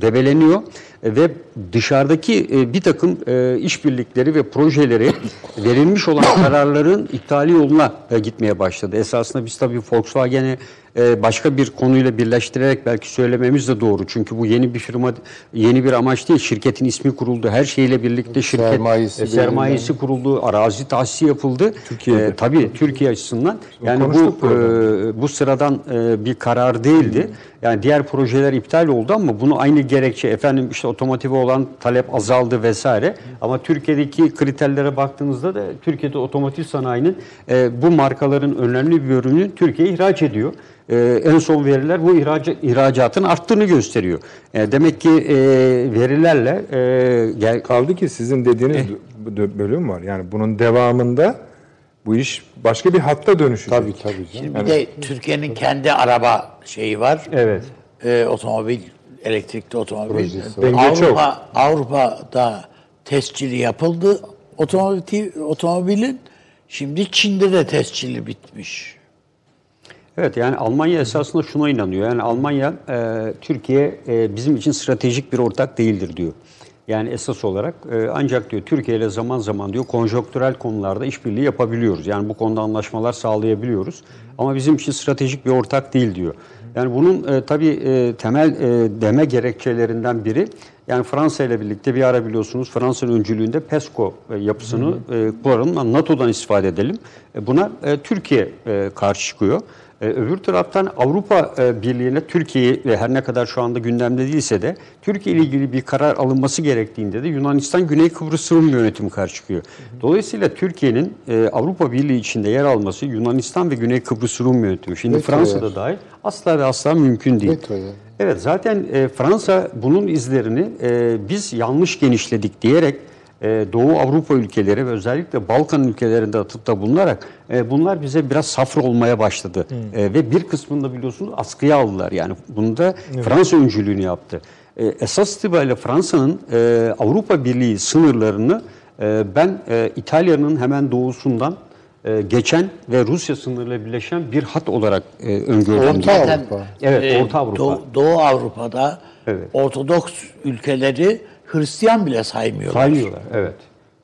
debeleniyor ve dışarıdaki bir takım işbirlikleri ve projeleri verilmiş olan kararların iptali yoluna gitmeye başladı. Esasında biz tabii Volkswagen'i e, başka bir konuyla birleştirerek belki söylememiz de doğru. Çünkü bu yeni bir firma, yeni bir amaç değil. Şirketin ismi kuruldu. Her şeyle birlikte şirket Sermayesi e, sermayesi kuruldu. Arazi tahsisi yapıldı. Türkiye'de. E, tabii Türkiye açısından. Yani bu e, bu sıradan e, bir karar değildi. Yani diğer projeler iptal oldu ama bunu aynı gerekçe efendim işte otomotive olan talep azaldı vesaire. Ama Türkiye'deki kriterlere baktığınızda da Türkiye'de otomotiv sanayinin e, bu markaların önemli bir bölümünü Türkiye'ye ihraç ediyor. E, en son veriler bu ihrac, ihracatın arttığını gösteriyor. E, demek ki e, verilerle e, gel, Kaldı ki sizin dediğiniz Eh. bö- bölüm var. Yani bunun devamında bu iş başka bir hatta dönüşecek. Tabii tabii canım. Şimdi bir de Türkiye'nin kendi araba şeyi var. evet. Ee, otomobil, elektrikli otomobil. Projesi. Denge çok. Avrupa, Avrupa'da tescili yapıldı. Otomobil, otomobilin şimdi Çin'de de tescili bitmiş. Evet yani Almanya esasında şuna inanıyor. Yani Almanya e, Türkiye e, bizim için stratejik bir ortak değildir diyor. Yani esas olarak e, ancak diyor Türkiye ile zaman zaman diyor konjonktürel konularda işbirliği yapabiliyoruz. Yani bu konuda anlaşmalar sağlayabiliyoruz. Ama bizim için stratejik bir ortak değil diyor. Yani bunun e, tabii e, temel e, deme gerekçelerinden biri Yani Fransa ile birlikte bir ara biliyorsunuz Fransa'nın öncülüğünde PESCO e, yapısını e, kuralım, NATO'dan istifade edelim. E, buna e, Türkiye e, karşı çıkıyor. E, öbür taraftan Avrupa e, Birliği'ne Türkiye ve her ne kadar şu anda gündemde değilse de Türkiye ile ilgili bir karar alınması gerektiğinde de Yunanistan Güney Kıbrıs Rum yönetimi karşı çıkıyor. Dolayısıyla Türkiye'nin e, Avrupa Birliği içinde yer alması Yunanistan ve Güney Kıbrıs Rum yönetimi. Şimdi Vetoya. Fransa'da dahil asla ve asla mümkün değil. Vetoya. Evet zaten e, Fransa bunun izlerini e, biz yanlış genişledik diyerek e, Doğu Avrupa ülkeleri ve özellikle Balkan ülkelerinde atıfta bulunarak e, bunlar bize biraz safra olmaya başladı. E, ve bir kısmını da biliyorsunuz askıya aldılar. Yani bunu da Fransa öncülüğünü yaptı. E, esas itibariyle Fransa'nın e, Avrupa Birliği sınırlarını e, ben e, İtalya'nın hemen doğusundan e, geçen ve Rusya sınırıyla birleşen bir hat olarak e, öngördüm. Orta Avrupa. Evet, Orta Avrupa. Doğu, Doğu Avrupa'da Evet. Ortodoks ülkeleri Hristiyan bile saymıyorlar. Saymıyorlar, evet.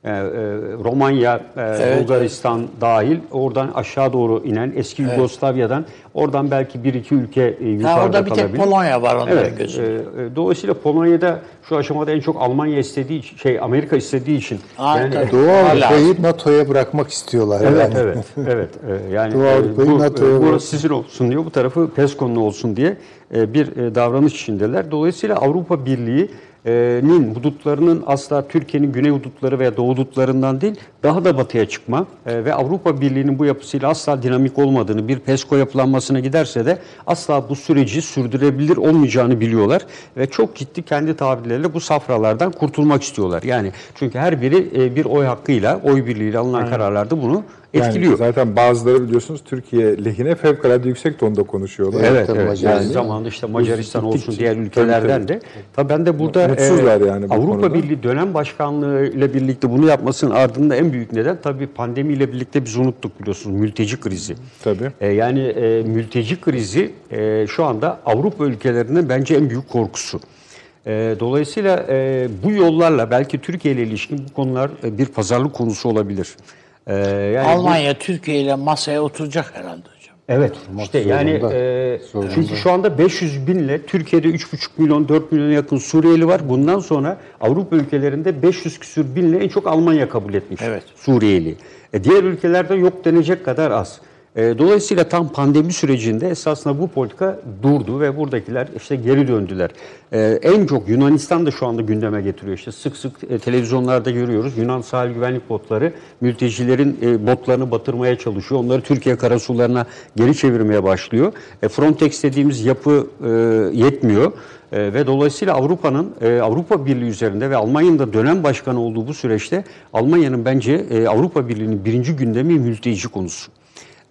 Yani, e, Romanya, e, Bulgaristan dahil oradan aşağı doğru inen eski Yugoslavya'dan oradan belki bir iki ülke e, yukarıda Ha, orada bir tek kalabilir. Polonya var onların Evet. gözünde. e, e, dolayısıyla Polonya'da şu aşamada en çok Almanya istediği için, şey Amerika istediği için Aa, yani tabii. Doğu. Avrupa'yı NATO'ya bırakmak istiyorlar. Evet, yani. evet, evet. Ee, Yani Doğu e, Avrupa'yı bu, NATO'ya e, burası sizin olsun diyor, bu tarafı PESCO'nun olsun diye e, bir e, davranış içindeler. Dolayısıyla Avrupa Birliği'nin hudutlarının asla Türkiye'nin güney hudutları veya doğu hudutlarından değil, daha da batıya çıkma e, ve Avrupa Birliği'nin bu yapısıyla asla dinamik olmadığını, bir PESCO yapılanmasına giderse de asla bu süreci sürdürebilir olmayacağını biliyorlar ve çok ciddi kendi tabirleriyle bu safralardan kurtulmak istiyorlar. Yani çünkü her biri e, bir oy hakkıyla, oy birliğiyle alınan kararlarda bunu Yani etkiliyor. zaten bazıları biliyorsunuz Türkiye lehine fevkalade yüksek tonda konuşuyorlar. Evet, tabii evet. Macaristan. Yani zamanında işte Macaristan Gittikçe- olsun diğer ülkelerden de. Tabii ben de burada Mutsuzlar yani bu Avrupa konuda. Birliği dönem başkanlığı ile birlikte bunu yapmasının ardında en büyük neden tabii pandemiyle birlikte biz unuttuk biliyorsunuz mülteci krizi. Tabii. E, yani e, mülteci krizi e, şu anda Avrupa ülkelerinin bence en büyük korkusu. E, dolayısıyla e, bu yollarla belki Türkiye ile ilişkin bu konular e, bir pazarlık konusu olabilir. E, yani bu- Almanya Türkiye ile masaya oturacak herhalde hocam. Evet işte yani e, Zorunda. çünkü şu anda 500 binle Türkiye'de 3,5 milyon 4 milyona yakın Suriyeli var. Bundan sonra Avrupa ülkelerinde 500 küsür binle en çok Almanya kabul etmiş Evet. Suriyeli. E, diğer ülkelerde yok denecek kadar az. E, dolayısıyla tam pandemi sürecinde esasında bu politika durdu ve buradakiler işte geri döndüler. E, en çok Yunanistan da şu anda gündeme getiriyor. İşte sık sık e, televizyonlarda görüyoruz. Yunan sahil güvenlik botları mültecilerin e, botlarını batırmaya çalışıyor. Onları Türkiye karasularına geri çevirmeye başlıyor. E, Frontex dediğimiz yapı yetmiyor. Ve dolayısıyla Avrupa'nın Avrupa Birliği üzerinde ve Almanya'nın da dönem başkanı olduğu bu süreçte Almanya'nın bence Avrupa Birliği'nin birinci gündemi mülteci konusu.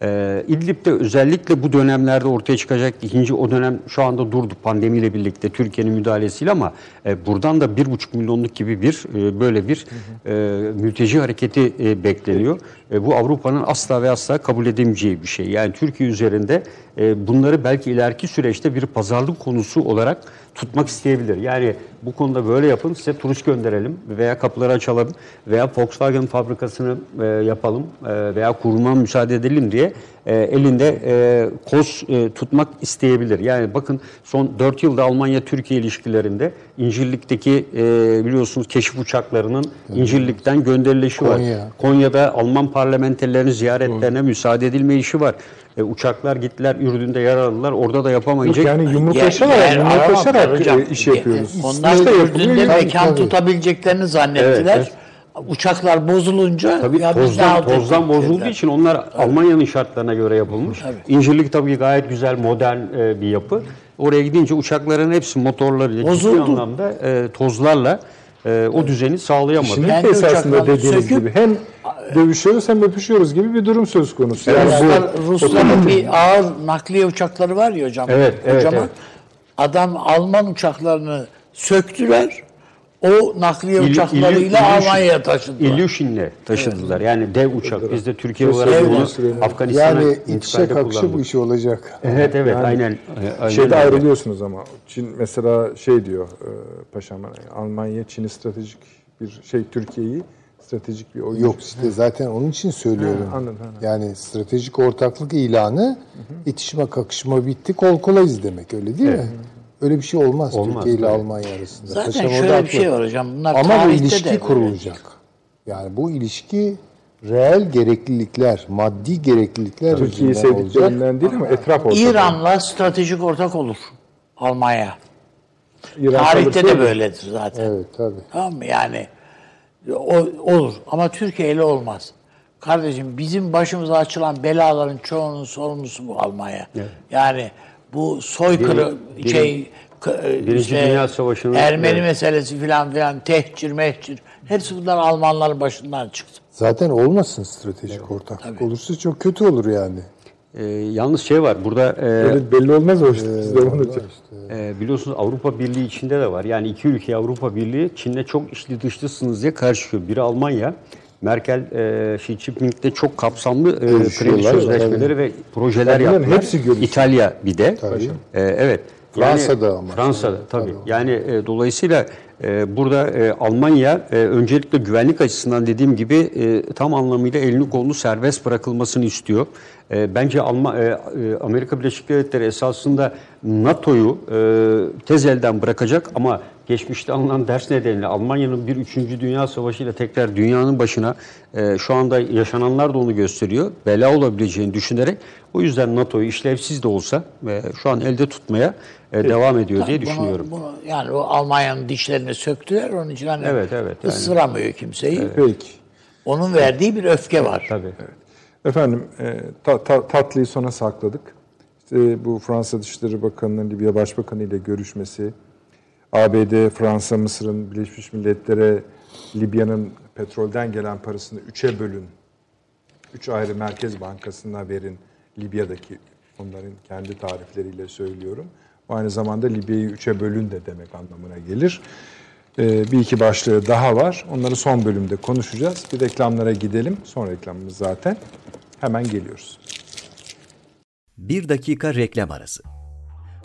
Ee, İdlib'de özellikle bu dönemlerde ortaya çıkacak ikinci o dönem şu anda durdu pandemiyle birlikte Türkiye'nin müdahalesiyle ama e, buradan da bir buçuk milyonluk gibi bir e, böyle bir e, mülteci hareketi e, bekleniyor. E, bu Avrupa'nın asla ve asla kabul edemeyeceği bir şey. Yani Türkiye üzerinde e, bunları belki ileriki süreçte bir pazarlık konusu olarak tutmak isteyebilir. Yani bu konuda böyle yapın size turist gönderelim veya kapıları açalım veya Volkswagen fabrikasını e, yapalım e, veya kuruma müsaade edelim diye e, elinde e, koz e, tutmak isteyebilir. Yani bakın son 4 yılda Almanya-Türkiye ilişkilerinde İncirlik'teki e, biliyorsunuz keşif uçaklarının İncirlik'ten gönderilişi var. Konya. Konya'da Alman parlamenterlerin ziyaretlerine müsaade edilme işi var. E, uçaklar gittiler Ürdün'de yer aldılar. Orada da yapamayacak. Yani Yer- yer yumruklaşarak, yumruklaşarak hocam. e, iş yapıyoruz. Onlar İşte Ürdün'de mekan tutabileceklerini zannettiler. Evet, Uçaklar bozulunca Tabii ya tozdan, tozdan bozulduğu dediler. için onlar Almanya'nın şartlarına göre yapılmış. İncirlik tabii gayet güzel, modern e, bir yapı. Oraya gidince uçakların hepsi motorlarıyla ciddi anlamda e, tozlarla e, o düzeni sağlayamadı. Şimdi esasında dediğiniz söküp- gibi hem dövüşüyoruz hem öpüşüyoruz gibi bir durum söz konusu. Yani bu Rusların bir ağır nakliye uçakları var ya hocam. Evet, evet, kocaman. evet. Adam Alman uçaklarını söktüler. O nakliye İl- uçaklarıyla İlyushin- Almanya'ya taşıdılar. İlyushin'le taşıdılar. Yani dev uçak. Biz de Türkiye olarak Evet. bunu Evet. Afganistan'a Yani içe intikalde kakşı bu kullandık. iş olacak. Evet evet aynen. e, aynen şeyde öyle. ayrılıyorsunuz ama. Çin mesela şey diyor e, paşam Almanya Çin'i stratejik bir şey Türkiye'yi stratejik bir oyun. Yok işte zaten onun için söylüyorum. Ha, anladım, anladım. Yani stratejik ortaklık ilanı itişme kakışma bitti kol kolayız demek öyle değil mi? Öyle bir şey olmaz, Olmaz, Türkiye ile. Almanya arasında. Zaten Paşam şöyle orada bir şey var hocam. Bunlar Ama bu ilişki de böyle. kurulacak. Yani bu ilişki reel gereklilikler, maddi gereklilikler Türkiye'yi sevdiklerinden değil ama etraf ortada. İran'la stratejik ortak olur Almanya. İran Tarihte de böyledir zaten. Evet tabii. Tamam mı? Yani o, olur ama Türkiye ile olmaz. Kardeşim bizim başımıza açılan belaların çoğunun sorumlusu bu Almanya. Yani bu soykırı Biri- şey k- Birinci Dünya Savaşı'nın- Ermeni Evet. meselesi filan filan tehcir mehcir hepsi bunlar Almanların başından çıktı. Zaten olmasın stratejik ortaklık. Olursa çok kötü olur yani. Ee, yalnız şey var burada e, Öyle belli olmaz o işte. Biz de onu işte. e, biliyorsunuz Avrupa Birliği içinde de var. Yani iki ülke Avrupa Birliği Çin'le çok içli dışlısınız diye karşı çıkıyor. Biri Almanya. Merkel, e, Xi Jinping'de çok kapsamlı e, kredi sözleşmeleri tabii. ve projeler yaptılar. hepsi görüşüyor. İtalya bir de. Tabii. E, evet. Fransa'da ama. Fransa'da tabii. Tabii. Yani e, dolayısıyla e, burada e, Almanya e, öncelikle güvenlik açısından dediğim gibi e, tam anlamıyla elini kolunu serbest bırakılmasını istiyor. E, bence Alma, e, e, Amerika Birleşik Devletleri esasında NATO'yu e, tez elden bırakacak ama geçmişte alınan ders nedeniyle Almanya'nın bir 3. Dünya Savaşı ile tekrar dünyanın başına e, şu anda yaşananlar da onu gösteriyor. Bela olabileceğini düşünerek o yüzden NATO'yu işlevsiz de olsa e, şu an elde tutmaya e, devam ediyor diye Bunu- düşünüyorum. Bunu, yani o Almanya'nın dişlerini söktüler onun için hani Evet, evet, yani. ısıramıyor kimseyi. Peki. Onun verdiği bir öfke var. Tabii. Efendim e, ta- ta- tatlıyı sona sakladık. İşte bu Fransa Dışişleri Bakanı'nın Libya Başbakanı ile görüşmesi, ABD, Fransa, Mısır'ın Birleşmiş Milletler'e Libya'nın petrolden gelen parasını üçe bölün, üç ayrı Merkez Bankası'na verin Libya'daki onların kendi tarifleriyle söylüyorum. Aynı zamanda Libya'yı üçe bölün de demek anlamına gelir. Ee, bir iki başlığı daha var. Onları son bölümde konuşacağız. Bir reklamlara gidelim. Son reklamımız zaten. Hemen geliyoruz. Bir dakika reklam arası.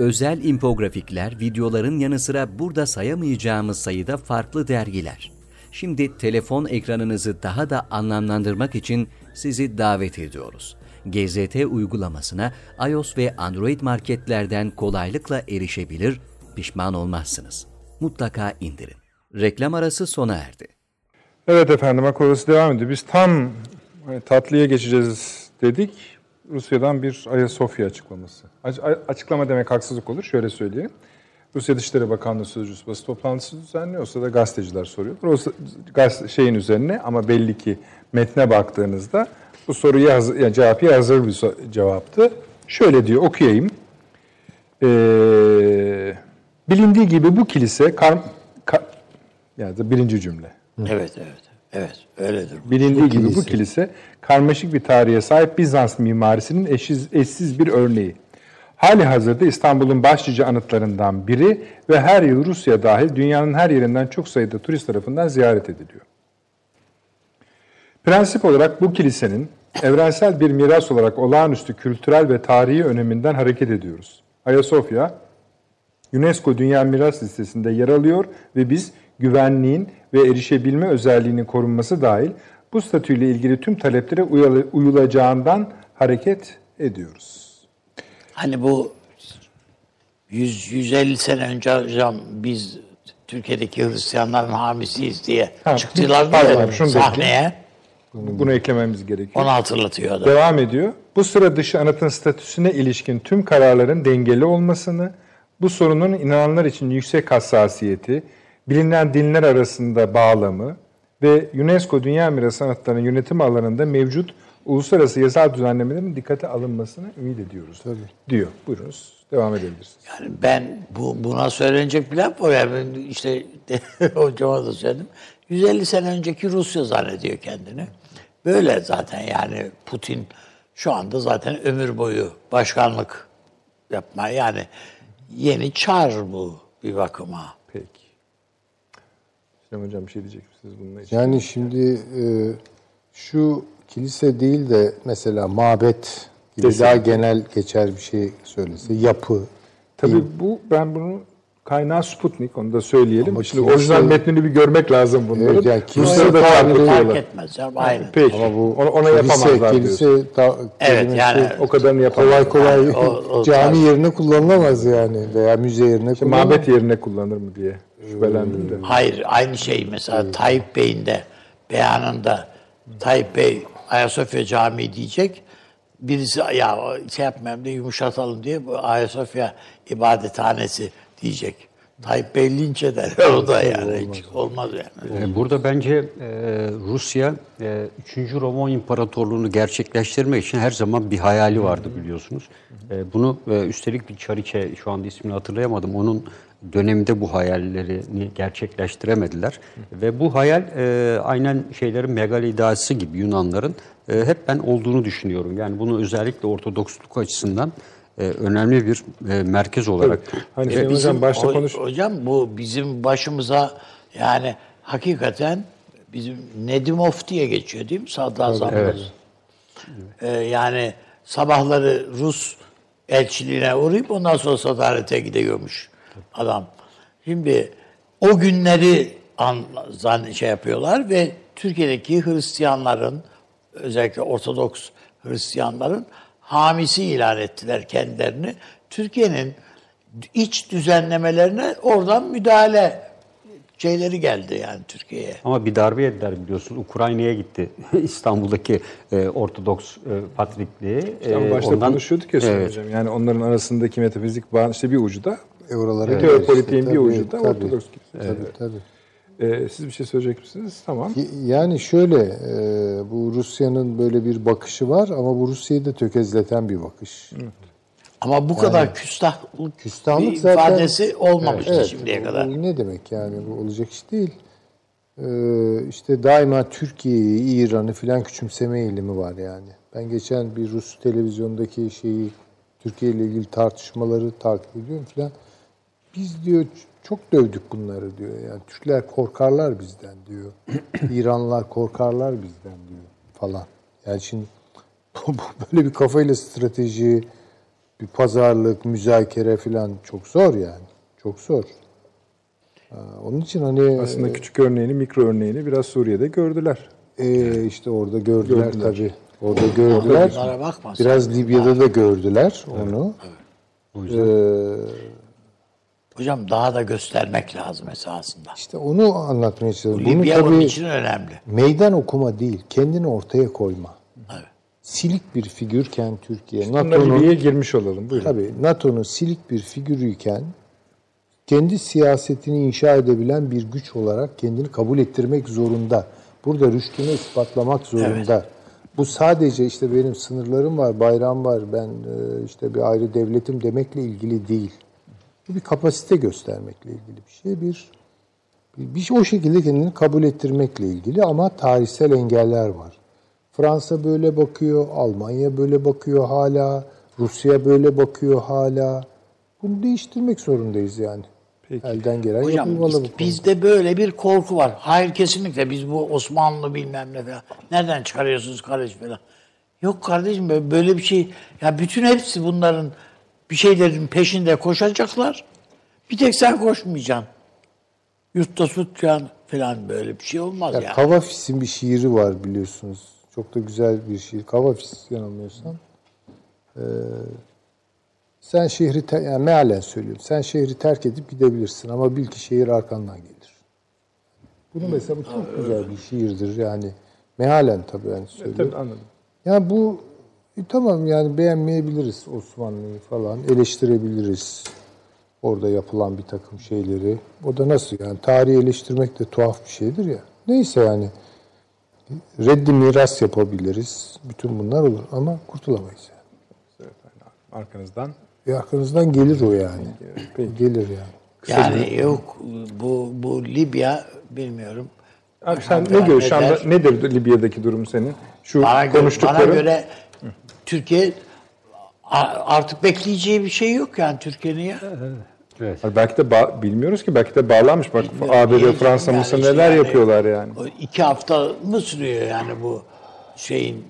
Özel infografikler, videoların yanı sıra burada sayamayacağımız sayıda farklı dergiler. Şimdi telefon ekranınızı daha da anlamlandırmak için sizi davet ediyoruz. GZT uygulamasına iOS ve Android marketlerden kolaylıkla erişebilir, pişman olmazsınız. Mutlaka indirin. Reklam arası sona erdi. Evet efendim Akorası devam ediyor. Biz tam hani, tatlıya geçeceğiz dedik. Rusya'dan bir Ayasofya açıklaması. Açıklama demek haksızlık olur. Şöyle söyleyeyim. Rusya Dışişleri Bakanlığı Sözcüsü basın toplantısı düzenliyor. O sırada gazeteciler soruyorlar. O gaz- şeyin üzerine ama belli ki metne baktığınızda bu soruya hazır, yani cevap hazır bir cevaptı. Şöyle diyor okuyayım. Ee, bilindiği gibi bu kilise kar, ka- yani birinci cümle. Evet, evet. Evet, öyledir. Bilindiği gibi bu kilise. kilise karmaşık bir tarihe sahip Bizans mimarisinin eşsiz, eşsiz bir örneği. Hali hazırda İstanbul'un başlıca anıtlarından biri ve her yıl Rusya dahil dünyanın her yerinden çok sayıda turist tarafından ziyaret ediliyor. Prensip olarak bu kilisenin evrensel bir miras olarak olağanüstü kültürel ve tarihi öneminden hareket ediyoruz. Ayasofya, UNESCO Dünya Miras Listesi'nde yer alıyor ve biz güvenliğin ve erişebilme özelliğinin korunması dahil bu statüyle ilgili tüm taleplere uyulacağından hareket ediyoruz. Hani bu 100 150 sene önce hocam biz Türkiye'deki Hristiyanların hamisiyiz diye Ha, çıktılar pardon, şunu sahneye. Bunu eklememiz gerekiyor. Onu hatırlatıyor da. Devam ediyor. Bu sıra dışı anıtın statüsüne ilişkin tüm kararların dengeli olmasını, bu sorunun inananlar için yüksek hassasiyeti, bilinen dinler arasında bağlamı ve UNESCO Dünya Mirası Anıtları'nın yönetim alanında mevcut uluslararası yasal düzenlemelerin dikkate alınmasını ümit ediyoruz. Diyor. Buyurunuz. Devam edebilirsiniz. Yani ben bu buna söylenecek bir laf var. Yani ben işte hocama da söyledim. 150 sene önceki Rusya zannediyor kendini. Böyle zaten yani Putin şu anda zaten ömür boyu başkanlık yapma yani yeni çar bu bir bakıma. Peki. Süleyman Hocam bir şey diyecek misiniz bununla ilgili? Yani şimdi e, şu kilise değil de mesela mabet gibi Kesinlikle. daha genel geçer bir şey söylese. Yapı. Tabii bu ben bunu kaynağı Sputnik onu da söyleyelim. Ama Şimdi orijinal metnini bir görmek lazım bunların. Evet, yani Rusları da fark Fark etmez aynı. Peki. Ama bu ona, ona kilise, yapamazlar diyorsun. kilise ta, Evet, yani O kadarını yapamazlar. kolay kolay O- o cami tarz- yerine kullanılamaz yani veya müze yerine İşte kullanılamaz. mabet yerine kullanır mı diye şüphelendim de. Hayır aynı şey mesela Tayyip Bey'in de beyanında Tayyip Bey Ayasofya Camii diyecek. Birisi ya şey yapmayalım diye yumuşatalım diye bu Ayasofya ibadethanesi diyecek. Tayyip Bey linç eder o da yani hiç olmaz yani. E, Burada bence e, Rusya e, 3. Roma İmparatorluğunu gerçekleştirmek için her zaman bir hayali vardı biliyorsunuz. E, bunu e, üstelik bir Çariçe şu anda ismini hatırlayamadım. Onun döneminde bu hayallerini gerçekleştiremediler. Ve bu hayal e, aynen şeylerin megal iddiası gibi Yunanların e, hep ben olduğunu düşünüyorum. Yani bunu özellikle Ortodoksluk açısından e, önemli bir e, merkez olarak Hani E, bizim- başta o- konuş. Hocam bu bizim başımıza yani hakikaten bizim Nedimov diye geçiyor değil mi sadrazamımız? Ee, yani sabahları Rus elçiliğine uğrayıp ondan sonra sadarete gidiyormuş adam. Şimdi o günleri an, zan, şey yapıyorlar ve Türkiye'deki Hristiyanların özellikle Ortodoks Hristiyanların hamisi ilan ettiler kendilerini. Türkiye'nin iç düzenlemelerine oradan müdahale şeyleri geldi yani Türkiye'ye. Ama bir darbe yediler biliyorsunuz. Ukrayna'ya gitti. İstanbul'daki e, Ortodoks e, Patrikliği. Ama E, başta ondan- konuşuyorduk ya Evet. Hocam. Yani onların arasındaki metafizik bağ işte bir ucu da E, oralara Teopolitiğin bir tabii, ucu da tabii. Ortodoks Tabii kilisesi. tabii. Ee, siz bir şey söyleyecek misiniz? Tamam. Yani şöyle, e, bu Rusya'nın böyle bir bakışı var ama bu Rusya'yı da tökezleten bir bakış. Ama bu kadar küstahlık, Küstahlık bir zaten- ifadesi olmamıştı Evet, şimdiye kadar. bu ne demek yani bu olacak iş değil. Ee, işte daima Türkiye'yi, İran'ı filan küçümseme eğilimi var yani. Ben geçen bir Rus televizyondaki şeyi Türkiye ile ilgili tartışmaları takip ediyorum filan. Biz diyor çok dövdük bunları diyor. Yani Türkler korkarlar bizden diyor. İranlılar korkarlar bizden diyor falan. Yani şimdi böyle bir kafayla strateji, bir pazarlık, müzakere falan çok zor yani. Çok zor. Onun için hani Aslında küçük örneğini, mikro örneğini biraz Suriye'de gördüler. e, işte orada gördüler, Gördüler. tabii. Orada gördüler. Biraz Libya'da da gördüler onu. Ee, Hocam daha da göstermek lazım esasında. işte onu anlatmaya çalışıyorum. Bunu Libya onun tabii için önemli. meydan okuma değil, kendini ortaya koyma. Evet. Silik bir figürken Türkiye, Bununla NATO'nun Libya'ya girmiş olalım. Buyurun. Tabii NATO'nun silik bir figürüyken kendi siyasetini inşa edebilen bir güç olarak kendini kabul ettirmek zorunda. Burada rüştünü ispatlamak zorunda. Bu sadece işte benim sınırlarım var, bayrağım var, ben e, işte bir ayrı devletim demekle ilgili değil. Bu bir kapasite göstermekle ilgili bir şey. Bir, bir, bir o şekilde kendini kabul ettirmekle ilgili ama tarihsel engeller var. Fransa böyle bakıyor, Almanya böyle bakıyor hala, Rusya böyle bakıyor hala. Bunu değiştirmek zorundayız yani. Elden gelen Hocam yapılmalı biz- bu bizde böyle bir korku var. Hayır kesinlikle biz bu Osmanlı bilmem ne falan. Nereden çıkarıyorsunuz kardeş falan. Yok kardeşim böyle- böyle bir şey. Ya bütün hepsi bunların bir şeylerin peşinde koşacaklar. Bir tek sen koşmayacaksın. Yurtta tutacaksın falan böyle bir şey olmaz ya. Ya Kavafis'in bir şiiri var biliyorsunuz. Çok da güzel bir şiir. Kavafis yanılmıyorsam. Ee, sen şehri, ter- yani mealen söylüyorum. Sen şehri terk edip gidebilirsin ama bil ki şehir arkandan gelir. Bunu mesela bu çok güzel bir şiirdir yani. Mealen tabii yani söylüyorum. Tabii anladım. Ya bu e, tamam yani beğenmeyebiliriz Osmanlı'yı falan, eleştirebiliriz orada yapılan bir takım şeyleri. O da nasıl yani tarihi eleştirmek de tuhaf bir şeydir ya. Neyse yani reddi miras yapabiliriz. Bütün bunlar olur ama kurtulamayız yani. Arkanızdan. E arkanızdan gelir o yani. Peki. Gelir yani. Yani yok bu bu Libya bilmiyorum. Abi sen ne gör şu anda eder. nedir Libya'daki durum senin? Şu Bana göre, konuştukların bana göre Türkiye artık bekleyeceği bir şey yok yani Türkiye'nin ya. Evet. Belki de ba- bilmiyoruz ki belki de bağlanmış. Bak Bilmiyorum, ABD, Fransa, Mısır neler yani yapıyorlar yani. İki hafta mı sürüyor yani bu şeyin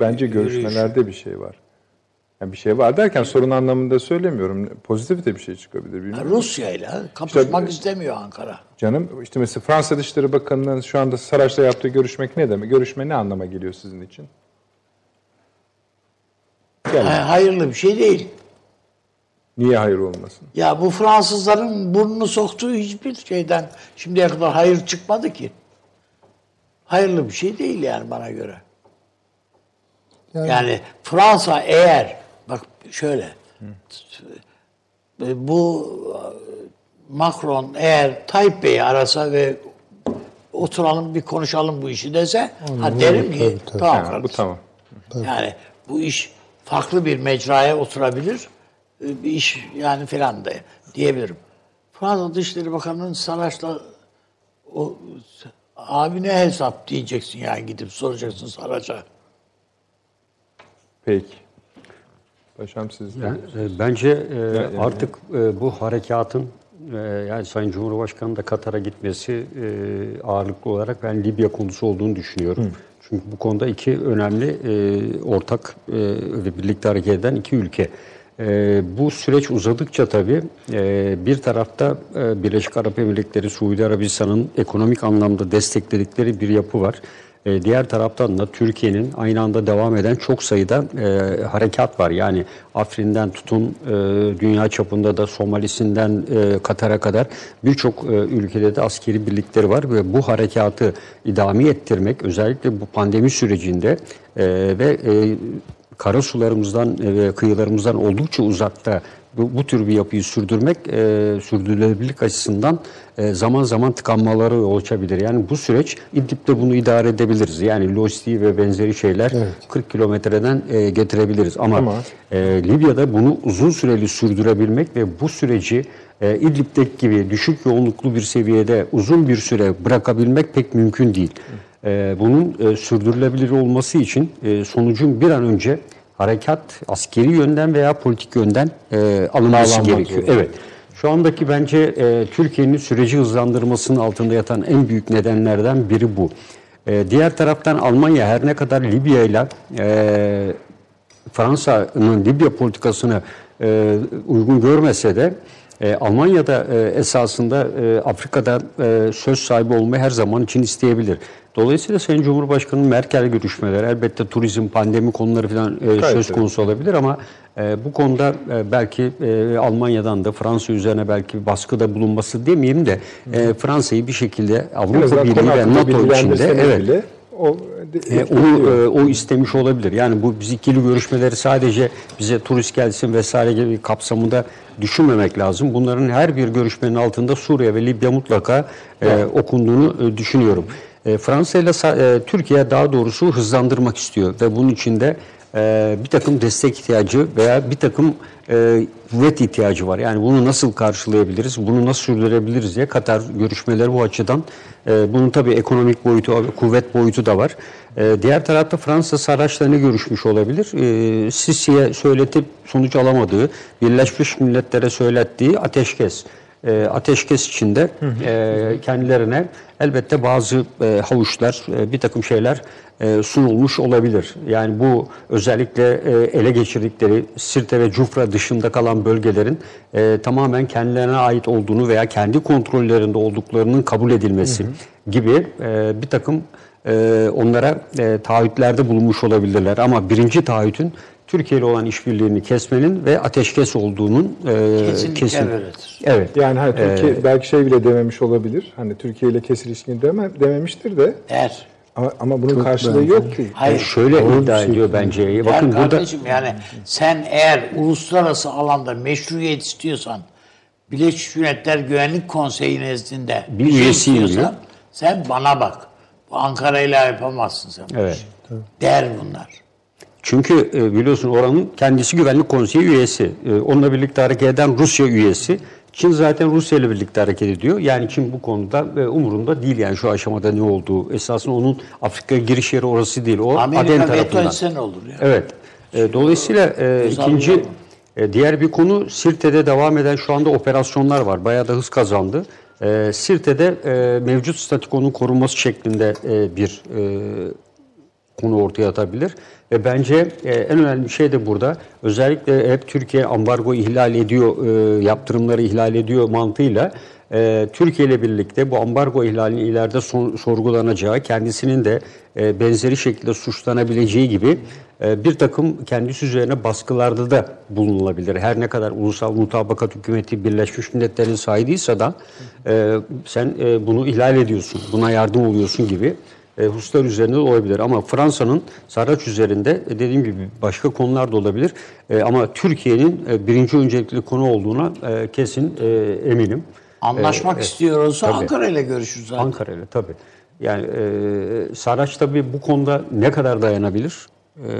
Bence görüşmelerde bir şey var. Yani bir şey var derken sorun anlamında söylemiyorum. Pozitif de bir şey çıkabilir. Bilmiyorum. Rusya ile kapışmak İşte- istemiyor Ankara. Canım işte mesela Fransa Dışişleri Bakanı'nın şu anda Saraç'ta yaptığı görüşmek ne demek? Görüşme ne anlama geliyor sizin için? Ha- Hayırlı bir şey değil. Niye hayır olmasın? Ya bu Fransızların burnunu soktuğu hiçbir şeyden şimdiye kadar hayır çıkmadı ki. Hayırlı bir şey değil yani bana göre. Yani- Yani Fransa eğer bak şöyle bu Macron eğer Tayyip Bey'i arasa ve oturalım bir konuşalım bu işi dese ha derim ki tabii, tabii. tamam Ha, bu tamam. Yani bu iş farklı bir mecraya oturabilir. Ee, Bir iş yani filan da diyebilirim. Fransa Dışişleri Bakanı'nın Saraç'la o abi ne hesap diyeceksin yani gidip soracaksın Saraç'a. Peki. Paşam siz Yani, e, bence e, artık e, bu harekatın e, yani Sayın Cumhurbaşkanı da Katar'a gitmesi e, ağırlıklı olarak ben Libya konusu olduğunu düşünüyorum. Çünkü bu konuda iki önemli e, ortak e, ve birlikte hareket eden iki ülke. E, bu süreç uzadıkça tabii e, bir tarafta e, Birleşik Arap Emirlikleri, Suudi Arabistan'ın ekonomik anlamda destekledikleri bir yapı var. E, Diğer taraftan da Türkiye'nin aynı anda devam eden çok sayıda e, harekat var. Yani Afrin'den tutun e, dünya çapında da Somalisinden e, Katar'a kadar birçok e, ülkede de askeri birlikleri var ve bu harekatı idame ettirmek özellikle bu pandemi sürecinde e, ve e, kara sularımızdan e, ve kıyılarımızdan oldukça uzakta bu, bu tür bir yapıyı sürdürmek e, sürdürülebilirlik açısından e, zaman zaman tıkanmalara yol açabilir. Yani bu süreç İdlib'de bunu idare edebiliriz. Yani lojistiği ve benzeri şeyler 40 kilometreden e, getirebiliriz. Ama Ama- e, Libya'da bunu uzun süreli sürdürebilmek ve bu süreci e, İdlib'deki gibi düşük yoğunluklu bir seviyede uzun bir süre bırakabilmek pek mümkün değil. E, bunun e, sürdürülebilir olması için e, sonucun bir an önce harekat askeri yönden veya politik yönden e, alınması Sağlanmak gerekiyor. zorunda. Evet. Şu andaki bence e, Türkiye'nin süreci hızlandırmasının altında yatan en büyük nedenlerden biri bu. E, diğer taraftan Almanya her ne kadar Libya ile e, Fransa'nın Libya politikasını e, uygun görmese de e, Almanya'da e, esasında e, Afrika'da e, söz sahibi olmayı her zaman için isteyebilir. Dolayısıyla Sayın Cumhurbaşkanı Merkel görüşmeleri elbette turizm, pandemi konuları falan e, söz konusu olabilir ama e, bu konuda e, belki e, Almanya'dan da Fransa üzerine belki bir baskıda bulunması demeyeyim de e, Fransa'yı bir şekilde Avrupa Birliği ve NATO içinde evet o e, onu e, o istemiş olabilir. Yani bu biz ikili görüşmeleri sadece bize turist gelsin vesaire gibi kapsamında düşünmemek lazım. Bunların her bir görüşmenin altında Suriye ve Libya mutlaka e, okunduğunu e, düşünüyorum. E, Fransa ile e, Türkiye daha doğrusu hızlandırmak istiyor ve bunun içinde e, bir takım destek ihtiyacı veya bir takım e, kuvvet ihtiyacı var. Yani bunu nasıl karşılayabiliriz, bunu nasıl sürdürebiliriz diye Katar görüşmeleri bu açıdan. E, bunun tabii ekonomik boyutu, kuvvet boyutu da var. E, diğer tarafta Fransa Saraç'la görüşmüş olabilir? E, Sisi'ye söyletip sonuç alamadığı, Birleşmiş Milletler'e söylettiği ateşkes. E, ateşkes içinde e, kendilerine elbette bazı e, havuçlar, e, bir takım şeyler e, sunulmuş olabilir. Yani bu özellikle e, ele geçirdikleri Sirte ve Cufra dışında kalan bölgelerin e, tamamen kendilerine ait olduğunu veya kendi kontrollerinde olduklarının kabul edilmesi gibi e, bir takım e, onlara e, taahhütlerde bulunmuş olabilirler. Ama birinci taahhütün Türkiye ile olan işbirliğini kesmenin ve ateşkes olduğunun e, Kesinlikle kesin. Evet. Yani hani Türkiye belki şey bile dememiş olabilir. Hani Türkiye ile kes ilişkini deme, dememiştir de Der. ama, ama bunun karşılığı bence. yok ki. Hayır. Şöyle iddia ediyor bence. Der Bakın burada kardeşim yani sen eğer uluslararası alanda meşruiyet istiyorsan Birleşmiş Milletler Güvenlik Konseyi nezdinde Bir bir şey üyesiyim istiyorsan diyor. sen bana bak. Bu Ankara ile yapamazsın sen. Evet. Der bunlar. Çünkü e, biliyorsun oranın kendisi Güvenlik Konseyi üyesi. E, Onunla birlikte hareket eden Rusya üyesi. Çin zaten Rusya ile birlikte hareket ediyor. Yani Çin bu konuda e, umurunda değil yani şu aşamada ne olduğu. Esasında onun Afrika giriş yeri orası değil. O Aden Amerika veto tarafından. ne olur ya? Evet. E, dolayısıyla e, ikinci. E, diğer bir konu Sirte'de devam eden şu anda operasyonlar var. Bayağı da hız kazandı. E, Sirte'de e, mevcut statikonun korunması şeklinde e, bir e, konu ortaya atabilir. Ve bence e, en önemli şey de burada özellikle hep Türkiye ambargo ihlal ediyor, e, yaptırımları ihlal ediyor mantığıyla e, Türkiye ile birlikte bu ambargo ihlalinin ileride sorgulanacağı, kendisinin de e, benzeri şekilde suçlanabileceği gibi bir takım kendisi üzerine baskılarda da bulunulabilir. Her ne kadar ulusal mutabakat hükümeti Birleşmiş Milletler'in sahibiyse da sen bunu ihlal ediyorsun, buna yardım oluyorsun gibi e, hususlar üzerinde de olabilir. Ama Fransa'nın Saraç üzerinde e, dediğim gibi başka konular da olabilir. E, ama Türkiye'nin e, birinci öncelikli konu olduğuna e, kesin e, eminim. Anlaşmak istiyorsa tabii. Ankara ile görüşür zaten. Ankara ile tabii. Yani e, Saraç tabii bu konuda ne kadar dayanabilir? E,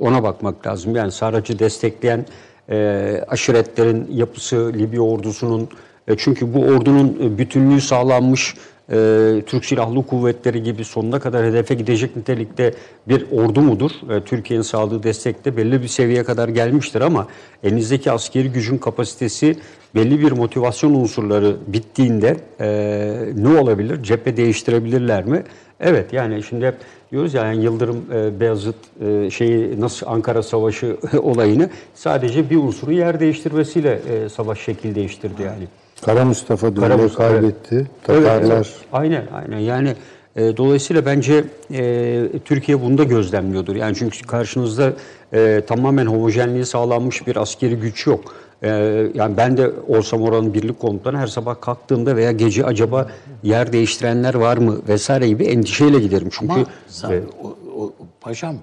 ona bakmak lazım. Yani Saraç'ı destekleyen e, aşiretlerin yapısı, Libya ordusunun e, çünkü bu ordunun e, bütünlüğü sağlanmış e, Türk Silahlı Kuvvetleri gibi sonuna kadar hedefe gidecek nitelikte bir ordu mudur? E, Türkiye'nin sağladığı destekte belli bir seviyeye kadar gelmiştir ama elinizdeki askeri gücün kapasitesi belli bir motivasyon unsurları bittiğinde e, ne olabilir? Cephe değiştirebilirler mi? Evet yani şimdi hep diyoruz ya yani Yıldırım e, Beyazıt e, şeyi nasıl Ankara Savaşı olayını sadece bir unsuru yer değiştirmesiyle e, savaş şekil değiştirdi yani. Kara Mustafa Mustafa, kaybetti. Evet, Tatarlar evet. Aynen, aynen. Yani e, dolayısıyla bence e, Türkiye bunu da gözlemliyordur. Yani çünkü karşınızda e, tamamen homojenliği sağlanmış bir askeri güç yok. E, yani ben de olsam oranın birlik komutanı her sabah kalktığımda veya gece acaba yer değiştirenler var mı vesaire gibi endişeyle giderim. Çünkü Ama za- o, o- paşam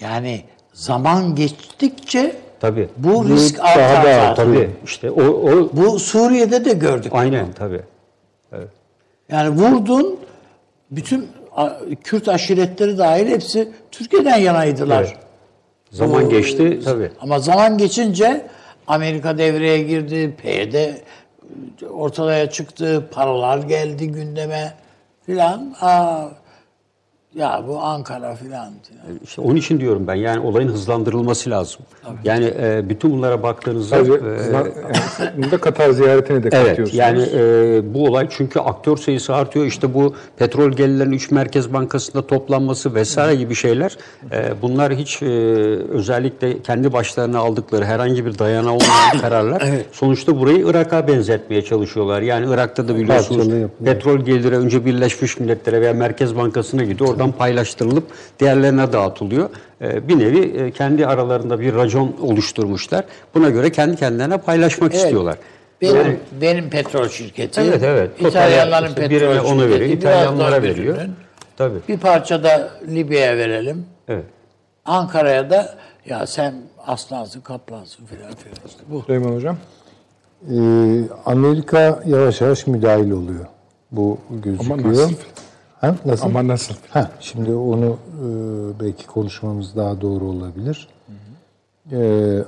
yani zaman geçtikçe tabii. bu risk daha artar. da zaten. Tabii işte o, o Bu Suriye'de de gördük. aynen tabii. Yani vurdun bütün Kürt aşiretleri dahil hepsi Türkiye'den yanaydılar. Evet. Zaman Bu- geçti tabii. Ama zaman geçince Amerika devreye girdi, PYD ortaya çıktı, paralar geldi gündeme filan. Aa, ya bu Ankara filan. İşte onun için diyorum ben yani olayın hızlandırılması lazım. Yani e, bütün bunlara baktığınızda Sadece e, bunda Katar ziyaretini de Evet katıyorsunuz. yani e, bu olay çünkü aktör sayısı artıyor. İşte bu petrol gelirlerinin 3 Merkez Bankası'nda toplanması vesaire gibi şeyler e, bunlar hiç e, özellikle kendi başlarına aldıkları herhangi bir dayanağı olmayan kararlar. Sonuçta burayı Irak'a benzetmeye çalışıyorlar. Yani Irak'ta da biliyorsunuz petrol geliri önce Birleşmiş Milletler'e veya Merkez Bankası'na gidiyor. Oradan paylaştırılıp diğerlerine dağıtılıyor. E, bir nevi e, kendi aralarında bir racon oluşturmuşlar. Buna göre kendi kendilerine paylaşmak istiyorlar. Benim, benim petrol şirketi, Evet evet. İtalyanların işte petrol şirketi. onu veriyor, İtalyanlara veriyor. Tabii. Bir parça da Libya'ya verelim. Evet. Ankara'ya da ya sen aslansın kaplansın filan filan işte bu. Süleyman Hocam. Ee, Amerika yavaş yavaş müdahil oluyor. Bu gözüküyor. Ama nasıl? Ha, nasıl? Ama nasıl? Ha, şimdi onu e, belki konuşmamız daha doğru olabilir. E,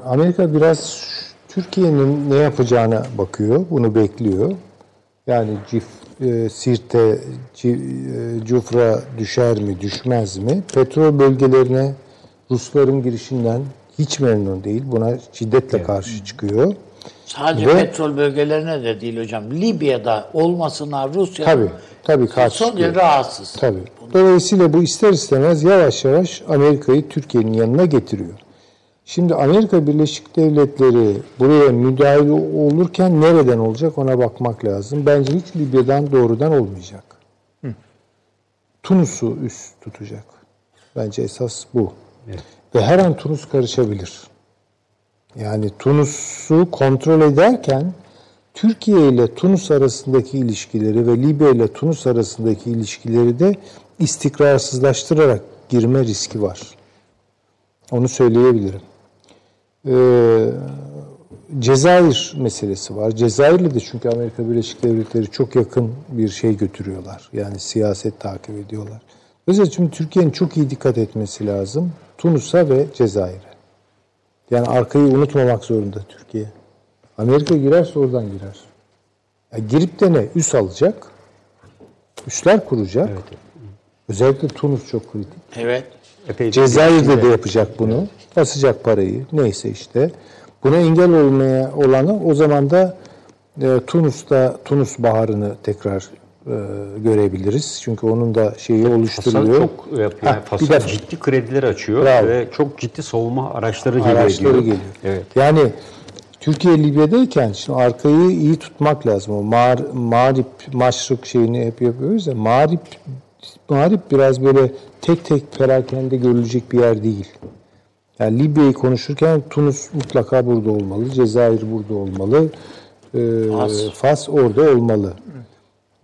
Amerika biraz Türkiye'nin ne yapacağına bakıyor, bunu bekliyor. Yani Cif, e, Sirte, Ci- e, Cufra düşer mi, düşmez mi? Petrol bölgelerine Rusların girişinden hiç memnun değil. Buna şiddetle karşı çıkıyor. Sadece Ve- petrol bölgelerine de değil hocam. Libya'da olmasına Rusya Tabii, tabii karşı son derece rahatsız. Tabii. Dolayısıyla bu ister istemez yavaş yavaş Amerika'yı Türkiye'nin yanına getiriyor. Şimdi Amerika Birleşik Devletleri buraya müdahil olurken nereden olacak ona bakmak lazım. Bence hiç Libya'dan doğrudan olmayacak. Tunus'u üst tutacak. Bence esas bu. Ve her an Tunus karışabilir. Yani Tunus'u kontrol ederken Türkiye ile Tunus arasındaki ilişkileri ve Libya ile Tunus arasındaki ilişkileri de istikrarsızlaştırarak girme riski var. Onu söyleyebilirim. Ee, Cezayir meselesi var. Cezayir'le de çünkü Amerika Birleşik Devletleri çok yakın bir şey götürüyorlar. Yani siyaset takip ediyorlar. Özellikle şimdi Türkiye'nin çok iyi dikkat etmesi lazım. Tunus'a ve Cezayir'e. Yani arkayı unutmamak zorunda Türkiye. Amerika girerse oradan girer. Ya girip de ne? Üs alacak. Üsler kuracak. Özellikle Tunus çok kritik. Evet. Epey Cezayir'de de yapacak bunu. Basacak parayı. Neyse işte. Buna engel olmaya olanı o zaman da e, Tunus'ta Tunus Baharı'nı tekrar e, görebiliriz. Çünkü onun da şeyi oluşturuyor. çok yapıyor. Ha, bir Fasal defa. ciddi krediler açıyor Bravo. ve çok ciddi savunma araçları geliyor. araçları diyor. geliyor. Evet. Yani Türkiye Libya'dayken şimdi arkayı iyi tutmak lazım. O Mar, Marip, Maşrık şeyini hep yapıyoruz ya. Marip, Marip biraz böyle tek tek perakende görülecek bir yer değil. Yani Libya'yı konuşurken Tunus mutlaka burada olmalı. Cezayir burada olmalı. Ee, Fas. Fas orada olmalı.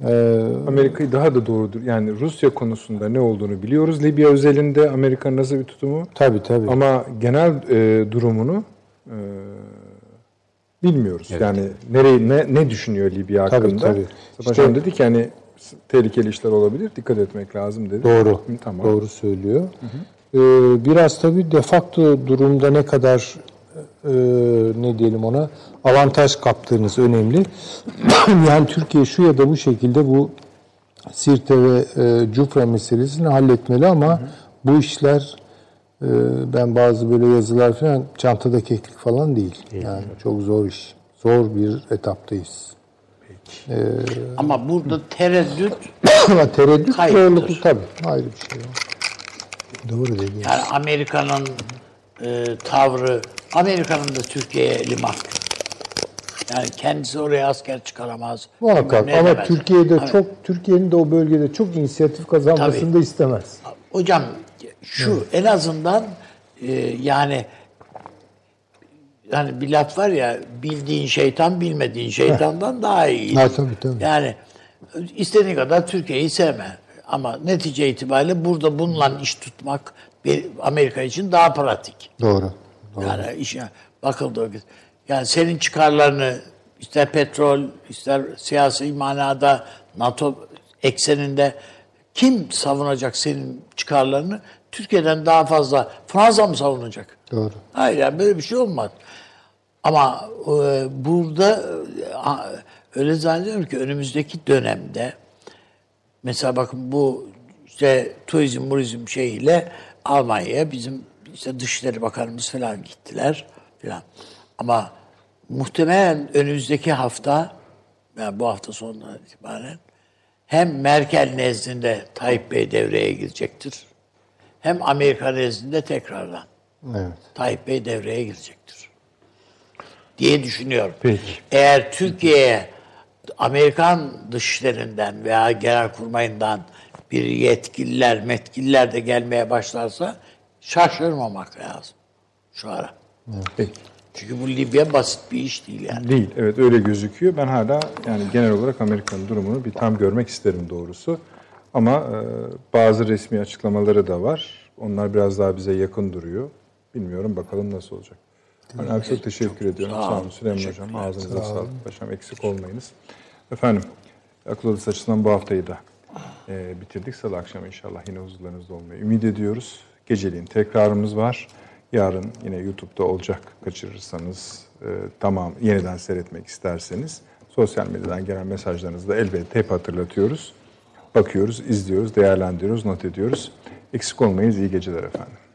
Ee, Amerika'yı daha da doğrudur. Yani Rusya konusunda ne olduğunu biliyoruz. Libya özelinde Amerika'nın nasıl bir tutumu? tabii tabii. Ama genel e, durumunu e, bilmiyoruz. Yani nereyi ne ne düşünüyor Libya Tabii, hakkında? tabii. Mustafa İşte- dedi ki hani s- tehlikeli işler olabilir. Dikkat etmek lazım dedi. Doğru. Hı, Tamam. Doğru söylüyor. Ee, biraz tabii defakto durumda ne kadar e, ne diyelim ona avantaj kaptığınız önemli. yani Türkiye şu ya da bu şekilde bu Sirte ve e, Cufra meselesini halletmeli ama bu işler e, ben bazı böyle yazılar falan çantada keklik falan değil. Yani çok zor iş. Zor bir etaptayız. Ama burada tereddüt Ama tereddüt zorluklu tabii. Ayrı bir şey. Doğru dediğin. yani Amerika'nın e, tavrı Amerika'nın da Türkiye'ye mahkum. Yani kendisi oraya asker çıkaramaz. Muhakkak ama demez. Türkiye'de Ama çok Türkiye'nin de o bölgede çok inisiyatif kazanmasını Tabii. da istemez. Hocam şu en azından e, yani yani bir laf var ya bildiğin şeytan bilmediğin şeytandan daha iyi. Ha, tabii, tabii. Yani istediğin kadar Türkiye'yi sevme. Ama netice itibariyle burada bununla iş tutmak bir Amerika için daha pratik. Doğru. Yani işe bakıldığı vakit. Yani senin çıkarlarını ister petrol, ister siyasi manada NATO ekseninde kim savunacak senin çıkarlarını? Türkiye'den daha fazla Fransa mı savunacak? Doğru. Hayır yani böyle bir şey olmaz. Ama e, burada e, öyle zannediyorum ki önümüzdeki dönemde mesela bakın bu işte turizm murizm şeyiyle Almanya'ya bizim işte Dışişleri Bakanımız falan gittiler falan. Ama muhtemelen önümüzdeki hafta yani bu hafta sonundan itibaren hem Merkel nezdinde Tayyip Bey devreye girecektir. Hem Amerika nezdinde tekrardan. Evet. Tayyip Bey devreye girecektir. Diye düşünüyorum. Peki. Eğer Türkiye'ye Amerikan dışişlerinden veya genelkurmayından bir yetkililer, metkililer de gelmeye başlarsa şaşırmamak lazım şu ara. Peki. Çünkü bu Libya basit bir iş değil yani. Değil. Evet öyle gözüküyor. Ben hala yani genel olarak Amerika'nın durumunu bir tam görmek isterim doğrusu. Ama e, bazı resmi açıklamaları da var. Onlar biraz daha bize yakın duruyor. Bilmiyorum bakalım nasıl olacak. Ben abi çok teşekkür ediyorum. Sağ Sağ olun. olun Süleyman Hocam. Ağzınıza sağlık. Paşam eksik olmayınız. Efendim akıl odası açısından bu haftayı da e, bitirdik. Salı akşam inşallah yine huzurlarınızda olmayı ümit ediyoruz. Geceliğin tekrarımız var. Yarın yine YouTube'da olacak kaçırırsanız e, tamam yeniden seyretmek isterseniz sosyal medyadan gelen mesajlarınızı da elbette hep hatırlatıyoruz. Bakıyoruz, izliyoruz, değerlendiriyoruz, not ediyoruz. Eksik olmayınız. İyi geceler efendim.